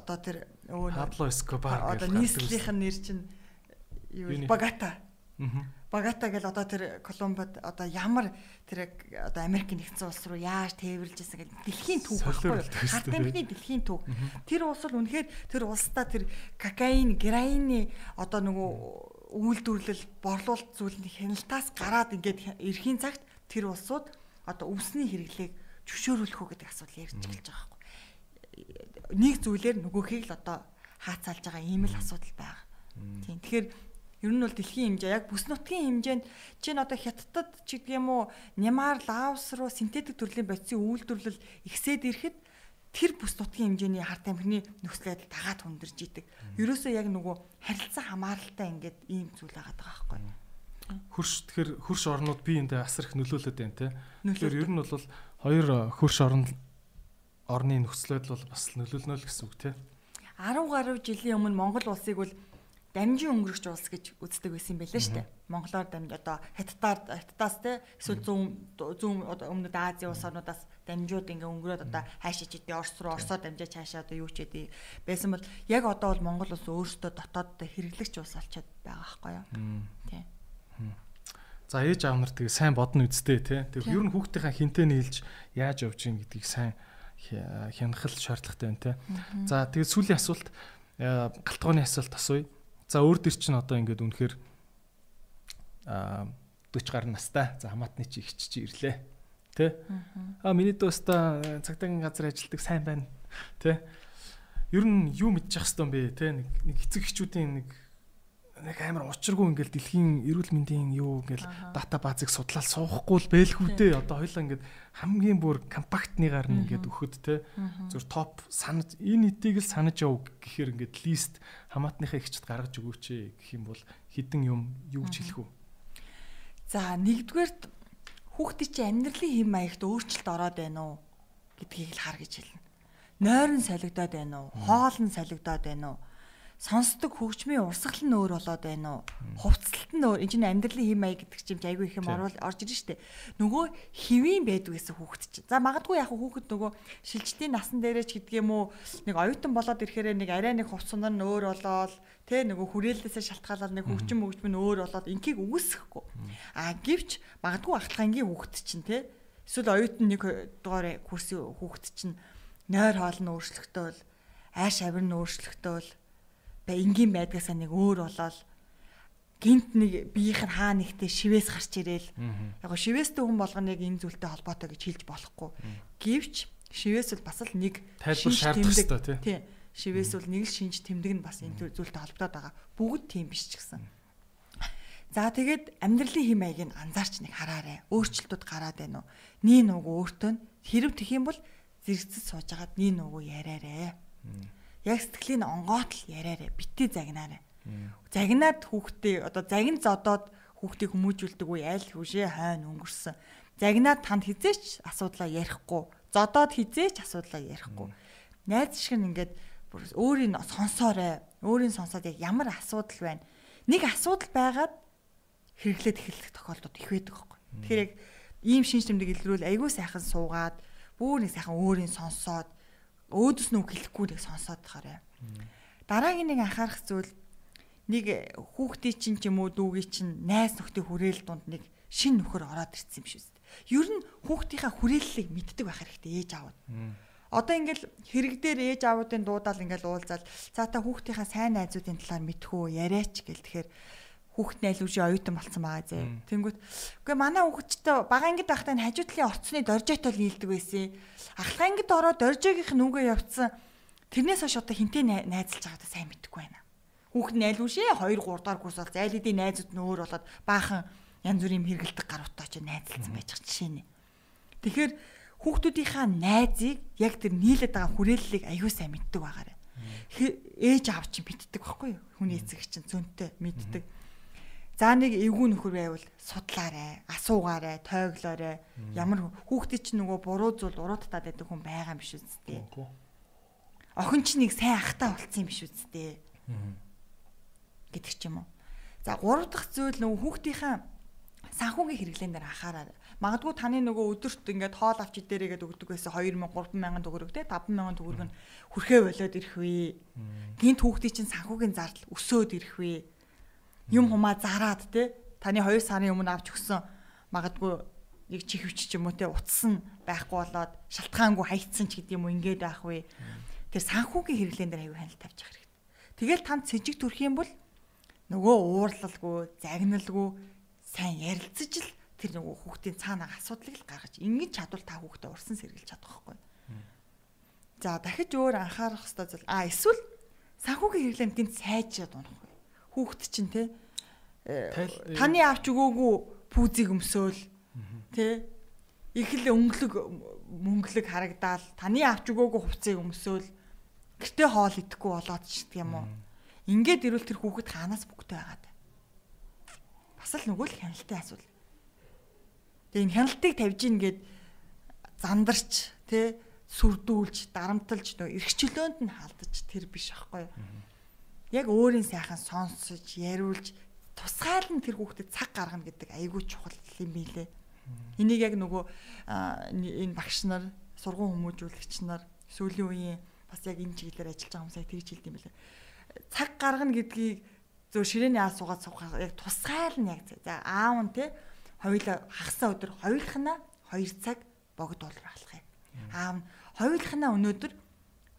Одоо тэр өвөө Пабло Эскобар одоо нийслэлийнх нь нэр чинь юу? Багата Аа. Багата гэл одоо тэр Колумбод одоо ямар тэр одоо Америк нэгдсэн улс руу яаж тээвэрлж ирсэн гэл дэлхийн түүх байхгүй юу? Дээ. амтны дэлхийн түүх. Тэр улс бол үнэхээр тэр улсдаа тэр кокаин, героины одоо нөгөө үйлдвэрлэл, борлуулалт зүйлний хяналтаас гараад ингээд эрхийн цагт тэр улсууд одоо өвсний хэрэглээг зөвшөөрүүлэх үү гэдэг асуудал ярьж эхэлж байгаа байхгүй. Нэг зүйлээр нөгөөхийг л одоо хаацаалж байгаа ийм л асуудал байгаа. Тийм. Тэгэхээр ер нь бол дэлхийн хэмжээ яг бүс нутгийн хэмжээнд чинь одоо хятадд ч гэдэг юм уу Нямар, Лаос руу синтетик төрлийн бодисын үйлдвэрлэл ихсээд ирэхэд тэр бүс нутгийн хэмжээний харт амхны нөхцөл байдал дагаад хүндэрж идэг. Ерөөсөө яг нөгөө харилцан хамааралтай ингээд ийм зүйл байгаа даа байхгүй. Хөрш тэгэхээр хөрш орнууд биеиндээ асар их нөлөөлөд байна те. Тэгэхээр ер нь бол хоёр э, хөрш орн орны нөхцөл байдал бол бас нөлөөлнө л гэсэн үг те. 10 гаруй жилийн өмнө Монгол улсыг бол дамжин өнгөрөгч улс гэж үздэг байсан юм байлаа шүү дээ. Монголоор дамж одоо хаттаар хаттаас те эсвэл зүүн зүүн өмнөд Азийн улс орнуудаас дамжууд ингээ өнгөрөөд одоо хаашаа ч идэв Орос руу Оросоо дамжаач хаашаа одоо юу ч идэв байсан бол яг одоо бол Монгол улс өөртөө дотооддоо хэрэглэгч улс болчиход байгаа байхгүй юу. Тийм. За ээж аав нар тэгээ сайн бодно үсттэй те. Тэгээ ер нь хүүхдийнхаа хинтээ нийлж яаж явж гин гэдгийг сайн хя- хянахал шаардлагатай байна те. За тэгээ сүүлийн асуулт э, галтгооны асуулт асууя. За өөр дөр чинь одоо ингээд үнэхээр а 40 гаруй настай. За хамаатны чи ихч чи ирлээ. Тэ? А миний дөөстөө цагдаагийн газар ажилладаг сайн байна. Тэ? Ер нь юу мэдчих юм бэ? Тэ? Нэг нэг эцэг эхчүүдийн нэг нэг амар учиргүй ингээл дэлхийн эрүүл мэндийн юу ингээл дата базыг судлаад суухгүй л бэлгүй дээ. Одоо хоёлаа ингээд хамгийн бүр компактныгаар нь ингээд өгөхөд те зөв топ санаж энэ эдийг л санаж яв гэхээр ингээд лист хамаатныхаа ихчд гаргаж өгөөч ээ гэх юм бол хідэн юм юу гэж хэлэх үү? За нэгдүгээрт хүүхдийн чинь амьдралын хэм маягт өөрчлөлт ороод байна уу гэдгийг л хар гэж хэлнэ. Нойр нь солигдоод байна уу? Хоол нь солигдоод байна уу? Сонсдог хөгжмийн урсгал нь өөр болоод байна уу? Хувцалт нь өөр. Энэ чинь амьдралын хэм маяг гэдэг чинь айгүй их юм оруул орж ирж штэ. Нөгөө хэвийн байдаг гэсэн хүүхэд чинь. За магадгүй яг хүүхэд нөгөө шилжилтийн насан дээрээ ч гэдэг юм уу нэг оюутан болоод ирэхээр нэг арай нэг хувцсанаар нь өөр болоод тэ нөгөө хүрээлэлээсээ шалтгаалаад нэг хөгжим хөгжим нь өөр болоод инкийг үүсэхгүй. А гэвч магадгүй ахлахангийн хүүхэд чинь тэ эсвэл оюутан нэг дугаар курсын хүүхэд чинь нойр хоол нь өөрчлөгдөөл ааш авир нь өөрчлөгдөөл энгийн байдгасаа нэг өөр болоод гинт нэг биеийнх нь хаа нэгтээ шивээс гарч ирээл яг го шивээстэй хүн болгоныг энэ зүйлтэй холбоотой гэж хэлж болохгүй. Гэвч шивээс бол бас л нэг Тайлбар ёстой, тий. тий. Шивээс бол нэг л шинж тэмдэг нь бас энэ зүйлтэй холбоотой байгаа. Бүгд тийм биш ч гэсэн. За тэгээд амьдралын хэм маягийг анзаарч нэг хараарэ. Өөрчлөлтүүд гараад байна уу? Нин уг өөртөө хэрэг тэх юм бол зэрэгцэд сууж агаад нин уг яриарэ. Яг сэтгэлийн онгоот л яриарэ. Битээ загнаарэ. Загнаад хүүхдээ одоо загин зодоод хүүхдийг хүмүүжүүлдэг үе аль хүшээ хойно өнгөрсөн. Загнаад танд хизээч асуудлаа ярихгүй. Зодоод хизээч асуудлаа ярихгүй. Найз шиг нь ингээд бүр өөрийн сонсоорой. Өөрийн сонсоод яг ямар асуудал байна. Нэг асуудал байгаад хэрэглээд эхэлэх тохиолдод их байдаг байхгүй. Тэгэхээр яг ийм шинж тэмдэг илрүүл айгүй сайхан суугаад бүр нэг сайхан өөрийн сонсоод өөдөөс нь үг хэлэхгүй нэг сонсоод тахаарай. Дараагийн нэг анхаарах зүйл нэг хүүхдийн чинь ч юм уу дүүгийн чинь найз нөхдийн хүрээл дунд нэг шин нөхөр ороод ирсэн юм шүү дээ. Ер нь хүүхдийнхаа хүрээллийг мэддэг байх хэрэгтэй ээж аавд. Одоо ингээл хэрэг дээр ээж аавуудын дуудаал ингээл уулзаал за та хүүхдийнхаа сайн найзуудын талаар мэдхүү яриач гэл тэгэхээр хүүхд найлуужи оюутан болсон байгаа зэ. Тэнгүүт үгүй манай хүүхдтэй бага ангид байхдаа энэ хажуу талын орцны доржойтой л нийлдэг байсан. Ахлах ангид ороод доржойгийнх нь үгээ явцсан. Тэрнээс хойш одоо хинтээ най- найзалж байгаадаа сайн мэдэхгүй байна. Хүүхд найлуужи 2 3 дахь курс бол зайл эдийн найзууд нь өөр болоод баахан янз бүрийн хэрэгэлдэг гаруудтай очиж найзалсан байж байгаа жишээ нь. Тэгэхээр хүүхдүүдийнхаа найзыг яг тэр нийлээд байгаа хүрээллийг аюу сайн мэддэг байгаарэ. Ээж аав чинь мэддэг байхгүй юу? Хүний эцэг чинь зөнтэй мэддэг. За нэг эвгүй нөхөр байвал судлаарэ, асуугаарэ, тойглоорэ. Ямар хүүхдээ чинь нөгөө буруу зүйл уруудтаад байдаг хүн байгаа юм биш үсттэй. Охин чинь нэг сайн ахтай болцсон юм биш үсттэй. гэдэг ч юм уу. За гурав дахь зүйл нөгөө хүүхдийнхаа санхүүгийн хэрэглэн дээр анхаараа. Магадгүй таны нөгөө өдөрт ингээд хоол авч идээрээгээд өгдөг байсан 2000 3000 төгрөг те 5000 төгрөг нь хүрхээ болоод ирэх вэ. Гинт хүүхдийн чинь санхүүгийн зардал өсөөд ирэх вэ. Юм хумаа зараад те таны 2 сарын өмнө авч өгсөн магадгүй нэг чихвч ч юм уу те утсан байхгүй болоод шалтгаангүй хайцсан ч гэдэг юм уу ингээд байх вэ. Тэр санхүүгийн хэрэглэн дээр аюу хяналт тавьж явах хэрэгтэй. Тэгэл танд сэжиг төрөх юм бол нөгөө уурлалгүй, загналгүй сайн ярилцаж л тэр нөгөө хүүхдийн цаанаа асуудлыг л гаргаж ингэж чадвал та хүүхдээ урсан сэргийлж чадах байхгүй. За дахиж өөр анхаарах хэрэгтэй зүйл а эсвэл санхүүгийн хэрэглээнд гинт сайжраад унах. Хүүхд чинь те таны авч өгөөгүй пүүзийг өмсөөл. Те их л өнгөлөг мөнгөлөг харагдаал. Таны авч өгөөгүй хувцсыг өмсөөл. Гэртээ хоол идэхгүй болоод ч гэх юм уу. Ингээд ирвэл тэр хүүхэд хаанаас бүгдээ байгаад бас л нөгөө л хяналтын асуудал. Тэгээ энэ хяналтыг тавьж ийн гээд зандарч тэ сүрдүүлж дарамталж нөө эрхчлөөнд нь халдаж тэр биш аахгүй. Яг өөрийн сайхан сонсож, яриулж тусгайл нь тэр хүүхдэд цаг гаргана гэдэг айгүй чухал юм билэ. Энийг яг нөгөө энэ багш нар, сургууль хүмүүжүүлэгч нар сүүлийн үеийн бас яг энэ чиглэлээр ажиллаж байгаа хүмүүсээ тэгж хэлдэг юм билээ. Цаг гаргана гэдгийг зөв ширээний аа суугаад суух яг тусгайл нь яг за аав нь те хоёулаа хагасаа өдөр хоёулахнаа 2 цаг богд болор алах юм. Аав нь хоёулахнаа өнөөдөр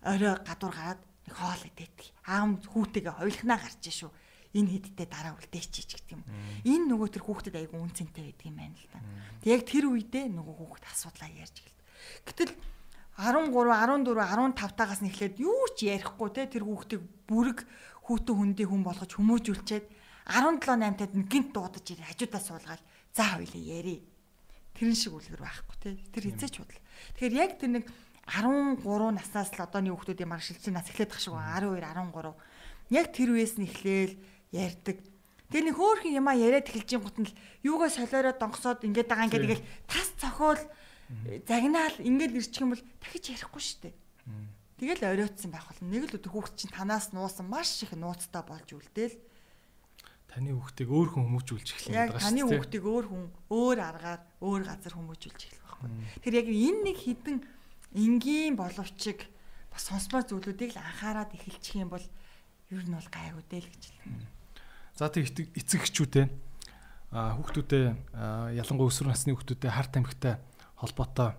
орой гадуур гараад нэг хоол идэх. Аав нь хүүтэйгээ хоёулахнаа гарч шүү. Энэ хэдтэй дараа үлдээчиж гэдэг юм. Энэ нөгөө тэр хүүхдэд айгүй үнцэнтэй байдаг юм байна л да. Тэг яг тэр үедээ нөгөө хүүхд асуудлаа ярьж гэлээ. Гэтэл 13, 14, 15 тагаас нь эхлээд юу ч ярихгүй те тэр хүүхдийг бүрэг хүүтэн хүндий хүн болгож хүмүүжүүлчихэд 17 8 тад гинт дуудаж ирээ хажуудаа суулгаад за хоёлаа яри. Тэрэн шиг үлгэр байхгүй те. Тэр хизээч бодол. Тэгэхээр яг тэр нэг 13 наснаас л одооний хүүхдүүдийн марк шилжин нас эхлэх шиг 12 13 яг тэр үеэс нь эхлээл ярьдаг. Тэгээ нэг хөөхөн юмаа яриад эхэлж гут нь л юугаа солиороо донгосоод ингээд байгаа ингээд тэгэл тас цохол загнаал ингээд ирчих юм бол дахиж ярихгүй шүү дээ. Тэгэл оройтсан байх бол нэг л өдөр хүүхд чинь танаас нуусан маш их нууцтай болж үлдээл. Таны хүүхдийг өөр хүн хүмүүжүүлж эхлэх юм байна шүү дээ. Таны хүүхдийг өөр хүн өөр аргаар өөр газар хүмүүжүүлж эхлэх байхгүй. Тэр яг энэ нэг хідэн энгийн боловчиг бас сонсмоор зүйлүүдийг л анхаарад эхэлчих юм бол ер нь бол гайгүй дээ л гэж хэлнэ. За тэг эцэг эхчүүдээ а хүүхдүүдээ ялангуяа өсвөр насны хүүхдүүдээ харт амхтай холбоотой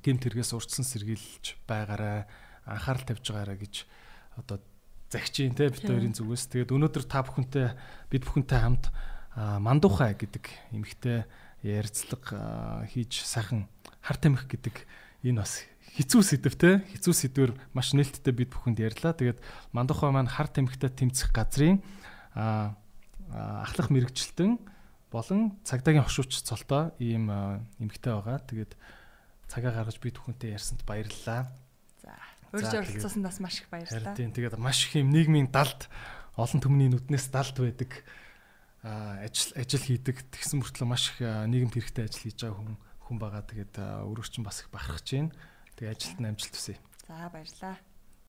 гэмт хэрэгээс урьдчилан сэргийлж байгаарай анхаарал тавьж байгаарай гэж одоо загчийн те бит хоёрын зүгээс. Тэгээд өнөөдөр та бүхэнтэй бид бүхэнтэй хамт мандуухай гэдэг эмэгтэй ярилцлага хийж сайхан харт амих гэдэг энэ бас хэцүү сэдв те. Хэцүү сэдвэр маш нээлттэй бид бүхэнд ярьлаа. Тэгээд мандуухай маань харт амихтай тэмцэх газрын ахлах мэрэгчлэлтэн болон цагдаагийн хошууч цолтой ийм эмэгтэй байгаа. Тэгээд цагаа гаргаж бид бүхэнтэй ярьсанд баярлалаа. Урьж оролцсон бас маш их баярлалаа. Тийм тэгээд маш их юм нийгмийн далд олон түмний нүднээс далд байдаг ажил ажил хийдэг тэгсэн мөртлөө маш их нийгэмд хэрэгтэй ажил хийж байгаа хүн хүн байгаа. Тэгээд өрөөрчин бас их бахархаж байна. Тэгээд ажилд нь амжилт хүсье. За баярлалаа.